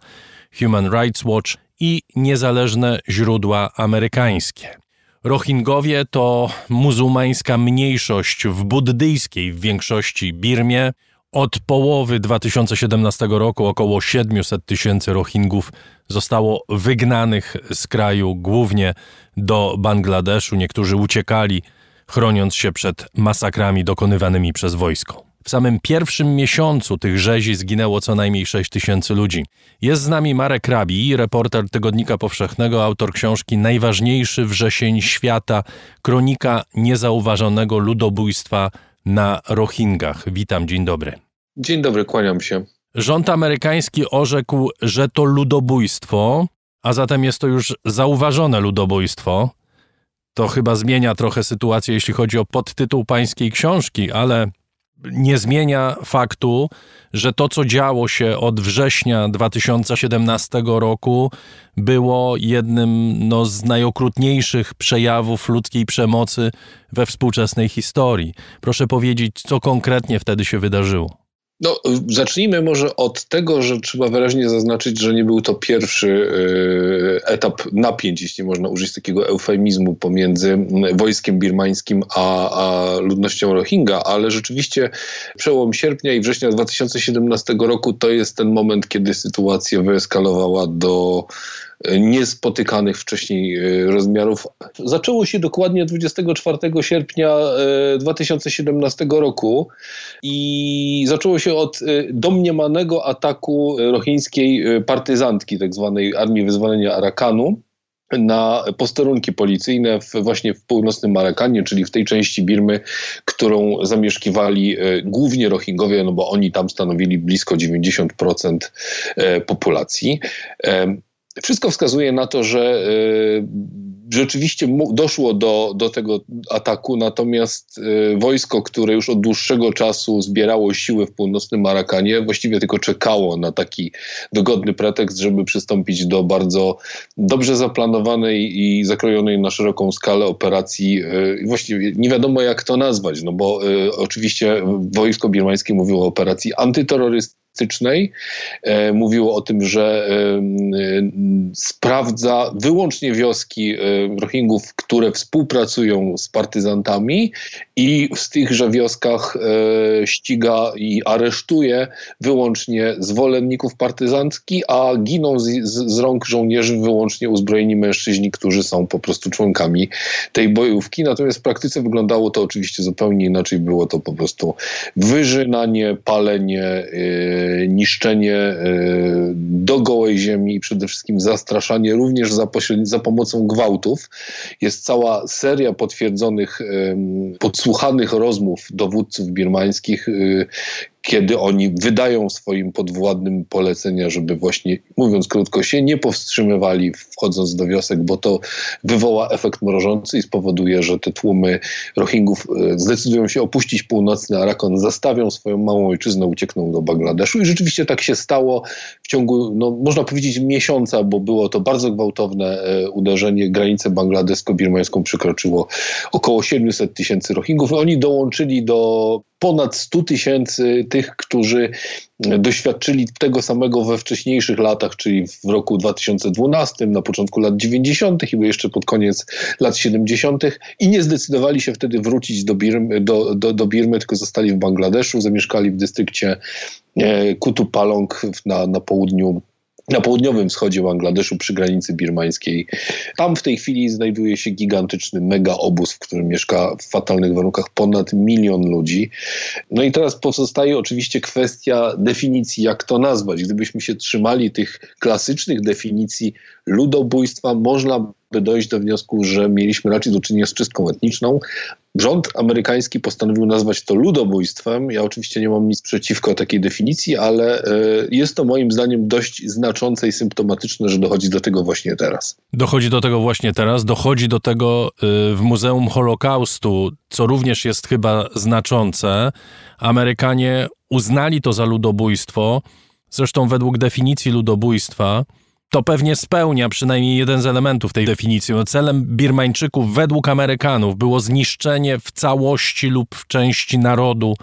[SPEAKER 1] Human Rights Watch i niezależne źródła amerykańskie. Rohingowie to muzułmańska mniejszość w buddyjskiej w większości Birmie. Od połowy 2017 roku około 700 tysięcy Rohingów zostało wygnanych z kraju, głównie do Bangladeszu. Niektórzy uciekali, chroniąc się przed masakrami dokonywanymi przez wojsko. W samym pierwszym miesiącu tych rzezi zginęło co najmniej 6 tysięcy ludzi. Jest z nami Marek Rabi, reporter Tygodnika Powszechnego, autor książki Najważniejszy wrzesień świata, kronika niezauważonego ludobójstwa na Rohingach. Witam, dzień dobry.
[SPEAKER 15] Dzień dobry, kłaniam się.
[SPEAKER 1] Rząd amerykański orzekł, że to ludobójstwo, a zatem jest to już zauważone ludobójstwo. To chyba zmienia trochę sytuację, jeśli chodzi o podtytuł pańskiej książki, ale nie zmienia faktu, że to, co działo się od września 2017 roku, było jednym no, z najokrutniejszych przejawów ludzkiej przemocy we współczesnej historii. Proszę powiedzieć, co konkretnie wtedy się wydarzyło.
[SPEAKER 15] No, zacznijmy może od tego, że trzeba wyraźnie zaznaczyć, że nie był to pierwszy y, etap napięć, jeśli można użyć takiego eufemizmu, pomiędzy wojskiem birmańskim a, a ludnością Rohingya, ale rzeczywiście przełom sierpnia i września 2017 roku to jest ten moment, kiedy sytuacja wyeskalowała do niespotykanych wcześniej e, rozmiarów. Zaczęło się dokładnie 24 sierpnia 2017 e, roku i zaczęło się od e, domniemanego ataku rohińskiej partyzantki, tak zwanej Armii Wyzwolenia Arakanu na posterunki policyjne w, właśnie w północnym Marakanie, czyli w tej części Birmy, którą zamieszkiwali głównie Rohingowie, no bo oni tam stanowili blisko 90% e, populacji. Wszystko wskazuje na to, że rzeczywiście doszło do, do tego ataku, natomiast y, wojsko, które już od dłuższego czasu zbierało siły w północnym Marakanie, właściwie tylko czekało na taki dogodny pretekst, żeby przystąpić do bardzo dobrze zaplanowanej i zakrojonej na szeroką skalę operacji. Y, właściwie nie wiadomo jak to nazwać, no bo y, oczywiście wojsko birmańskie mówiło o operacji antyterrorystycznej, e, mówiło o tym, że sprawdza wyłącznie wioski Rohingów, które współpracują z partyzantami i w tychże wioskach e, ściga i aresztuje wyłącznie zwolenników partyzantki, a giną z, z, rąk żołnierzy wyłącznie uzbrojeni mężczyźni, którzy są po prostu członkami tej bojówki. Natomiast w praktyce wyglądało to oczywiście zupełnie inaczej. Było to po prostu wyżynanie, palenie, niszczenie yy, do gołej ziemi i przede wszystkim zastraszanie również za, za pomocą gwałtów. Jest cała seria potwierdzonych, podsłuchanych rozmów dowódców birmańskich, y, kiedy oni wydają swoim podwładnym polecenia, żeby właśnie, mówiąc krótko, się nie powstrzymywali wchodząc do wiosek, bo to wywoła efekt mrożący i spowoduje, że te tłumy Rohingów e, zdecydują się opuścić północny Arakon, zastawią swoją małą ojczyznę, uciekną do Bangladeszu i rzeczywiście tak się stało w ciągu, no, można powiedzieć, miesiąca, bo było to bardzo gwałtowne e, uderzenie. Granicę bangladesko-birmańską przekroczyło około 700 tysięcy Rohingów. Oni dołączyli do ponad 100 tysięcy tych, którzy doświadczyli tego samego we wcześniejszych latach, czyli w roku 2012, na początku lat 90. i jeszcze pod koniec lat 70. i nie zdecydowali się wtedy wrócić do Birmy, do, do, do Birmy tylko zostali w Bangladeszu, zamieszkali w dystrykcie e, Kutupalong na, na południu na południowym wschodzie Bangladeszu przy granicy birmańskiej. Tam w tej chwili znajduje się gigantyczny mega obóz, w którym mieszka w fatalnych warunkach ponad milion ludzi. No i teraz pozostaje oczywiście kwestia definicji, jak to nazwać. Gdybyśmy się trzymali tych klasycznych definicji ludobójstwa, można by dojść do wniosku, że mieliśmy raczej do czynienia z czystką etniczną. Rząd amerykański postanowił nazwać to ludobójstwem. Ja oczywiście nie mam nic przeciwko takiej definicji, ale e, jest to moim zdaniem dość znaczące i symptomatyczne, że dochodzi do tego właśnie teraz.
[SPEAKER 1] Dochodzi do tego właśnie teraz, dochodzi do tego e, w Muzeum Holokaustu, co również jest chyba znaczące. Amerykanie uznali to za ludobójstwo. Zresztą według definicji ludobójstwa to pewnie spełnia przynajmniej jeden z elementów tej definicji. No, celem Birmańczyków według Amerykanów było zniszczenie w całości lub w części narodu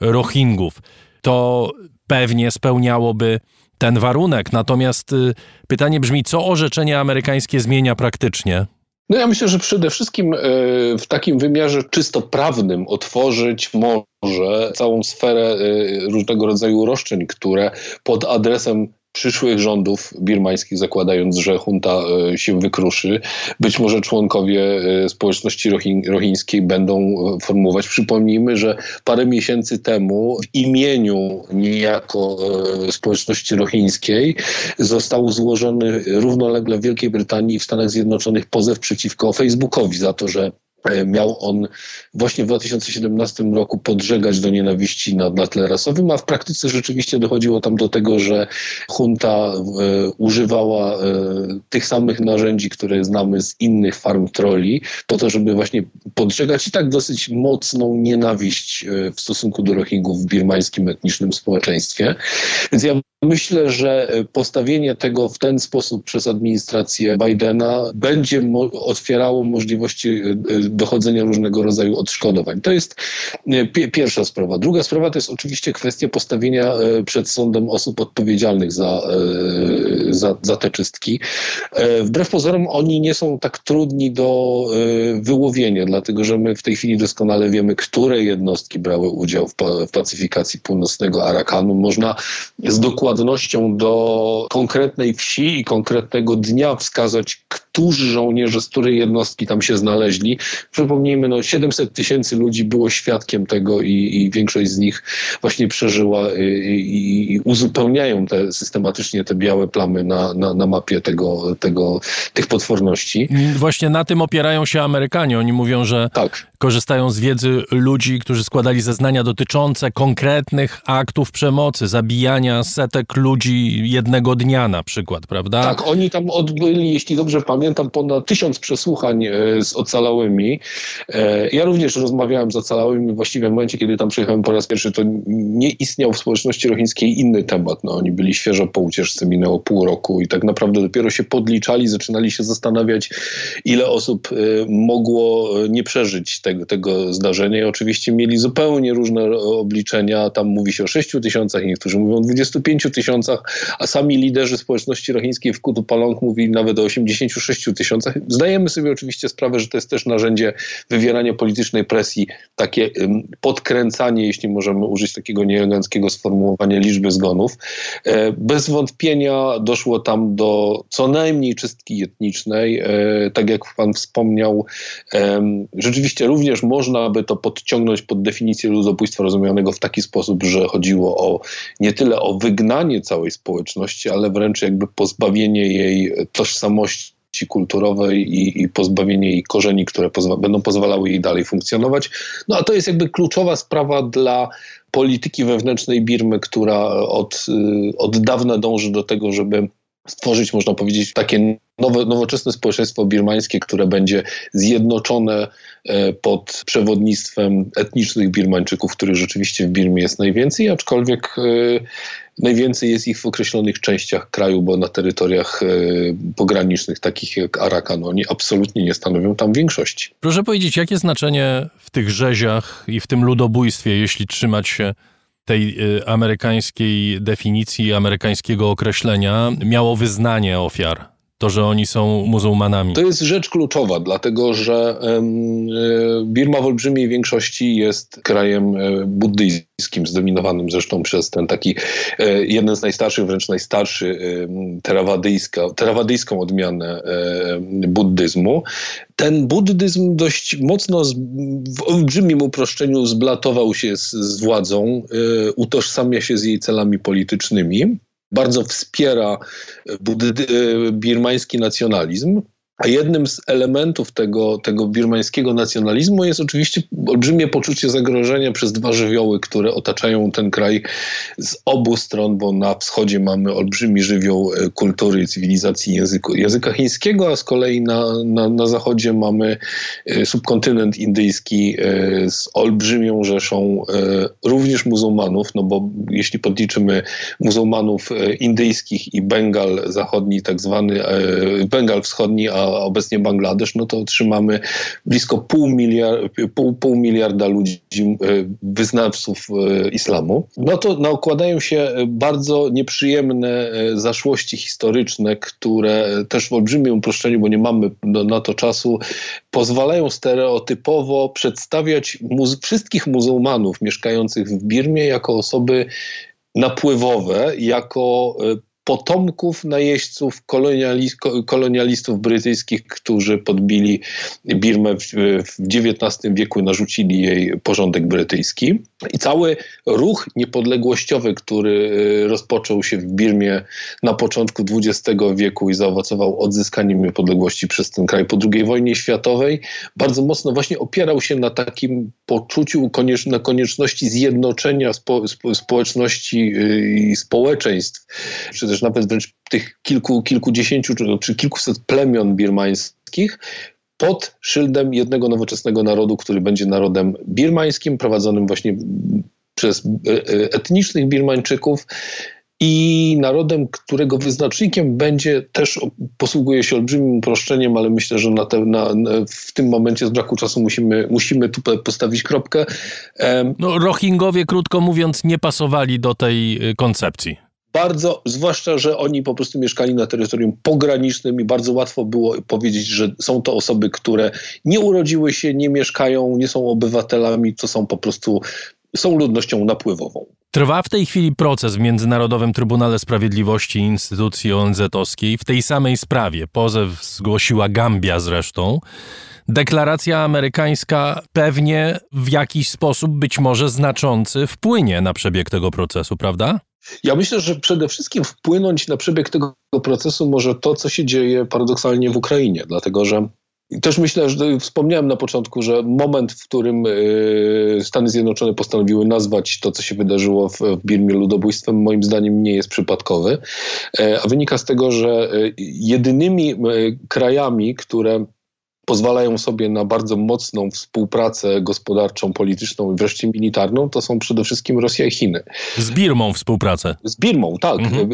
[SPEAKER 1] Rohingów. To pewnie spełniałoby ten warunek. Natomiast y, pytanie brzmi, co orzeczenie amerykańskie zmienia praktycznie?
[SPEAKER 15] No ja myślę, że przede wszystkim y, w takim wymiarze czysto prawnym otworzyć może całą sferę y, różnego rodzaju roszczeń, które pod adresem przyszłych rządów birmańskich, zakładając, że junta e, się wykruszy. Być może członkowie e, społeczności rohińskiej będą e, formułować. Przypomnijmy, że parę miesięcy temu w imieniu niejako społeczności rohińskiej został złożony równolegle w Wielkiej Brytanii i w Stanach Zjednoczonych pozew przeciwko Facebookowi za to, że miał on właśnie w 2017 roku podżegać do nienawiści na, na tle rasowym, a w praktyce rzeczywiście dochodziło tam do tego, że junta e, używała e, tych samych narzędzi, które znamy z innych farm troli, po to, żeby właśnie podżegać i tak dosyć mocną nienawiść e, w stosunku do Rohingów w birmańskim etnicznym społeczeństwie. Więc ja Myślę, że postawienie tego w ten sposób przez administrację Bidena będzie otwierało możliwości e, dochodzenia różnego rodzaju odszkodowań. To jest e, pierwsza sprawa. Druga sprawa to jest oczywiście kwestia postawienia e, przed sądem osób odpowiedzialnych za, za, za te czystki. Wbrew pozorom oni nie są tak trudni do wyłowienia, dlatego że my w tej chwili doskonale wiemy, które jednostki brały udział w pacyfikacji północnego Arakanu. Można z dokładnością do konkretnej wsi i konkretnego dnia wskazać, którzy żołnierze, z której jednostki tam się znaleźli. Przypomnijmy, no 700 tysięcy ludzi było świadkiem tego i, i większość z nich właśnie przeżyła i, i, i, uzupełniają te, systematycznie te białe plamy na, na, na mapie tego, tego, tych potworności.
[SPEAKER 1] Właśnie na tym opierają się Amerykanie. Oni mówią, że tak. korzystają z wiedzy ludzi, którzy składali zeznania dotyczące konkretnych aktów przemocy, zabijania setek ludzi jednego dnia na przykład, prawda?
[SPEAKER 15] Tak, oni tam odbyli, jeśli dobrze pamiętam, ponad tysiąc przesłuchań e, z ocalałymi. E, ja również rozmawiałem z ocalałymi właściwie w momencie, kiedy tam przyjechałem po raz pierwszy, to nie istniał w społeczności rochińskiej inny temat. No, oni byli świeżo po ucieczce, minęło pół roku i tak naprawdę dopiero się podliczali, zaczynali się zastanawiać, ile osób e, mogło nie przeżyć tego, tego zdarzenia i oczywiście mieli zupełnie różne obliczenia. Tam mówi się o 6 tysiącach, niektórzy mówią o 25 tysiącach, a sami liderzy społeczności rochińskiej w Kutupalong mówili nawet o 86 tysiącach. Zdajemy sobie oczywiście sprawę, że to jest też narzędzie wywierania politycznej presji, takie podkręcanie, jeśli możemy użyć takiego nieeleganckiego sformułowania liczby zgonów. E, bez wątpienia doszło tam do co najmniej czystki etnicznej. E, tak jak pan wspomniał, rzeczywiście również można by to podciągnąć pod definicję ludobójstwa rozumianego w taki sposób, że chodziło o nie tyle o wygnanie całej społeczności, ale wręcz jakby pozbawienie jej tożsamości kulturowej i, i pozbawienie jej korzeni, które pozwa będą pozwalały jej dalej funkcjonować. No a to jest jakby kluczowa sprawa dla polityki wewnętrznej Birmy, która od, y, od dawna dąży do tego, żeby stworzyć, można powiedzieć, takie nowe, nowoczesne społeczeństwo birmańskie, które będzie zjednoczone e, pod przewodnictwem etnicznych Birmańczyków, których rzeczywiście w Birmie jest najwięcej, aczkolwiek e, najwięcej jest ich w określonych częściach kraju, bo na terytoriach e, pogranicznych, takich jak Arakan, oni absolutnie nie stanowią tam większości.
[SPEAKER 1] Proszę powiedzieć, jakie znaczenie w tych rzeziach i w tym ludobójstwie, jeśli trzymać się tej y, amerykańskiej definicji, amerykańskiego określenia miało wyznanie ofiar? To, że oni są muzułmanami.
[SPEAKER 15] To jest rzecz kluczowa, dlatego że y, Birma w olbrzymiej większości jest krajem y, buddyjskim, zdominowanym zresztą przez ten taki jeden z najstarszych, wręcz najstarszy terawadyjską odmianę buddyzmu ten buddyzm dość mocno w olbrzymim uproszczeniu zblatował się z, z władzą, utożsamia się z jej celami politycznymi, bardzo wspiera y, birmański nacjonalizm. A jednym z elementów tego, tego birmańskiego nacjonalizmu jest oczywiście olbrzymie poczucie zagrożenia przez dwa żywioły, które otaczają ten kraj z obu stron, bo na wschodzie mamy olbrzymi żywioł e, kultury cywilizacji języku, języka chińskiego, a z kolei na, na, na zachodzie mamy e, subkontynent indyjski e, z olbrzymią rzeszą również muzułmanów, no bo jeśli podliczymy muzułmanów indyjskich i Bengal zachodni, tak zwany Bengal wschodni, a obecnie Bangladesz, no to otrzymamy blisko pół, miliard, pół, pół miliarda ludzi, e, wyznawców e, islamu. No to nakładają się bardzo nieprzyjemne e, zaszłości historyczne, które też w olbrzymim uproszczeniu, bo nie mamy na to czasu, pozwalają stereotypowo przedstawiać muzy wszystkich muzułmanów mieszkających w Birmie jako osoby napływowe, jako potomków najeźdźców, kolonialistów brytyjskich, którzy podbili Birmę w, XIX wieku, narzucili jej porządek brytyjski. I cały ruch niepodległościowy, który y, rozpoczął się w Birmie na początku XX wieku i zaowocował odzyskaniem niepodległości przez ten kraj po II wojnie światowej, bardzo mocno właśnie opierał się na takim poczuciu koniecz na konieczności zjednoczenia spo społeczności y, i społeczeństw, czy też nawet wręcz tych kilku, kilkudziesięciu czy, czy kilkuset plemion birmańskich pod szyldem jednego nowoczesnego narodu, który będzie narodem birmańskim, prowadzonym właśnie przez e, e, etnicznych Birmańczyków i narodem, którego wyznacznikiem będzie też posługuje się olbrzymim uproszczeniem, ale myślę, że na te, na, w tym momencie z braku czasu musimy, musimy tu postawić kropkę.
[SPEAKER 1] No, Rohingowie, krótko mówiąc, nie pasowali do tej y, koncepcji
[SPEAKER 15] bardzo, zwłaszcza, że oni po prostu mieszkali na terytorium pogranicznym i bardzo łatwo było powiedzieć, że są to osoby, które nie urodziły się, nie mieszkają, nie są obywatelami, to są po prostu, są ludnością napływową.
[SPEAKER 1] Trwa w tej chwili proces w Międzynarodowym Trybunale Sprawiedliwości instytucji ONZ-owskiej w tej samej sprawie. Pozew zgłosiła Gambia zresztą. Deklaracja amerykańska pewnie w jakiś sposób, być może znaczący, wpłynie na przebieg tego procesu, prawda?
[SPEAKER 15] Ja myślę, że przede wszystkim wpłynąć na przebieg tego procesu może to, co się dzieje paradoksalnie w Ukrainie, dlatego że też myślę, że wspomniałem na początku, że moment, w którym y, Stany Zjednoczone postanowiły nazwać to, co się wydarzyło w, Birmie ludobójstwem, moim zdaniem nie jest przypadkowy, e, a wynika z tego, że y, jedynymi y, krajami, które pozwalają sobie na bardzo mocną współpracę gospodarczą, polityczną i wreszcie militarną, to są przede wszystkim Rosja i Chiny.
[SPEAKER 1] Z Birmą współpracę.
[SPEAKER 15] Z Birmą, tak. Mhm.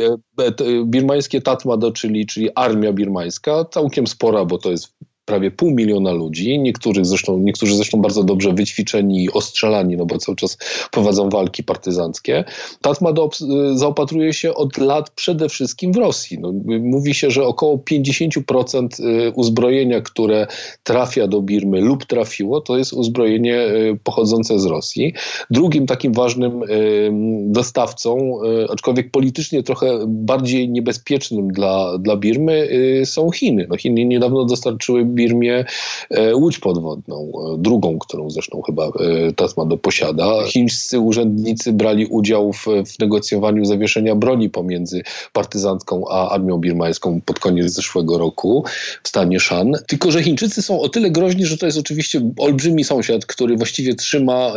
[SPEAKER 15] Birmańskie Tatmado, czyli, czyli armia birmańska, całkiem spora, bo to jest prawie pół miliona ludzi, niektórzy zresztą, niektórzy zresztą bardzo dobrze wyćwiczeni i ostrzelani, no bo cały czas prowadzą walki partyzanckie. Tatmadaw zaopatruje się od lat przede wszystkim w Rosji. No, mówi się, że około 50% y, uzbrojenia, które trafia do Birmy lub trafiło, to jest uzbrojenie y, pochodzące z Rosji. Drugim takim ważnym y, dostawcą, aczkolwiek politycznie trochę bardziej niebezpiecznym dla, dla Birmy są Chiny. No, Chiny niedawno dostarczyły Birmie e, łódź podwodną, e, drugą, którą zresztą chyba e, Tatmado posiada. Chińscy urzędnicy brali udział w, w negocjowaniu zawieszenia broni pomiędzy partyzancką a armią birmańską pod koniec zeszłego roku w stanie Shan. Tylko, że Chińczycy są o tyle groźni, że to jest oczywiście olbrzymi sąsiad, który właściwie trzyma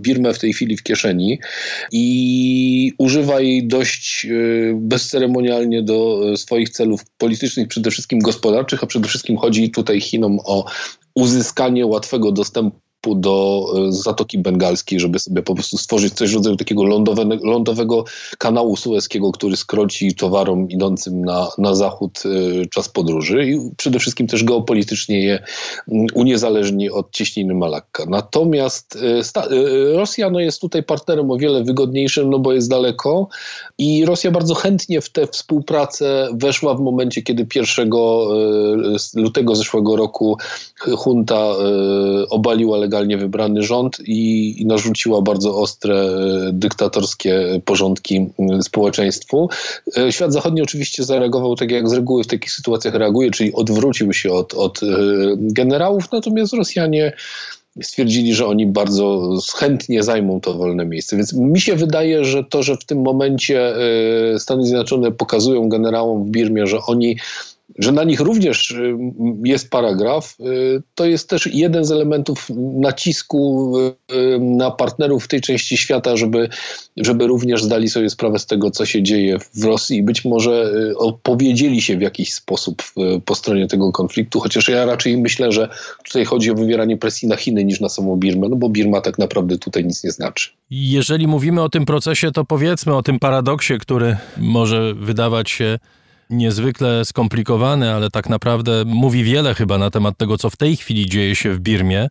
[SPEAKER 15] Birmę w tej chwili w kieszeni i używa jej dość bezceremonialnie do swoich celów politycznych, przede wszystkim gospodarczych, a przede wszystkim chodzi tutaj Chinom o uzyskanie łatwego dostępu do e, Zatoki Bengalskiej, żeby sobie po prostu stworzyć coś rodzaju takiego lądowego, lądowego kanału sueskiego, który skroci towarom idącym na, na zachód e, czas podróży i przede wszystkim też geopolitycznie je uniezależni od cieśniny Malakka. Natomiast e, Rosja no, jest tutaj partnerem o wiele wygodniejszym, no bo jest daleko i Rosja bardzo chętnie w tę współpracę weszła w momencie, kiedy 1 lutego zeszłego roku junta obaliła legalnie wybrany rząd i, i narzuciła bardzo ostre e, dyktatorskie porządki społeczeństwu. E, świat zachodni oczywiście zareagował tak jak z reguły w takich sytuacjach reaguje, czyli odwrócił się od, od e, generałów, natomiast Rosjanie stwierdzili, że oni bardzo chętnie zajmą to wolne miejsce. Więc mi się wydaje, że to, że w tym momencie Stany Zjednoczone pokazują generałom w Birmie, że oni że na nich również y, jest paragraf, y, to jest też jeden z elementów nacisku y, na partnerów w tej części świata, żeby, żeby również zdali sobie sprawę z tego, co się dzieje w Rosji i być może opowiedzieli się w jakiś sposób po stronie tego konfliktu, chociaż ja raczej myślę, że tutaj chodzi o wywieranie presji na Chiny niż na samą Birmę, no bo Birma tak naprawdę tutaj nic nie znaczy.
[SPEAKER 1] Jeżeli mówimy o tym procesie, to powiedzmy o tym paradoksie, który może wydawać się niezwykle skomplikowany, ale tak naprawdę mówi wiele chyba na temat tego, co w tej chwili dzieje się w Birmie,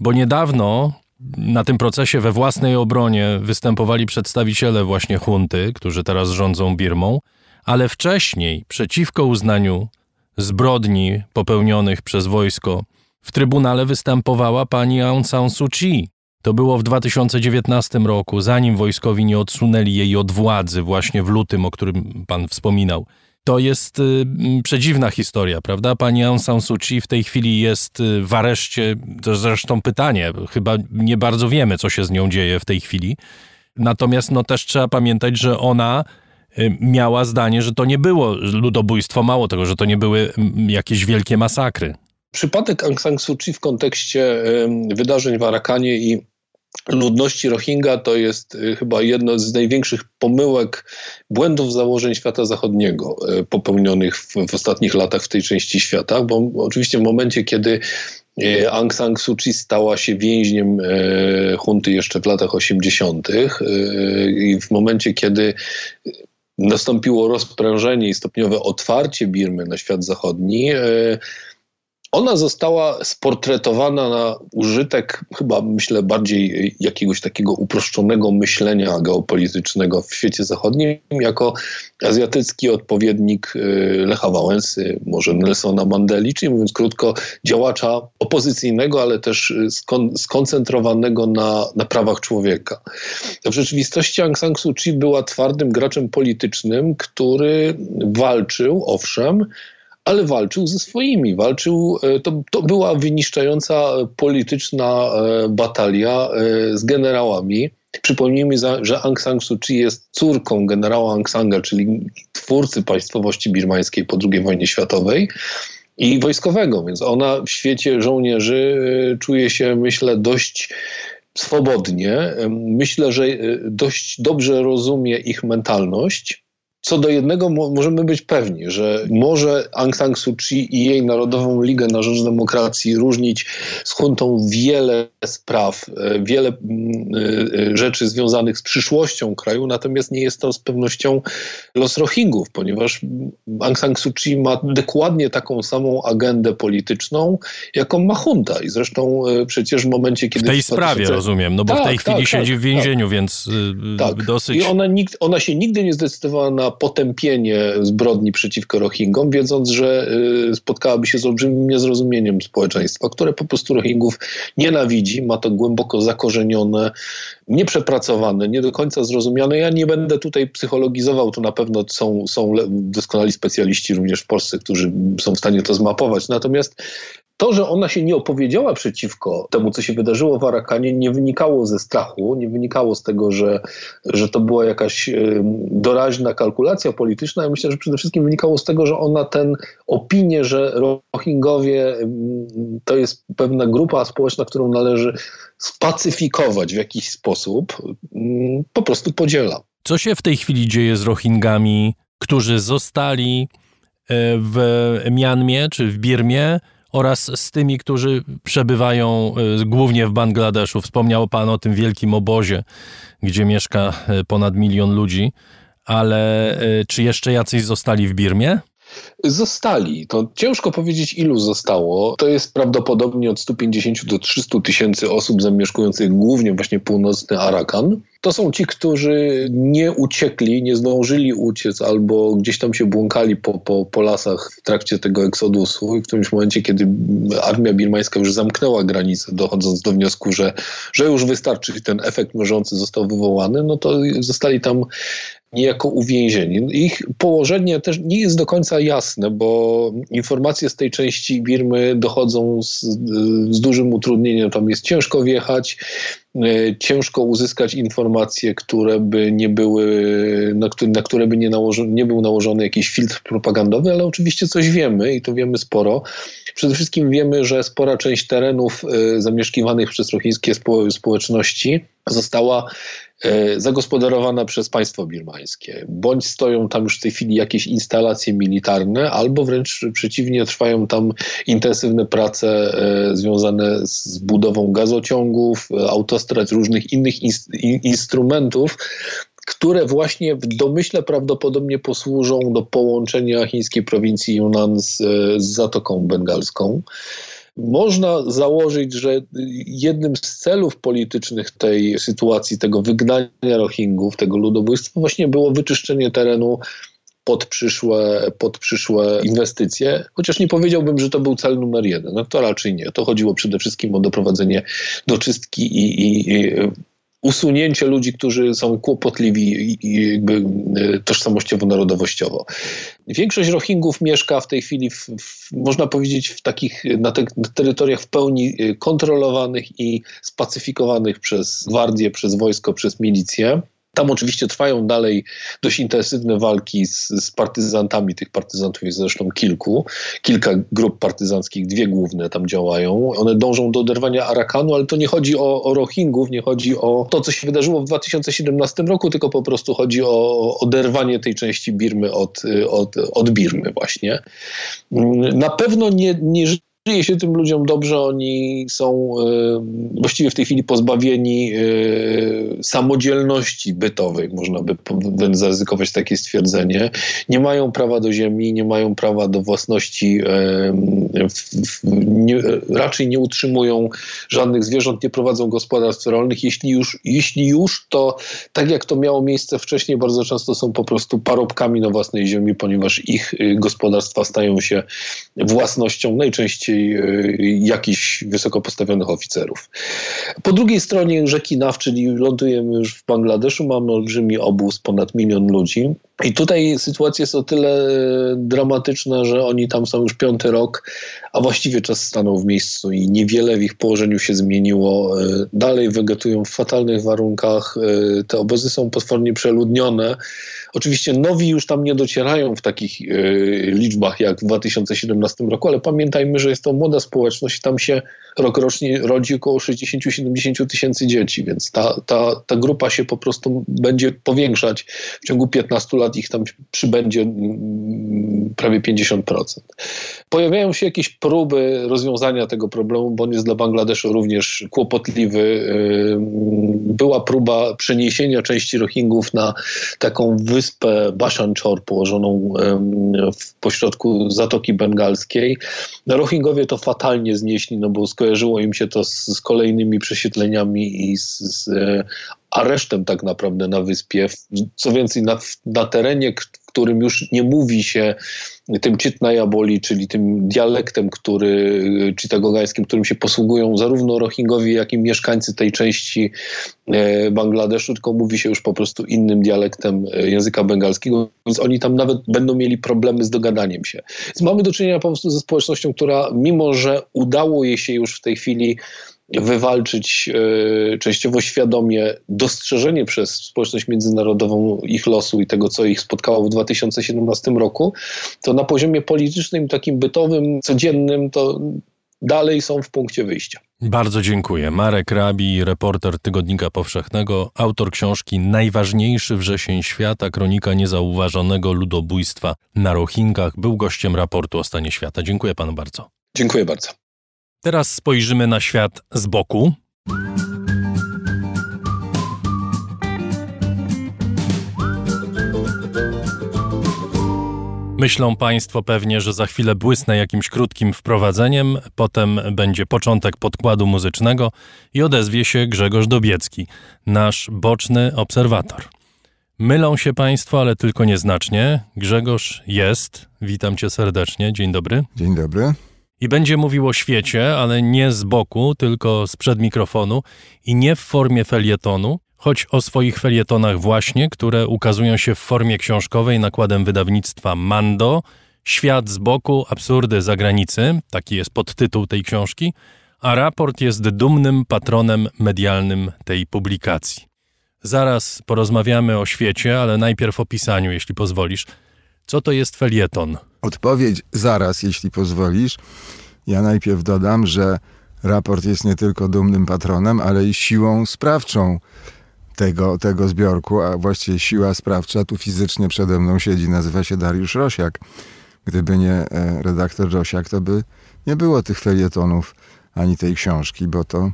[SPEAKER 1] bo niedawno na tym procesie we własnej obronie występowali przedstawiciele właśnie hunty, którzy teraz rządzą Birmą, ale wcześniej przeciwko uznaniu zbrodni popełnionych przez wojsko w Trybunale występowała pani Aung San Suu Kyi. To było w 2019 roku, zanim wojskowi nie odsunęli jej od władzy, właśnie w lutym, o którym pan wspominał. To jest y, przedziwna historia, prawda? Pani Aung San Suu Kyi w tej chwili jest y, w areszcie. To zresztą pytanie, chyba nie bardzo wiemy, co się z nią dzieje w tej chwili. Natomiast no, też trzeba pamiętać, że ona y, miała zdanie, że to nie było ludobójstwo, mało tego, że to nie były jakieś wielkie masakry.
[SPEAKER 15] Przypadek Aung San Suu Kyi w kontekście wydarzeń w Arakanie i ludności Rohingya to jest y, chyba jedno z największych pomyłek, błędów założeń świata zachodniego y, popełnionych w, w ostatnich latach w tej części świata, bo oczywiście w momencie, kiedy y, Aung San Suu Kyi stała się więźniem hunty jeszcze w latach 80. i w momencie, kiedy nastąpiło rozprężenie i stopniowe otwarcie Birmy na świat zachodni, ona została sportretowana na użytek, chyba myślę, bardziej jakiegoś takiego uproszczonego myślenia geopolitycznego w świecie zachodnim, jako azjatycki odpowiednik y, Lecha Wałęsy, może Nelsona Mandeli, czyli mówiąc krótko, działacza opozycyjnego, ale też skon skoncentrowanego na, na prawach człowieka. W rzeczywistości Aung San Suu Kyi była twardym graczem politycznym, który walczył, owszem, ale walczył ze swoimi. Walczył, e, to, to była wyniszczająca polityczna e, batalia e, z generałami. Przypomnijmy, że Aung San Suu Kyi jest córką generała Aung Sanga, czyli twórcy państwowości birmańskiej po II wojnie światowej i wojskowego, więc ona w świecie żołnierzy czuje się, myślę, dość swobodnie. Myślę, że dość dobrze rozumie ich mentalność co do jednego możemy być pewni, że może Aung San Suu Kyi i jej Narodową Ligę na Rzecz Demokracji różnić z huntą wiele spraw, e, wiele mm, e, e, rzeczy związanych z przyszłością kraju, natomiast nie jest to z pewnością los Rohingów, ponieważ Aung San Suu Kyi ma dokładnie taką samą agendę polityczną, jaką ma hunta. I zresztą przecież w momencie, kiedy...
[SPEAKER 1] W tej sprawie, rozumiem, no bo tak, w tej chwili tak, siedzi tak, w więzieniu, tak. więc tak. dosyć...
[SPEAKER 15] I ona, nikt, ona się nigdy nie zdecydowała na potępienie zbrodni przeciwko Rohingom, wiedząc, że y, spotkałaby się z olbrzymim niezrozumieniem społeczeństwa, które po prostu Rohingów nienawidzi, ma to głęboko zakorzenione, nieprzepracowane, nie do końca zrozumiane. Ja nie będę tutaj psychologizował, to na pewno są, są doskonali specjaliści również w Polsce, którzy są w stanie to zmapować. Natomiast to, że ona się nie opowiedziała przeciwko temu, co się wydarzyło w Arakanie, nie wynikało ze strachu, nie wynikało z tego, że, że to była jakaś doraźna kalkulacja polityczna. Ja myślę, że przede wszystkim wynikało z tego, że ona ten opinię, że Rohingowie to jest pewna grupa społeczna, którą należy spacyfikować w jakiś sposób, po prostu podziela.
[SPEAKER 1] Co się w tej chwili dzieje z Rohingami, którzy zostali e, w Mianmie czy w Birmie? oraz z tymi, którzy przebywają e, głównie w Bangladeszu. Wspomniał Pan o tym wielkim obozie, gdzie mieszka e, ponad milion ludzi, ale czy jeszcze jacyś zostali w Birmie?
[SPEAKER 15] Zostali. To ciężko powiedzieć, ilu zostało. To jest prawdopodobnie od 150 do 300 tysięcy osób zamieszkujących głównie właśnie północny Arakan. To są ci, którzy nie uciekli, nie zdążyli uciec albo gdzieś tam się błąkali po, po, po lasach w trakcie tego eksodusu i w którymś momencie, kiedy armia birmańska już zamknęła granicę, dochodząc do wniosku, że, że już wystarczy, ten efekt mrożący został wywołany, no to zostali tam niejako uwięzieni. Ich położenie też nie jest do końca jasne, bo informacje z tej części Birmy dochodzą z, z dużym utrudnieniem. Tam jest ciężko wjechać, e, ciężko uzyskać informacje, które by nie były, na, na które by nie, nałożony, nie był nałożony jakiś filtr propagandowy, ale oczywiście coś wiemy i to wiemy sporo. Przede wszystkim wiemy, że spora część terenów e, zamieszkiwanych przez rochińskie społeczności została zagospodarowana przez państwo birmańskie. Bądź stoją tam już w tej chwili jakieś instalacje militarne, albo wręcz przeciwnie, trwają tam intensywne prace e, związane z budową gazociągów, autostrad, różnych innych instrumentów, które właśnie w domyśle prawdopodobnie posłużą do połączenia chińskiej prowincji Yunnan z, z Zatoką Bengalską. Można założyć, że jednym z celów politycznych tej sytuacji, tego wygnania Rohingów, tego ludobójstwa, właśnie było wyczyszczenie terenu pod przyszłe, pod przyszłe inwestycje, chociaż nie powiedziałbym, że to był cel numer jeden. No to raczej nie. To chodziło przede wszystkim o doprowadzenie do czystki i, i, i usunięcie ludzi, którzy są kłopotliwi jakby e, tożsamościowo-narodowościowo. Większość Rohingów mieszka w tej chwili, w, w, można powiedzieć, w takich na, na terytoriach w pełni e, kontrolowanych i spacyfikowanych przez gwardię, przez wojsko, przez milicję. Tam oczywiście trwają dalej dość intensywne walki z, z, partyzantami. Tych partyzantów jest zresztą kilku. Kilka grup partyzanckich, dwie główne tam działają. One dążą do oderwania Arakanu, ale to nie chodzi o, o Rohingów, nie chodzi o to, co się wydarzyło w 2017 roku, tylko po prostu chodzi o oderwanie tej części Birmy od, od, od Birmy właśnie. Na pewno nie, nie Żyje się tym ludziom dobrze, oni są właściwie w tej chwili pozbawieni samodzielności bytowej, można by zaryzykować takie stwierdzenie. Nie mają prawa do ziemi, nie mają prawa do własności, nie, raczej nie utrzymują żadnych zwierząt, nie prowadzą gospodarstw rolnych. Jeśli już, jeśli już, to tak jak to miało miejsce wcześniej, bardzo często są po prostu parobkami na własnej ziemi, ponieważ ich y, gospodarstwa stają się własnością najczęściej y, jakichś wysoko postawionych oficerów. Po drugiej stronie rzeki Nav, czyli lądujemy już w Bangladeszu, mamy olbrzymi obóz, ponad milion ludzi. I tutaj sytuacja jest o tyle dramatyczna, że oni tam są już piąty rok, a właściwie czas stanął w miejscu i niewiele w ich położeniu się zmieniło. E, dalej wegetują w fatalnych warunkach, te obozy są potwornie przeludnione. Oczywiście nowi już tam nie docierają w takich e, liczbach jak w 2017 roku, ale pamiętajmy, że jest to młoda społeczność, tam się rokrocznie rodzi około 60-70 tysięcy dzieci, więc ta, ta, ta grupa się po prostu będzie powiększać. W ciągu 15 lat ich tam przybędzie mm, prawie 50%. Pojawiają się jakieś próby rozwiązania tego problemu, bo on jest dla Bangladeszu również kłopotliwy. Y, była próba przeniesienia części Rohingów na taką wyspę Bashan Chor położoną w pośrodku Zatoki Bengalskiej. Rohingowie to fatalnie znieśli, no bo skojarzyło im się to z, z kolejnymi przesiedleniami i z, z e, aresztem tak naprawdę na wyspie. Co więcej, na, na terenie, którym już nie mówi się tym Chitnayaboli, czyli tym dialektem, który, czytagogańskim, którym się posługują zarówno Rohingowie, jak i mieszkańcy tej części e, Bangladeszu, tylko mówi się już po prostu innym dialektem e, języka bengalskiego, więc oni tam nawet będą mieli problemy z dogadaniem się. Więc mamy do czynienia po prostu ze społecznością, która mimo, że udało jej się już w tej chwili wywalczyć e, częściowo świadomie dostrzeżenie przez społeczność międzynarodową ich losu i tego, co ich spotkało w 2017 roku, to na poziomie politycznym, takim bytowym, codziennym, to dalej są w punkcie wyjścia.
[SPEAKER 1] Bardzo dziękuję. Marek Rabi, reporter Tygodnika Powszechnego, autor książki Najważniejszy wrzesień świata, kronika niezauważonego ludobójstwa na Rohinkach, był gościem raportu o stanie świata. Dziękuję panu bardzo.
[SPEAKER 15] Dziękuję bardzo.
[SPEAKER 1] Teraz spojrzymy na świat z boku. Myślą Państwo pewnie, że za chwilę błysnę jakimś krótkim wprowadzeniem, potem będzie początek podkładu muzycznego i odezwie się Grzegorz Dobiecki, nasz boczny obserwator. Mylą się Państwo, ale tylko nieznacznie. Grzegorz jest. Witam Cię serdecznie. Dzień dobry.
[SPEAKER 16] Dzień dobry
[SPEAKER 1] i będzie mówił o świecie, ale nie z boku, tylko sprzed mikrofonu i nie w formie felietonu, choć o swoich felietonach właśnie, które ukazują się w formie książkowej nakładem wydawnictwa Mando, Świat z boku, absurdy zagranicy, taki jest podtytuł tej książki, a raport jest dumnym patronem medialnym tej publikacji. Zaraz porozmawiamy o świecie, ale najpierw o pisaniu, jeśli pozwolisz. Co to jest felieton?
[SPEAKER 16] Odpowiedź zaraz, jeśli pozwolisz. Ja najpierw dodam, że raport jest nie tylko dumnym patronem, ale i siłą sprawczą tego, tego zbiorku, a właściwie siła sprawcza tu fizycznie przede mną siedzi, nazywa się Dariusz Rosiak. Gdyby nie e, redaktor Rosiak, to by nie było tych felietonów ani tej książki, bo to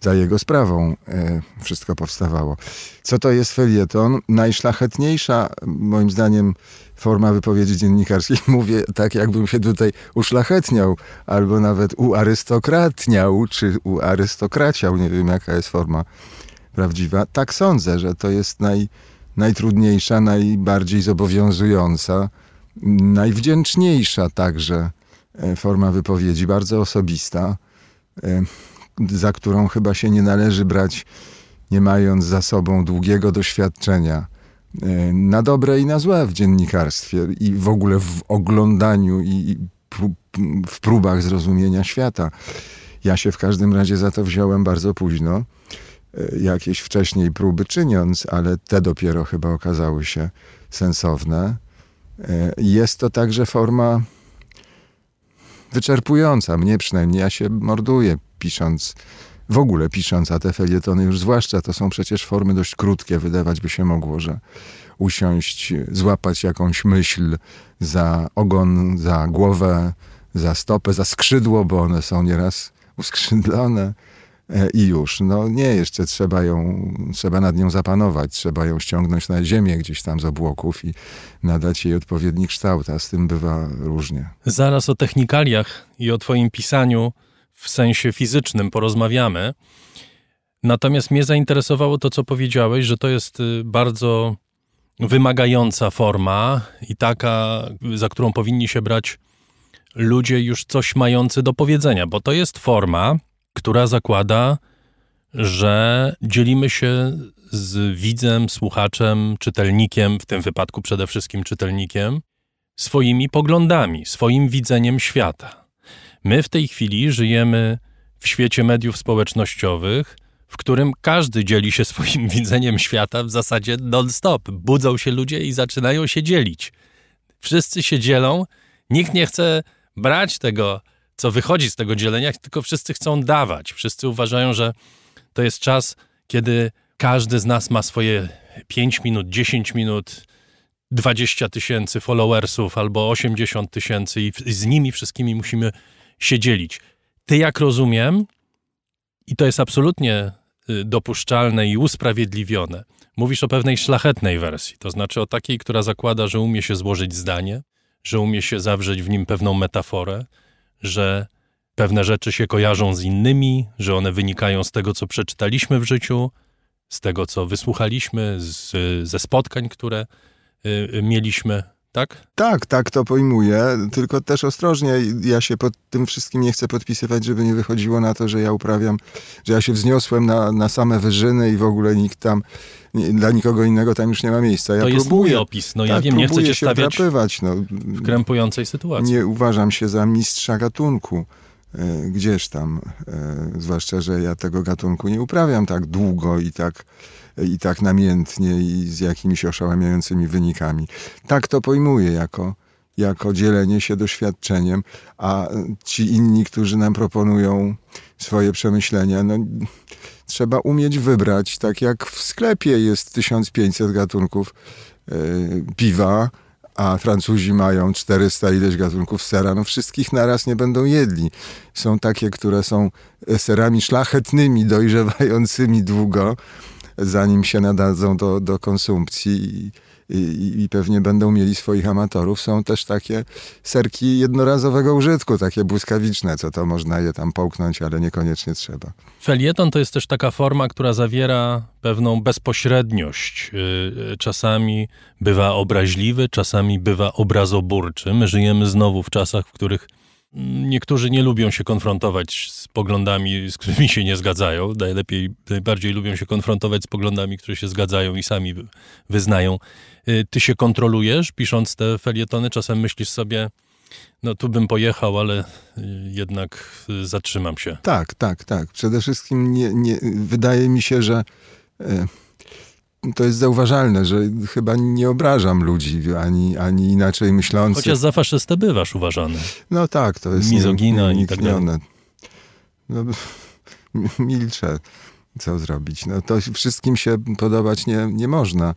[SPEAKER 16] za jego sprawą e, wszystko powstawało. Co to jest felieton? Najszlachetniejsza, moim zdaniem, forma wypowiedzi dziennikarskiej. Mówię tak, jakbym się tutaj uszlachetniał, albo nawet uarystokratniał, czy uarystokraciał. Nie wiem, jaka jest forma prawdziwa. Tak sądzę, że to jest naj, najtrudniejsza, najbardziej zobowiązująca, najwdzięczniejsza także e, forma wypowiedzi, bardzo osobista, e, za którą chyba się nie należy brać, nie mając za sobą długiego doświadczenia E, na dobre i na złe w dziennikarstwie i w ogóle w oglądaniu i w próbach zrozumienia świata. Ja się w każdym razie za to wziąłem bardzo późno, e, jakieś wcześniej próby czyniąc, ale te dopiero chyba okazały się sensowne. E, jest to także forma wyczerpująca, mnie przynajmniej. Ja się morduję pisząc w ogóle pisząc, a te felietony już zwłaszcza, to są przecież formy dość krótkie. Wydawać by się mogło, że usiąść, złapać jakąś myśl za ogon, za głowę, za stopę, za skrzydło, bo one są nieraz uskrzydlone i już. No nie, jeszcze trzeba ją, trzeba nad nią zapanować, trzeba ją ściągnąć na ziemię gdzieś tam z obłoków i nadać jej odpowiedni kształt, a z tym bywa różnie.
[SPEAKER 1] Zaraz o technikaliach i o twoim pisaniu w sensie fizycznym porozmawiamy. Natomiast mnie zainteresowało to, co powiedziałeś, że to jest y, bardzo wymagająca forma i taka, za którą powinni się brać ludzie już coś mający do powiedzenia, bo to jest forma, która zakłada, że dzielimy się z widzem, słuchaczem, czytelnikiem, w tym wypadku przede wszystkim czytelnikiem, swoimi poglądami, swoim widzeniem świata. My w tej chwili żyjemy w świecie mediów społecznościowych, w którym każdy dzieli się swoim widzeniem świata w zasadzie non-stop. Budzą się ludzie i zaczynają się dzielić. Wszyscy się dzielą, nikt nie chce brać tego, co wychodzi z tego dzielenia, tylko wszyscy chcą dawać. Wszyscy uważają, że to jest czas, kiedy każdy z nas ma swoje 5 minut, 10 minut, 20 tysięcy followersów albo 80 tysięcy i z nimi wszystkimi musimy się dzielić. Ty, jak rozumiem, i to jest absolutnie y, dopuszczalne i usprawiedliwione, mówisz o pewnej szlachetnej wersji, to znaczy o takiej, która zakłada, że umie się złożyć zdanie, że umie się zawrzeć w nim pewną metaforę, że pewne rzeczy się kojarzą z innymi, że one wynikają z tego, co przeczytaliśmy w życiu, z tego, co wysłuchaliśmy, z, ze spotkań, które y, mieliśmy. Tak?
[SPEAKER 16] Tak, tak to pojmuję, tylko też ostrożnie. Ja się pod tym wszystkim nie chcę podpisywać, żeby nie wychodziło na to, że ja uprawiam, że ja się wzniosłem na, na same wyżyny i w ogóle nikt tam nie, dla nikogo innego tam już nie ma miejsca. Ja
[SPEAKER 1] to jest
[SPEAKER 16] próbuję,
[SPEAKER 1] mój opis, no ja
[SPEAKER 16] tak,
[SPEAKER 1] wiem, nie chcę cię
[SPEAKER 16] się
[SPEAKER 1] stawiać
[SPEAKER 16] no.
[SPEAKER 1] w krępującej sytuacji.
[SPEAKER 16] Nie uważam się za mistrza gatunku. E, Gdzież tam, e, zwłaszcza, że ja tego gatunku nie uprawiam tak długo i tak, i tak namiętnie i z jakimiś oszałamiającymi wynikami. Tak to pojmuję jako, jako dzielenie się doświadczeniem, a ci inni, którzy nam proponują swoje przemyślenia, no, trzeba umieć wybrać. Tak jak w sklepie jest 1500 gatunków e, piwa, a Francuzi mają 400 ileś gatunków sera, no wszystkich naraz nie będą jedli. Są takie, które są serami szlachetnymi, dojrzewającymi długo, zanim się nadadzą do, do konsumpcji i, i, pewnie będą mieli swoich amatorów. Są też takie serki jednorazowego użytku, takie błyskawiczne, co to można je tam połknąć, ale niekoniecznie trzeba.
[SPEAKER 1] Felieton to jest też taka forma, która zawiera pewną bezpośredniość. Czasami bywa obraźliwy, czasami bywa obrazoburczy. My żyjemy znowu w czasach, w których Niektórzy nie lubią się konfrontować z poglądami, z którymi się nie zgadzają. Najlepiej, najbardziej lubią się konfrontować z poglądami, które się zgadzają i sami wyznają. Ty się kontrolujesz, pisząc te felietony, czasem myślisz sobie, no tu bym pojechał, ale jednak zatrzymam się.
[SPEAKER 16] Tak, tak, tak. Przede wszystkim nie, nie, wydaje mi się, że to jest zauważalne, że chyba nie obrażam ludzi, ani, ani inaczej myślących.
[SPEAKER 1] Chociaż za faszystę bywasz uważany.
[SPEAKER 16] No tak, to jest
[SPEAKER 1] Mizogina i tak dalej.
[SPEAKER 16] No, milczę. Co zrobić? No to wszystkim się podobać nie, nie można.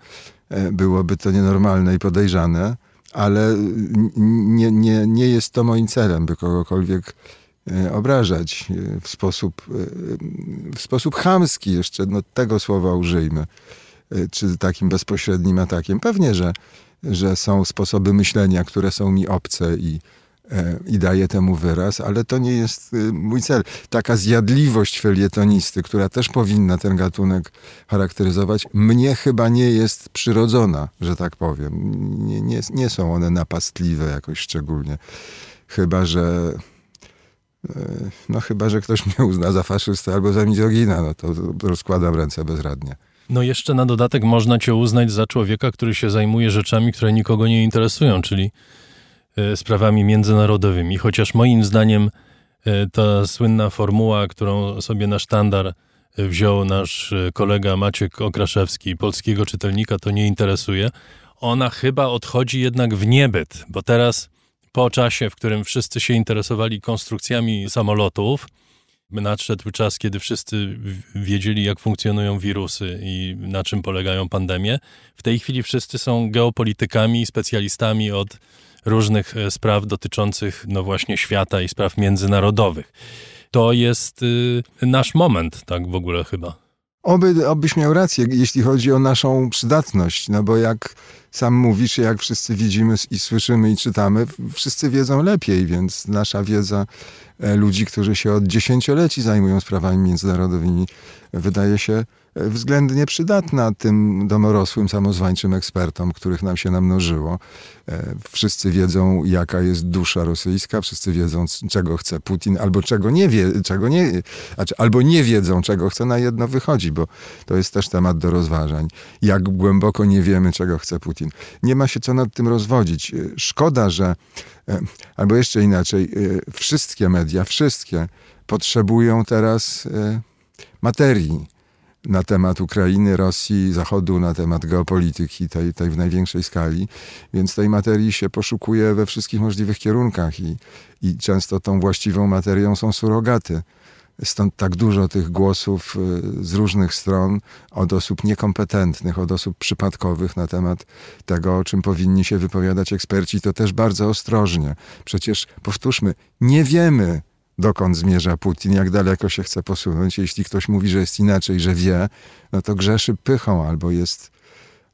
[SPEAKER 16] Byłoby to nienormalne i podejrzane, ale nie, nie, nie jest to moim celem, by kogokolwiek obrażać w sposób, w sposób chamski jeszcze, no tego słowa użyjmy. Czy takim bezpośrednim atakiem. Pewnie, że, że są sposoby myślenia, które są mi obce i, e, i daję temu wyraz, ale to nie jest y, mój cel. Taka zjadliwość felietonisty, która też powinna ten gatunek charakteryzować, mnie chyba nie jest przyrodzona, że tak powiem. Nie, nie, nie są one napastliwe jakoś szczególnie. Chyba, że e, no chyba, że ktoś mnie uzna za faszystę albo za mizogina, no to rozkładam ręce bezradnie.
[SPEAKER 1] No jeszcze na dodatek można cię uznać za człowieka, który się zajmuje rzeczami, które nikogo nie interesują, czyli sprawami międzynarodowymi. Chociaż moim zdaniem e, ta słynna formuła, którą sobie na sztandar wziął nasz e, kolega Maciek Okraszewski, polskiego czytelnika, to nie interesuje. Ona chyba odchodzi jednak w niebyt, bo teraz po czasie, w którym wszyscy się interesowali konstrukcjami samolotów, nadszedł czas, kiedy wszyscy wiedzieli, jak funkcjonują wirusy i na czym polegają pandemie. W tej chwili wszyscy są geopolitykami, specjalistami od różnych e, spraw dotyczących, no właśnie, świata i spraw międzynarodowych. To jest y, nasz moment, tak w ogóle chyba.
[SPEAKER 16] Oby, obyś miał rację, jeśli chodzi o naszą przydatność, no bo jak sam mówisz, jak wszyscy widzimy i słyszymy i czytamy, wszyscy wiedzą lepiej, więc nasza wiedza e, ludzi, którzy się od dziesięcioleci zajmują sprawami międzynarodowymi, wydaje się względnie przydatna tym domorosłym, samozwańczym ekspertom, których nam się namnożyło. E, wszyscy wiedzą, jaka jest dusza rosyjska, wszyscy wiedzą, czego chce Putin, albo czego nie wie, czego nie, znaczy, albo nie wiedzą, czego chce, na jedno wychodzi, bo to jest też temat do rozważań. Jak głęboko nie wiemy, czego chce Putin. Nie ma się co nad tym rozwodzić. E, szkoda, że, e, albo jeszcze inaczej, wszystkie media, wszystkie potrzebują teraz materii na temat Ukrainy, Rosji, Zachodu, na temat geopolityki, tej, tej w największej skali. Więc tej materii się poszukuje we wszystkich możliwych kierunkach i, i często tą właściwą materią są surogaty. Stąd tak dużo tych głosów y, z różnych stron od osób niekompetentnych, od osób przypadkowych na temat tego, o czym powinni się wypowiadać eksperci. To też bardzo ostrożnie. Przecież powtórzmy, nie wiemy, dokąd zmierza Putin, jak daleko się chce posunąć. Jeśli ktoś mówi, że jest inaczej, że wie, no to grzeszy pychą albo jest,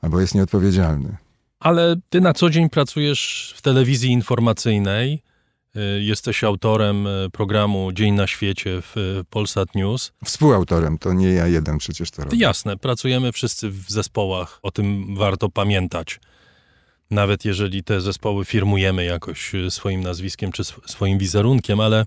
[SPEAKER 16] albo jest nieodpowiedzialny.
[SPEAKER 1] Ale ty na co dzień pracujesz w telewizji informacyjnej. Y, jesteś autorem y, programu Dzień na świecie w y, Polsat News.
[SPEAKER 16] Współautorem, to nie ja jeden przecież to robię.
[SPEAKER 1] Jasne, pracujemy wszyscy w zespołach, o tym warto pamiętać. Nawet jeżeli te zespoły firmujemy jakoś swoim nazwiskiem czy swoim wizerunkiem, ale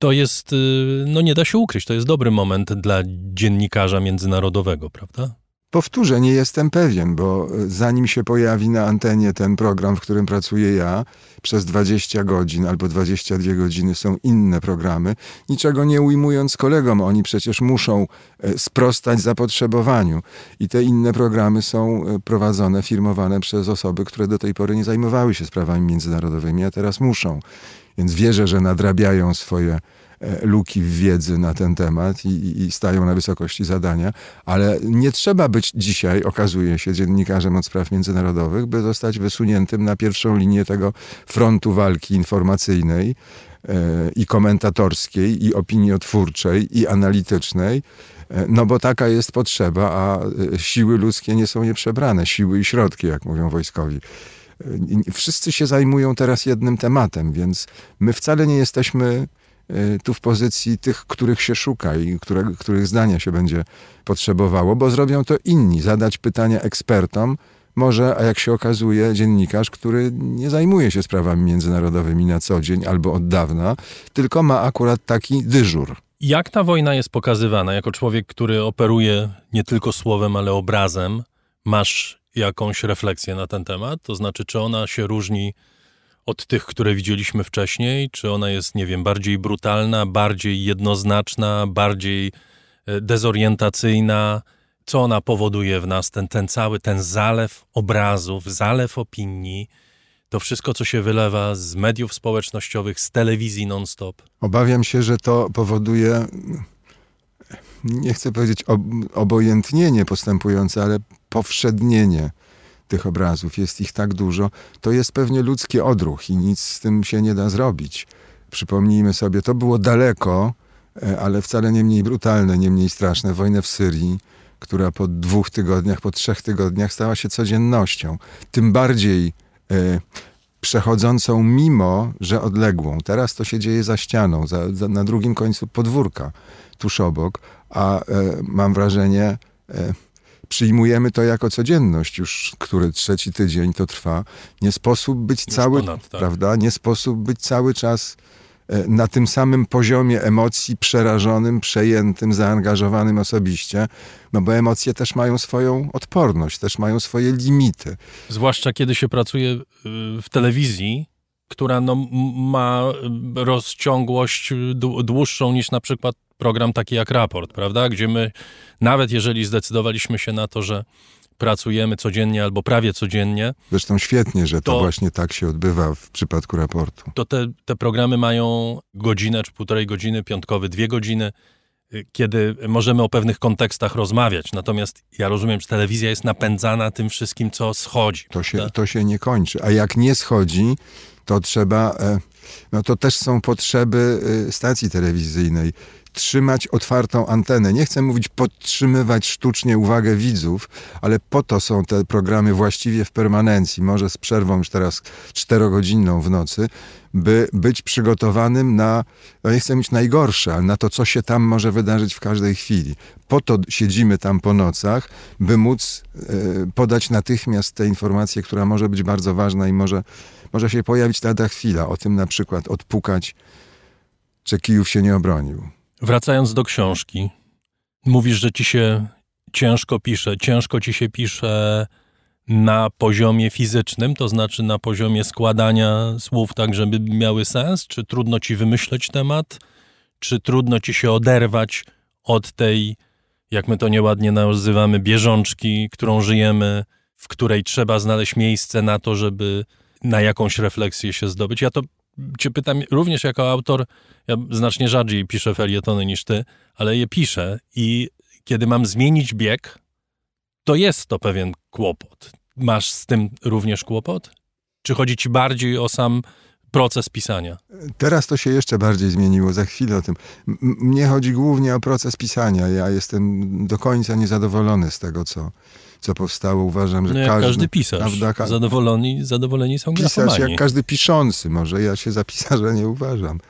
[SPEAKER 1] to jest, y, no nie da się ukryć, to jest dobry moment dla dziennikarza międzynarodowego, prawda?
[SPEAKER 16] Powtórzę, nie jestem pewien, bo y, zanim się pojawi na antenie ten program, w którym pracuję ja, przez 20 godzin albo 22 godziny są inne programy, niczego nie ujmując kolegom, oni przecież muszą y, sprostać zapotrzebowaniu. I te inne programy są prowadzone, firmowane przez osoby, które do tej pory nie zajmowały się sprawami międzynarodowymi, a teraz muszą. Więc wierzę, że nadrabiają swoje e, luki w wiedzy na ten temat i, i, stają na wysokości zadania, ale nie trzeba być dzisiaj, okazuje się, dziennikarzem od spraw międzynarodowych, by zostać wysuniętym na pierwszą linię tego frontu walki informacyjnej e, i komentatorskiej, i opiniotwórczej, i analitycznej, e, no bo taka jest potrzeba, a siły ludzkie nie są nieprzebrane, siły i środki, jak mówią wojskowi wszyscy się zajmują teraz jednym tematem, więc my wcale nie jesteśmy e, tu w pozycji tych, których się szuka i które, których zdania się będzie potrzebowało, bo zrobią to inni. Zadać pytania ekspertom może, a jak się okazuje, dziennikarz, który nie zajmuje się sprawami międzynarodowymi na co dzień albo od dawna, tylko ma akurat taki dyżur.
[SPEAKER 1] Jak ta wojna jest pokazywana? Jako człowiek, który operuje nie tylko słowem, ale obrazem, masz jakąś refleksję na ten temat? To znaczy, czy ona się różni od tych, które widzieliśmy wcześniej? Czy ona jest, nie wiem, bardziej brutalna, bardziej jednoznaczna, bardziej e, dezorientacyjna? Co ona powoduje w nas? Ten, ten cały, ten zalew obrazów, zalew opinii, to wszystko, co się wylewa z mediów społecznościowych, z telewizji non-stop?
[SPEAKER 16] Obawiam się, że to powoduje nie chcę powiedzieć obojętnienie postępujące, ale powszednienie tych obrazów. Jest ich tak dużo. To jest pewnie ludzki odruch i nic z tym się nie da zrobić. Przypomnijmy sobie, to było daleko, e, ale wcale nie mniej brutalne, nie mniej straszne. Wojnę w Syrii, która po dwóch tygodniach, po trzech tygodniach stała się codziennością. Tym bardziej e, przechodzącą mimo, że odległą. Teraz to się dzieje za ścianą, za, za, na drugim końcu podwórka, tuż obok, a e, mam wrażenie, e, przyjmujemy to jako codzienność już, który trzeci tydzień to trwa. Nie sposób być już cały, ponad, tak. prawda? Nie sposób być cały czas e, na tym samym poziomie emocji, przerażonym, przejętym, zaangażowanym osobiście, no bo emocje też mają swoją odporność, też mają swoje limity.
[SPEAKER 1] Zwłaszcza kiedy się pracuje y, w telewizji, która no, ma rozciągłość dłuższą niż na przykład program taki jak raport, prawda? Gdzie my, nawet jeżeli zdecydowaliśmy się na to, że pracujemy codziennie albo prawie codziennie.
[SPEAKER 16] Zresztą świetnie, że to, to, właśnie tak się odbywa w przypadku raportu.
[SPEAKER 1] To te, te programy mają godzinę czy półtorej godziny, piątkowy dwie godziny. kiedy możemy o pewnych kontekstach rozmawiać. Natomiast ja rozumiem, że telewizja jest napędzana tym wszystkim, co schodzi.
[SPEAKER 16] To się, to się nie kończy. A jak nie schodzi, to trzeba. E, no to też są potrzeby e, stacji telewizyjnej trzymać otwartą antenę. Nie chcę mówić podtrzymywać sztucznie uwagę widzów, ale po to są te programy właściwie w permanencji, może z przerwą już teraz czterogodzinną w nocy, by być przygotowanym na, no nie chcę mówić najgorsze, ale na to, co się tam może wydarzyć w każdej chwili. Po to siedzimy tam po nocach, by móc e, podać natychmiast tę informację, która może być bardzo ważna i może, może się pojawić lada chwila. O tym na przykład odpukać, czy Kijów się nie obronił.
[SPEAKER 1] Wracając do książki, mówisz, że ci się ciężko pisze. Ciężko ci się pisze na poziomie fizycznym, to znaczy na poziomie składania słów tak, żeby miały sens? Czy trudno ci wymyśleć temat? Czy trudno ci się oderwać od tej, jak my to nieładnie nazywamy, bieżączki, którą żyjemy, w której trzeba znaleźć miejsce na to, żeby na jakąś refleksję się zdobyć? Ja to cię pytam również jako autor, ja znacznie rzadziej piszę felietony niż ty, ale je piszę i kiedy mam zmienić bieg, to jest to pewien kłopot. Masz z tym również kłopot? Czy chodzi ci bardziej o sam proces pisania?
[SPEAKER 16] Teraz to się jeszcze bardziej zmieniło, za chwilę o tym. M mnie chodzi głównie o proces pisania. Ja jestem do końca niezadowolony z tego, co, co powstało. Uważam, że
[SPEAKER 1] no
[SPEAKER 16] każdy,
[SPEAKER 1] każdy pisarz. Prawda, zadowoleni, zadowoleni są
[SPEAKER 16] pisarz
[SPEAKER 1] grafomani.
[SPEAKER 16] jak każdy piszący. Może ja się za pisarza nie uważam.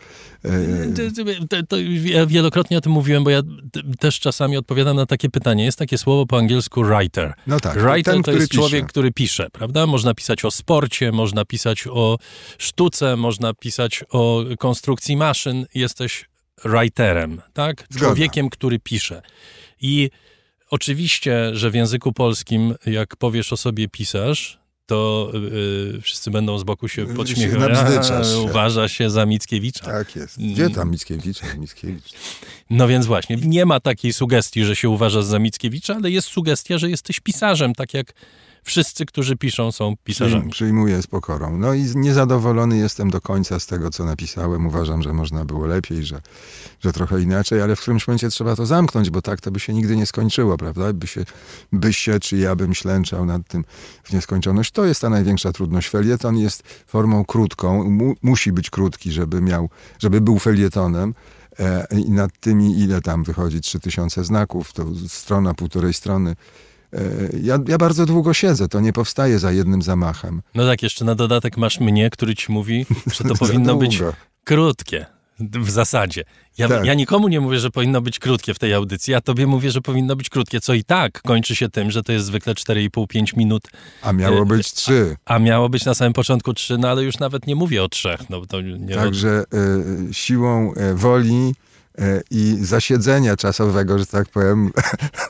[SPEAKER 1] To, to, ja wielokrotnie o tym mówiłem, bo ja też czasami odpowiadam na takie pytanie. Jest takie słowo po angielsku writer.
[SPEAKER 16] No tak.
[SPEAKER 1] Writer
[SPEAKER 16] ten,
[SPEAKER 1] to jest
[SPEAKER 16] pisze.
[SPEAKER 1] człowiek, który pisze, prawda? Można pisać o sporcie, można pisać o sztuce, można pisać o konstrukcji maszyn. Jesteś writerem, tak?
[SPEAKER 16] Zgoda.
[SPEAKER 1] Człowiekiem, który pisze. I oczywiście, że w języku polskim, jak powiesz o sobie pisarz, to yy, wszyscy będą z boku się podśmiechiwać. Uważa się za Mickiewicza.
[SPEAKER 16] Tak jest. Gdzie tam Mickiewicz? Mickiewicz.
[SPEAKER 1] No więc właśnie, nie ma takiej sugestii, że się uważasz za Mickiewicza, ale jest sugestia, że jesteś pisarzem, tak jak wszyscy, którzy piszą, są pisarzami.
[SPEAKER 16] Przyjmuję z pokorą. No i niezadowolony jestem do końca z tego, co napisałem. Uważam, że można było lepiej, że, że trochę inaczej, ale w którymś momencie trzeba to zamknąć, bo tak to by się nigdy nie skończyło, prawda? By się, by się czy ja bym ślęczał nad tym w nieskończoność. To jest ta największa trudność. Felieton jest formą krótką, mu, musi być krótki, żeby miał, żeby był felietonem. E, I nad tymi, ile tam wychodzi, 3000 znaków, to strona, półtorej strony. Ja, ja, bardzo długo siedzę, to nie powstaje za jednym zamachem.
[SPEAKER 1] No tak, jeszcze na dodatek masz mnie, który ci mówi, że to powinno być krótkie. W zasadzie. Ja, tak. ja, nikomu nie mówię, że powinno być krótkie w tej audycji, a tobie mówię, że powinno być krótkie, co i tak kończy się tym, że to jest zwykle 4,5-5 minut.
[SPEAKER 16] A miało być 3.
[SPEAKER 1] A, a, miało być na samym początku 3, no ale już nawet nie mówię o trzech. No, to nie
[SPEAKER 16] Także y, siłą woli i zasiedzenia czasowego, że tak powiem,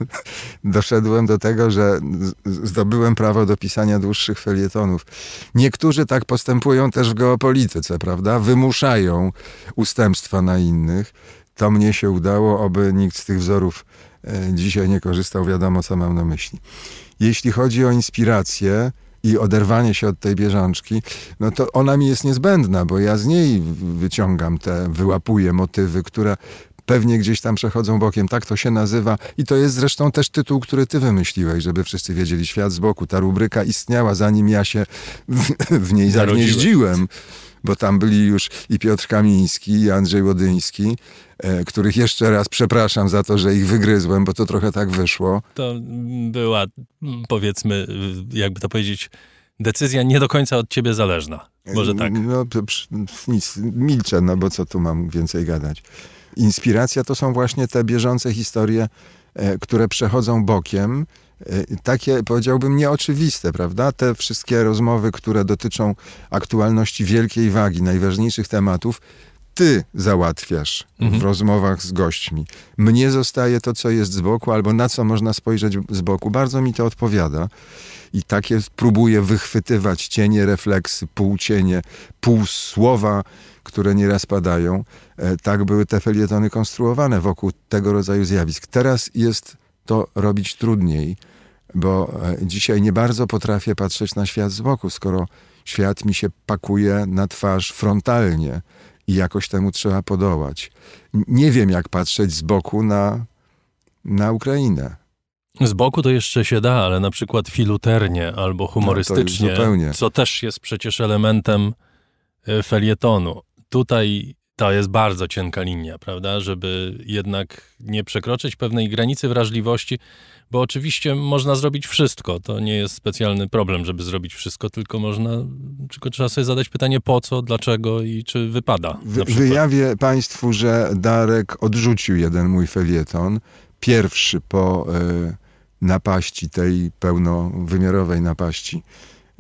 [SPEAKER 16] doszedłem do tego, że zdobyłem prawo do pisania dłuższych felietonów. Niektórzy tak postępują też w geopolityce, prawda? Wymuszają ustępstwa na innych. To mnie się udało, oby nikt z tych wzorów dzisiaj nie korzystał, wiadomo co mam na myśli. Jeśli chodzi o inspirację, i oderwanie się od tej bieżączki, no to ona mi jest niezbędna, bo ja z niej wyciągam te, wyłapuję motywy, które pewnie gdzieś tam przechodzą bokiem. Tak to się nazywa i to jest zresztą też tytuł, który ty wymyśliłeś, żeby wszyscy wiedzieli świat z boku. Ta rubryka istniała zanim ja się w, w niej zagnieździłem bo tam byli już i Piotr Kamiński, i Andrzej Łodyński, których jeszcze raz przepraszam za to, że ich wygryzłem, bo to trochę tak wyszło.
[SPEAKER 1] To była, powiedzmy, jakby to powiedzieć, decyzja nie do końca od ciebie zależna. Może tak.
[SPEAKER 16] No, nic, milczę, no bo co tu mam więcej gadać. Inspiracja to są właśnie te bieżące historie, e, które przechodzą bokiem, e, takie powiedziałbym nieoczywiste, prawda? Te wszystkie rozmowy, które dotyczą aktualności wielkiej wagi, najważniejszych tematów, ty załatwiasz mhm. w rozmowach z gośćmi. Mnie zostaje to, co jest z boku, albo na co można spojrzeć z boku. Bardzo mi to odpowiada. I takie próbuję wychwytywać cienie, refleksy, półcienie, pół słowa, które nieraz padają. E, tak były te felietony konstruowane wokół tego rodzaju zjawisk. Teraz jest to robić trudniej, bo e, dzisiaj nie bardzo potrafię patrzeć na świat z boku, skoro świat mi się pakuje na twarz frontalnie i jakoś temu trzeba podołać. Nie wiem, jak patrzeć z boku na, na Ukrainę.
[SPEAKER 1] Z boku to jeszcze się da, ale na przykład filuternie albo humorystycznie,
[SPEAKER 16] no
[SPEAKER 1] co też jest przecież elementem e, felietonu. Tutaj to jest bardzo cienka linia, prawda, żeby jednak nie przekroczyć pewnej granicy wrażliwości, bo oczywiście można zrobić wszystko. To nie jest specjalny problem, żeby zrobić wszystko, tylko można, tylko trzeba sobie zadać pytanie po co, dlaczego i czy wypada.
[SPEAKER 16] Wy, wyjawię Państwu, że Darek odrzucił jeden mój felieton, pierwszy po y, napaści, tej pełnowymiarowej napaści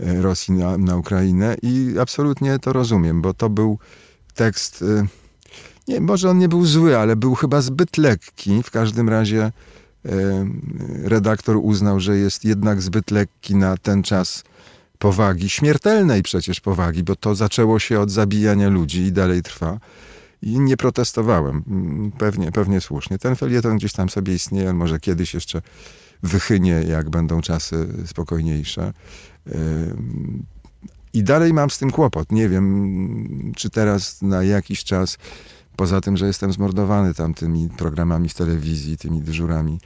[SPEAKER 16] y, Rosji na, na Ukrainę i absolutnie to rozumiem, bo to był tekst, y, nie, może on nie był zły, ale był chyba zbyt lekki. W każdym razie redaktor uznał, że jest jednak zbyt lekki na ten czas powagi, śmiertelnej przecież powagi, bo to zaczęło się od zabijania ludzi i dalej trwa. I nie protestowałem. Mm, pewnie, pewnie słusznie. Ten felieton gdzieś tam sobie istnieje, może kiedyś jeszcze wychynie, jak będą czasy spokojniejsze. I dalej mam z tym kłopot. Nie wiem, czy teraz na jakiś czas Poza tym, że jestem zmordowany tam tymi programami w telewizji, tymi dyżurami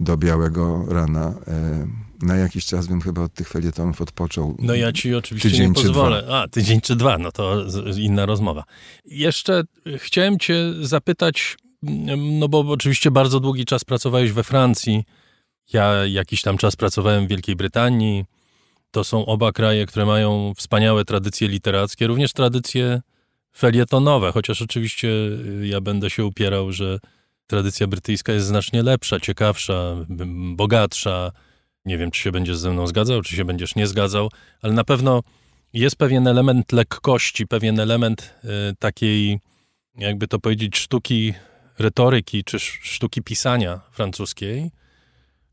[SPEAKER 16] do białego rana. E, na jakiś czas bym chyba od tych felietonów odpoczął.
[SPEAKER 1] No ja ci oczywiście tydzień nie pozwolę. A, tydzień czy dwa, no to inna rozmowa. Jeszcze chciałem cię zapytać, no bo oczywiście bardzo długi czas pracowałeś we Francji. Ja jakiś tam czas pracowałem w Wielkiej Brytanii. To są oba kraje, które mają wspaniałe tradycje literackie, również tradycje felietonowe, chociaż oczywiście y, ja będę się upierał, że tradycja brytyjska jest znacznie lepsza, ciekawsza, bogatsza. Nie wiem, czy się będziesz ze mną zgadzał, czy się będziesz nie zgadzał, ale na pewno jest pewien element lekkości, pewien element y, takiej, jakby to powiedzieć, sztuki retoryki czy sztuki pisania francuskiej,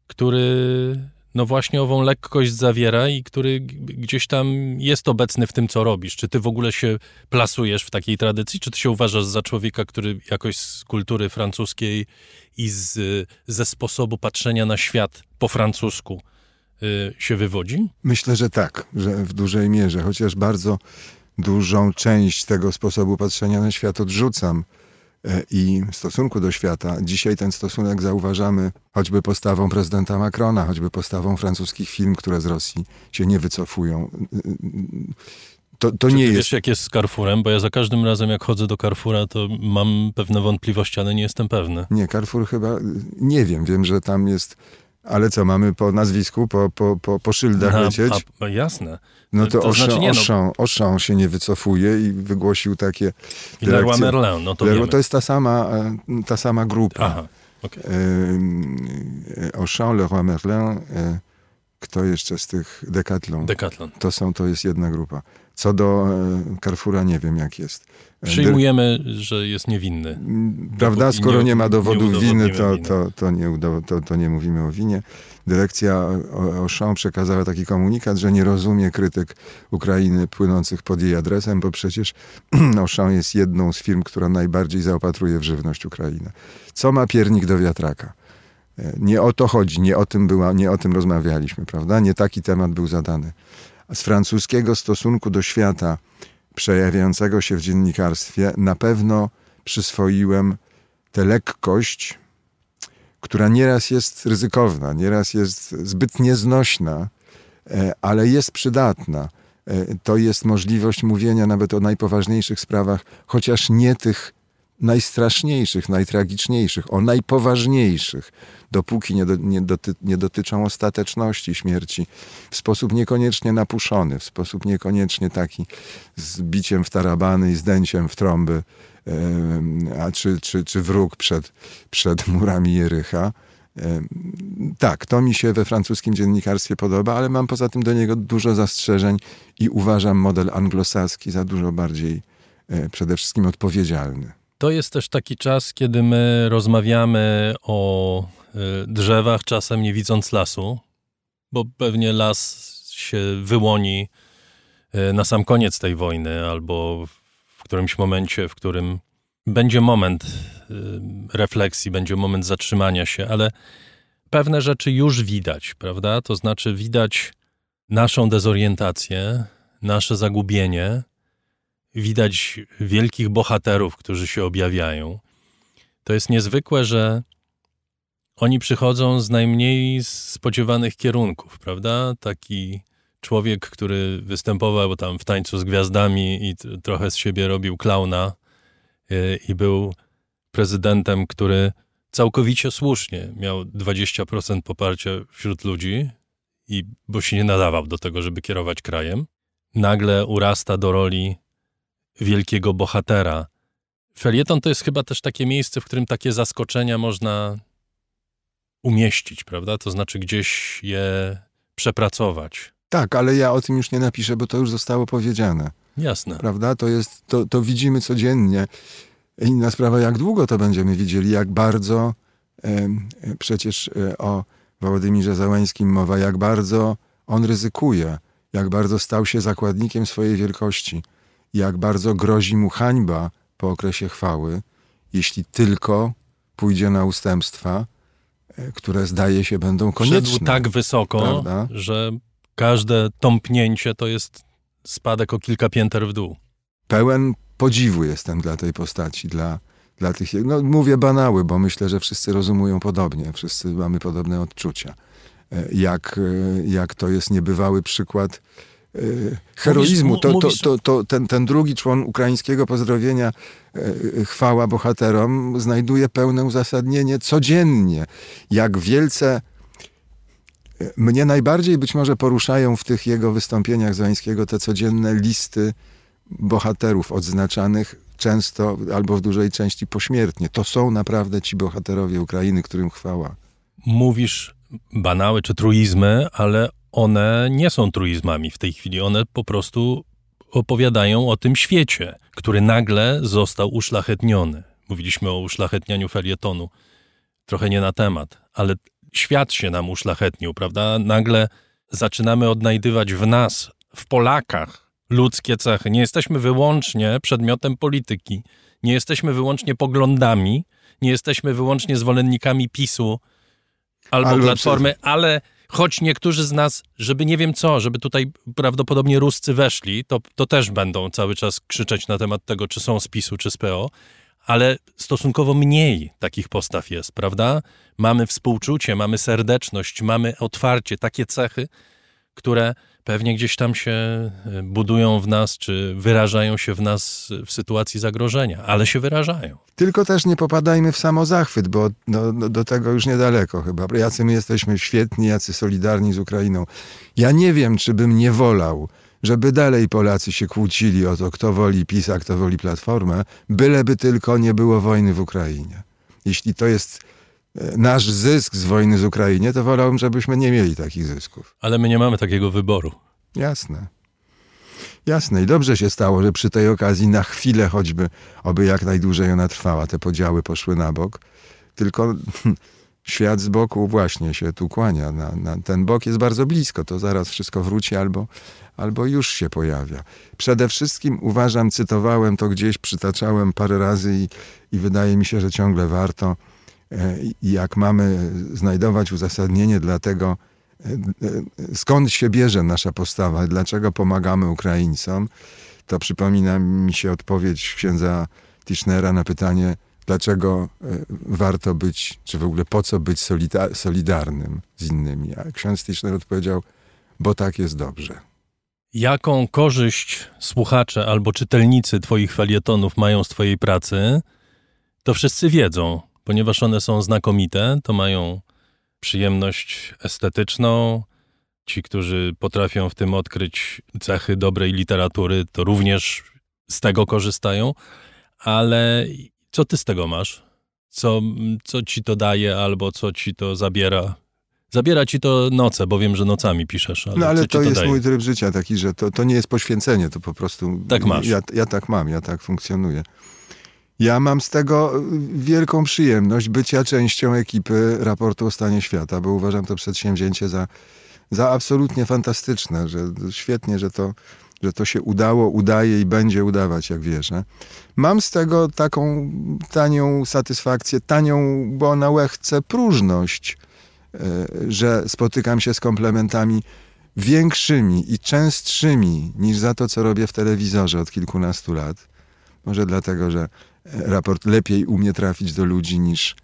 [SPEAKER 1] który no właśnie ową lekkość zawiera i który gdzieś tam jest obecny w tym, co robisz. Czy ty w ogóle się plasujesz w takiej tradycji, czy ty się uważasz za człowieka, który jakoś z kultury francuskiej i z, ze sposobu patrzenia na świat po francusku y, się wywodzi?
[SPEAKER 16] Myślę, że tak, że w dużej mierze, chociaż bardzo dużą część tego sposobu patrzenia na świat odrzucam i stosunku do świata. Dzisiaj ten stosunek zauważamy choćby postawą prezydenta Macrona, choćby postawą francuskich firm, które z Rosji się nie wycofują.
[SPEAKER 1] To, to nie jest. Wiesz, jak jest z Carrefourem? Bo ja za każdym razem, jak chodzę do Carrefoura, to mam pewne wątpliwości, ale nie jestem pewny.
[SPEAKER 16] Nie, Carrefour chyba, nie wiem, wiem, że tam jest ale co, mamy po nazwisku, po, po, po, po szyldach no, lecieć?
[SPEAKER 1] A, jasne.
[SPEAKER 16] No to, to Auchan, znaczy no... Się nie wycofuje i wygłosił takie
[SPEAKER 1] I Leroy Merlin, no to Leroy,
[SPEAKER 16] To jest ta sama, e, ta sama grupa.
[SPEAKER 1] Aha, okay.
[SPEAKER 16] Auchan, Leroy Merlin, e, kto jeszcze z tych Decathlon?
[SPEAKER 1] Decathlon.
[SPEAKER 16] To, są, to jest jedna grupa. Co do e, Carrefoura nie wiem jak jest.
[SPEAKER 1] Przyjmujemy, że jest niewinny.
[SPEAKER 16] Prawda? Skoro nie, nie ma dowodów winy, to, to, to, nie to, to nie mówimy o winie. Dyrekcja Auchan przekazała taki komunikat, że nie rozumie krytyk Ukrainy płynących pod jej adresem, bo przecież Auchan jest jedną z firm, która najbardziej zaopatruje w żywność Ukrainę. Co ma piernik do wiatraka? E, nie o to chodzi, nie o tym, była, nie o tym rozmawialiśmy, prawda? Nie taki temat był zadany. Z francuskiego stosunku do świata przejawiającego się w dziennikarstwie na pewno przyswoiłem tę lekkość, która nieraz jest ryzykowna, nieraz jest zbyt nieznośna, e, ale jest przydatna. E, to jest możliwość mówienia nawet o najpoważniejszych sprawach, chociaż nie tych najstraszniejszych, najtragiczniejszych, o najpoważniejszych, dopóki nie, do, nie, doty, nie, dotyczą ostateczności śmierci, w sposób niekoniecznie napuszony, w sposób niekoniecznie taki z biciem w tarabany i zdęciem w trąby, a czy, czy, czy wróg przed, przed murami Jerycha. Tak, to mi się we francuskim dziennikarstwie podoba, ale mam poza tym do niego dużo zastrzeżeń i uważam model anglosaski za dużo bardziej e, przede wszystkim odpowiedzialny.
[SPEAKER 1] To jest też taki czas, kiedy my rozmawiamy o drzewach, czasem nie widząc lasu, bo pewnie las się wyłoni y, na sam koniec tej wojny, albo w którymś momencie, w którym będzie moment y, refleksji, będzie moment zatrzymania się, ale pewne rzeczy już widać, prawda? To znaczy widać naszą dezorientację, nasze zagubienie, widać wielkich bohaterów, którzy się objawiają. To jest niezwykłe, że oni przychodzą z najmniej spodziewanych kierunków, prawda? Taki człowiek, który występował tam w tańcu z gwiazdami i trochę z siebie robił klauna y, i był prezydentem, który całkowicie słusznie miał 20% poparcia wśród ludzi, i bo się nie nadawał do tego, żeby kierować krajem. Nagle urasta do roli wielkiego bohatera. Felieton to jest chyba też takie miejsce, w którym takie zaskoczenia można umieścić, prawda? To znaczy gdzieś je przepracować.
[SPEAKER 16] Tak, ale ja o tym już nie napiszę, bo to już zostało powiedziane.
[SPEAKER 1] Jasne.
[SPEAKER 16] Prawda? To jest, to, to widzimy codziennie. Inna sprawa, jak długo to będziemy widzieli, jak bardzo e, przecież e, o Wołodymirze Załęskim mowa, jak bardzo on ryzykuje, jak bardzo stał się zakładnikiem swojej wielkości, jak bardzo grozi mu hańba po okresie chwały, jeśli tylko pójdzie na ustępstwa, które zdaje się będą konieczne.
[SPEAKER 1] Wszedł tak wysoko, prawda? że każde tąpnięcie to jest spadek o kilka pięter w dół.
[SPEAKER 16] Pełen podziwu jestem dla tej postaci, dla, dla tych. No, mówię banały, bo myślę, że wszyscy rozumują podobnie, wszyscy mamy podobne odczucia. E, jak, e, jak to jest niebywały przykład heroizmu. To, to, to, to, ten, ten drugi człon ukraińskiego pozdrowienia, chwała bohaterom, znajduje pełne uzasadnienie codziennie. Jak wielce mnie najbardziej być może poruszają w tych jego wystąpieniach Zańskiego te codzienne listy bohaterów odznaczanych często albo w dużej części pośmiertnie. To są naprawdę ci bohaterowie Ukrainy, którym chwała.
[SPEAKER 1] Mówisz banały czy truizmy, ale one nie są truizmami w tej chwili. One po prostu opowiadają o tym świecie, który nagle został uszlachetniony. Mówiliśmy o uszlachetnianiu felietonu. Trochę nie na temat, ale świat się nam uszlachetnił, prawda? Nagle zaczynamy odnajdywać w nas, w Polakach, ludzkie cechy. Nie jesteśmy wyłącznie przedmiotem polityki, nie jesteśmy wyłącznie poglądami, nie jesteśmy wyłącznie zwolennikami PiSu albo, albo Platformy, przez... ale choć niektórzy z nas, żeby nie wiem co, żeby tutaj prawdopodobnie Ruscy weszli, to, to też będą cały czas krzyczeć na temat tego, czy są z PiSu, czy z PO, ale stosunkowo mniej takich postaw jest, prawda? Mamy współczucie, mamy serdeczność, mamy otwarcie, takie cechy, które pewnie gdzieś tam się e, budują w nas, czy wyrażają się w nas w sytuacji zagrożenia, ale się wyrażają.
[SPEAKER 16] Tylko też nie popadajmy w samozachwyt, bo no, do tego już niedaleko chyba. Jacy my jesteśmy świetni, jacy solidarni z Ukrainą. Ja nie wiem, czy bym nie wolał, żeby dalej Polacy się kłócili o to, kto woli PiS, a kto woli Platformę, byleby tylko nie było wojny w Ukrainie. Jeśli to jest nasz zysk z wojny z Ukrainie, to wolałbym, żebyśmy nie mieli takich zysków.
[SPEAKER 1] Ale my nie mamy takiego wyboru.
[SPEAKER 16] Jasne. Jasne i dobrze się stało, że przy tej okazji na chwilę choćby, oby jak najdłużej ona trwała, te podziały poszły na bok. Tylko świat z boku właśnie się tu kłania. Na, na, ten bok jest bardzo blisko, to zaraz wszystko wróci albo, albo już się pojawia. Przede wszystkim uważam, cytowałem to gdzieś, przytaczałem parę razy i, i wydaje mi się, że ciągle warto. E, jak mamy znajdować uzasadnienie dla tego, e, e, skąd się bierze nasza postawa, dlaczego pomagamy Ukraińcom, to przypomina mi się odpowiedź księdza Tischnera na pytanie, dlaczego warto być, czy w ogóle po co być solidarnym z innymi. A ksiądz Tischner odpowiedział, bo tak jest dobrze.
[SPEAKER 1] Jaką korzyść słuchacze albo czytelnicy Twoich felietonów mają z Twojej pracy, to wszyscy wiedzą, ponieważ one są znakomite, to mają przyjemność estetyczną. Ci, którzy potrafią w tym odkryć cechy dobrej literatury, to również z tego korzystają. Ale co ty z tego masz? Co, co ci to daje albo co ci to zabiera Zabiera ci to noce, bo wiem, że nocami piszesz. Ale
[SPEAKER 16] no ale to,
[SPEAKER 1] to,
[SPEAKER 16] jest
[SPEAKER 1] daje?
[SPEAKER 16] mój tryb życia taki, że to, to nie jest poświęcenie, to po prostu...
[SPEAKER 1] Tak masz.
[SPEAKER 16] Ja, ja tak mam, ja tak funkcjonuję. Ja mam z tego wielką przyjemność bycia częścią ekipy raportu o stanie świata, bo uważam to przedsięwzięcie za, za absolutnie fantastyczne, że świetnie, że to, że to się udało, udaje i będzie udawać, jak wierzę. Mam z tego taką tanią satysfakcję, tanią, bo na łechce próżność, E, że spotykam się z komplementami większymi i częstszymi niż za to, co robię w telewizorze od kilkunastu lat. Może dlatego, że raport lepiej umie trafić do ludzi niż,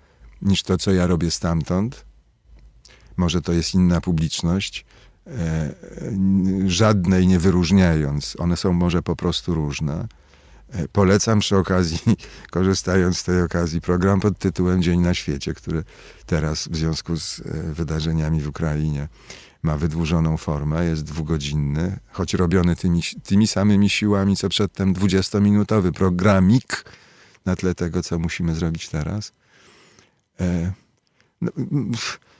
[SPEAKER 16] niż to, co ja robię stamtąd. Może to jest inna publiczność, e, żadnej nie wyróżniając. One są może po prostu różne. E, polecam przy okazji, korzystając z tej okazji, program pod tytułem Dzień na świecie, który teraz w związku z e, wydarzeniami w Ukrainie ma wydłużoną formę, jest dwugodzinny, choć robiony tymi, tymi samymi siłami, co przedtem 20-minutowy programik na tle tego, co musimy zrobić teraz. E, no,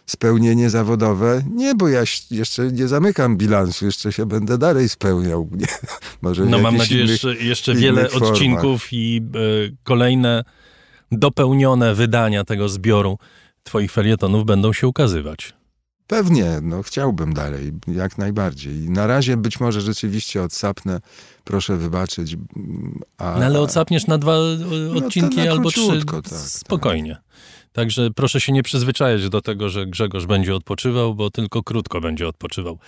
[SPEAKER 16] spełnienie zawodowe? Nie, bo ja jeszcze nie zamykam bilansu, jeszcze się będę dalej spełniał. Nie,
[SPEAKER 1] może no mam nadzieję, innych, że jeszcze wiele formach. odcinków i y, kolejne dopełnione wydania tego zbioru twoich felietonów będą się ukazywać.
[SPEAKER 16] Pewnie, no chciałbym dalej, jak najbardziej. Na razie być może rzeczywiście odsapnę, proszę wybaczyć.
[SPEAKER 1] A, no ale odsapniesz na dwa no odcinki no na albo trzy, tak, tak. spokojnie. Tak. Także proszę się nie przyzwyczajać do tego, że Grzegorz będzie odpoczywał, bo tylko krótko będzie odpoczywał.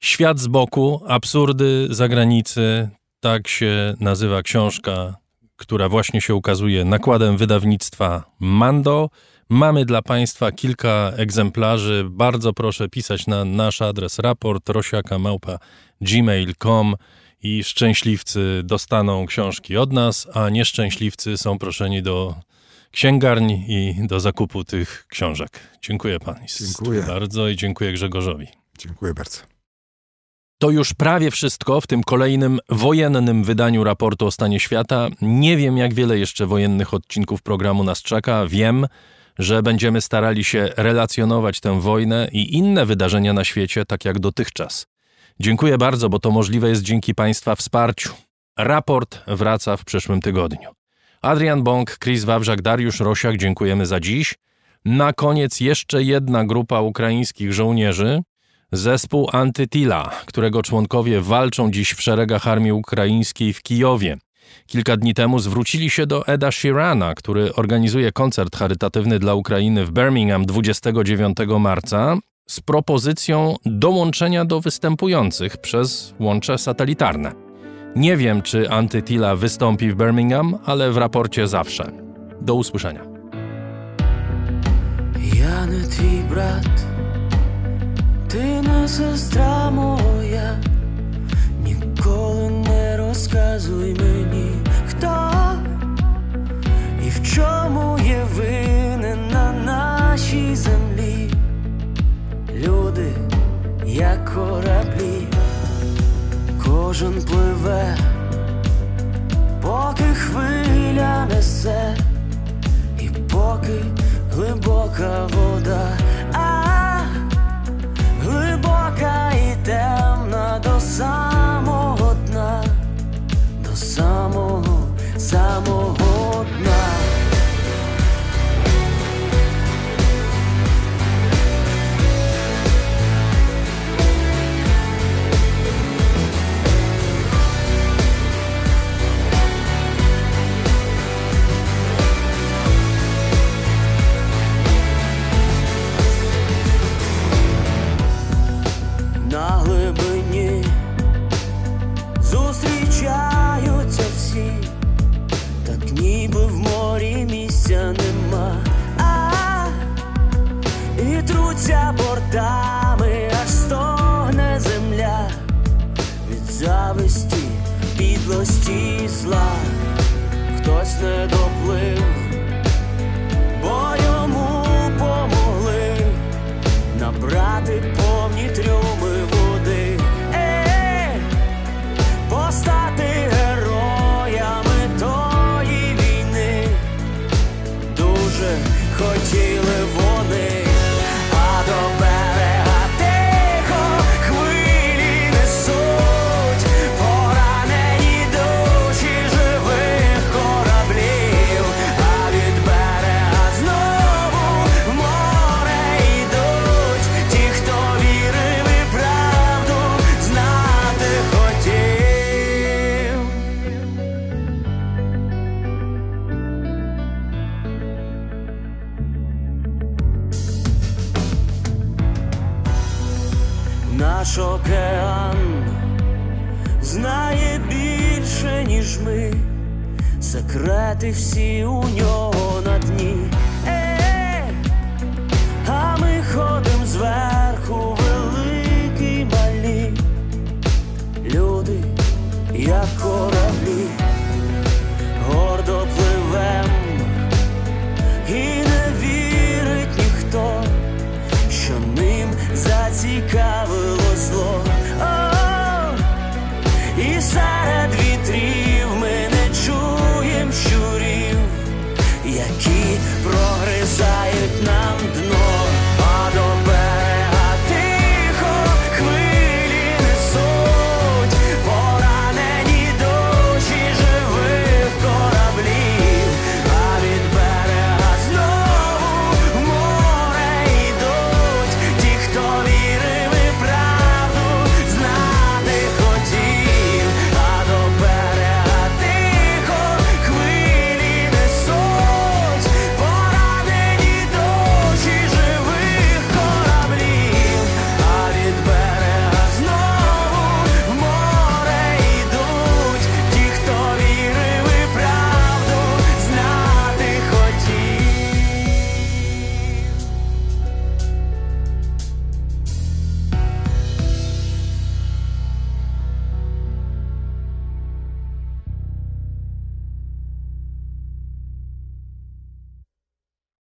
[SPEAKER 1] Świat z boku, absurdy zagranicy, tak się nazywa książka, która właśnie się ukazuje nakładem wydawnictwa Mando. Mamy dla Państwa kilka egzemplarzy. Bardzo proszę pisać na nasz adres raport rosiaka.gmail.com i szczęśliwcy dostaną książki od nas, a nieszczęśliwcy są proszeni do księgarni i do zakupu tych książek. Dziękuję Państwu dziękuję. bardzo i dziękuję Grzegorzowi.
[SPEAKER 16] Dziękuję bardzo.
[SPEAKER 1] To już prawie wszystko w tym kolejnym wojennym wydaniu raportu o stanie świata. Nie wiem, jak wiele jeszcze wojennych odcinków programu nas czeka. Wiem, że będziemy starali się relacjonować tę wojnę i inne wydarzenia na świecie, tak jak dotychczas. Dziękuję bardzo, bo to możliwe jest dzięki Państwa wsparciu. Raport wraca w przyszłym tygodniu. Adrian Bąk, Chris Wawrzak, Dariusz Rosiak, dziękujemy za dziś. Na koniec jeszcze jedna grupa ukraińskich żołnierzy, zespół Antytila, którego członkowie walczą dziś w szeregach armii ukraińskiej w Kijowie. Kilka dni temu zwrócili się do Eda Sheerana, który organizuje koncert charytatywny dla Ukrainy w Birmingham 29 marca z propozycją dołączenia do występujących przez łącze satelitarne. Nie wiem, czy Antytila wystąpi w Birmingham, ale w raporcie zawsze. Do usłyszenia. Jany brat, ty na sestra moja, nie rozkazuj kto i w czemu je na naszej ziemi. Люди, як кораблі, кожен пливе, поки хвиля несе, і поки глибока вода. а глибока і темна до самого дна, до самого, самого дна.
[SPEAKER 2] на глибині зустрічаються всі, так ніби в морі місця нема, а, -а, -а і труться бортами, аж стогне земля. Від зависті, підлості зла, хтось не доплив, бо йому помогли. Набрати. наш океан знає більше, ніж ми, секрети всі у нього на дні, е, а ми ходим зверху, великі малі, люди, як кораблі.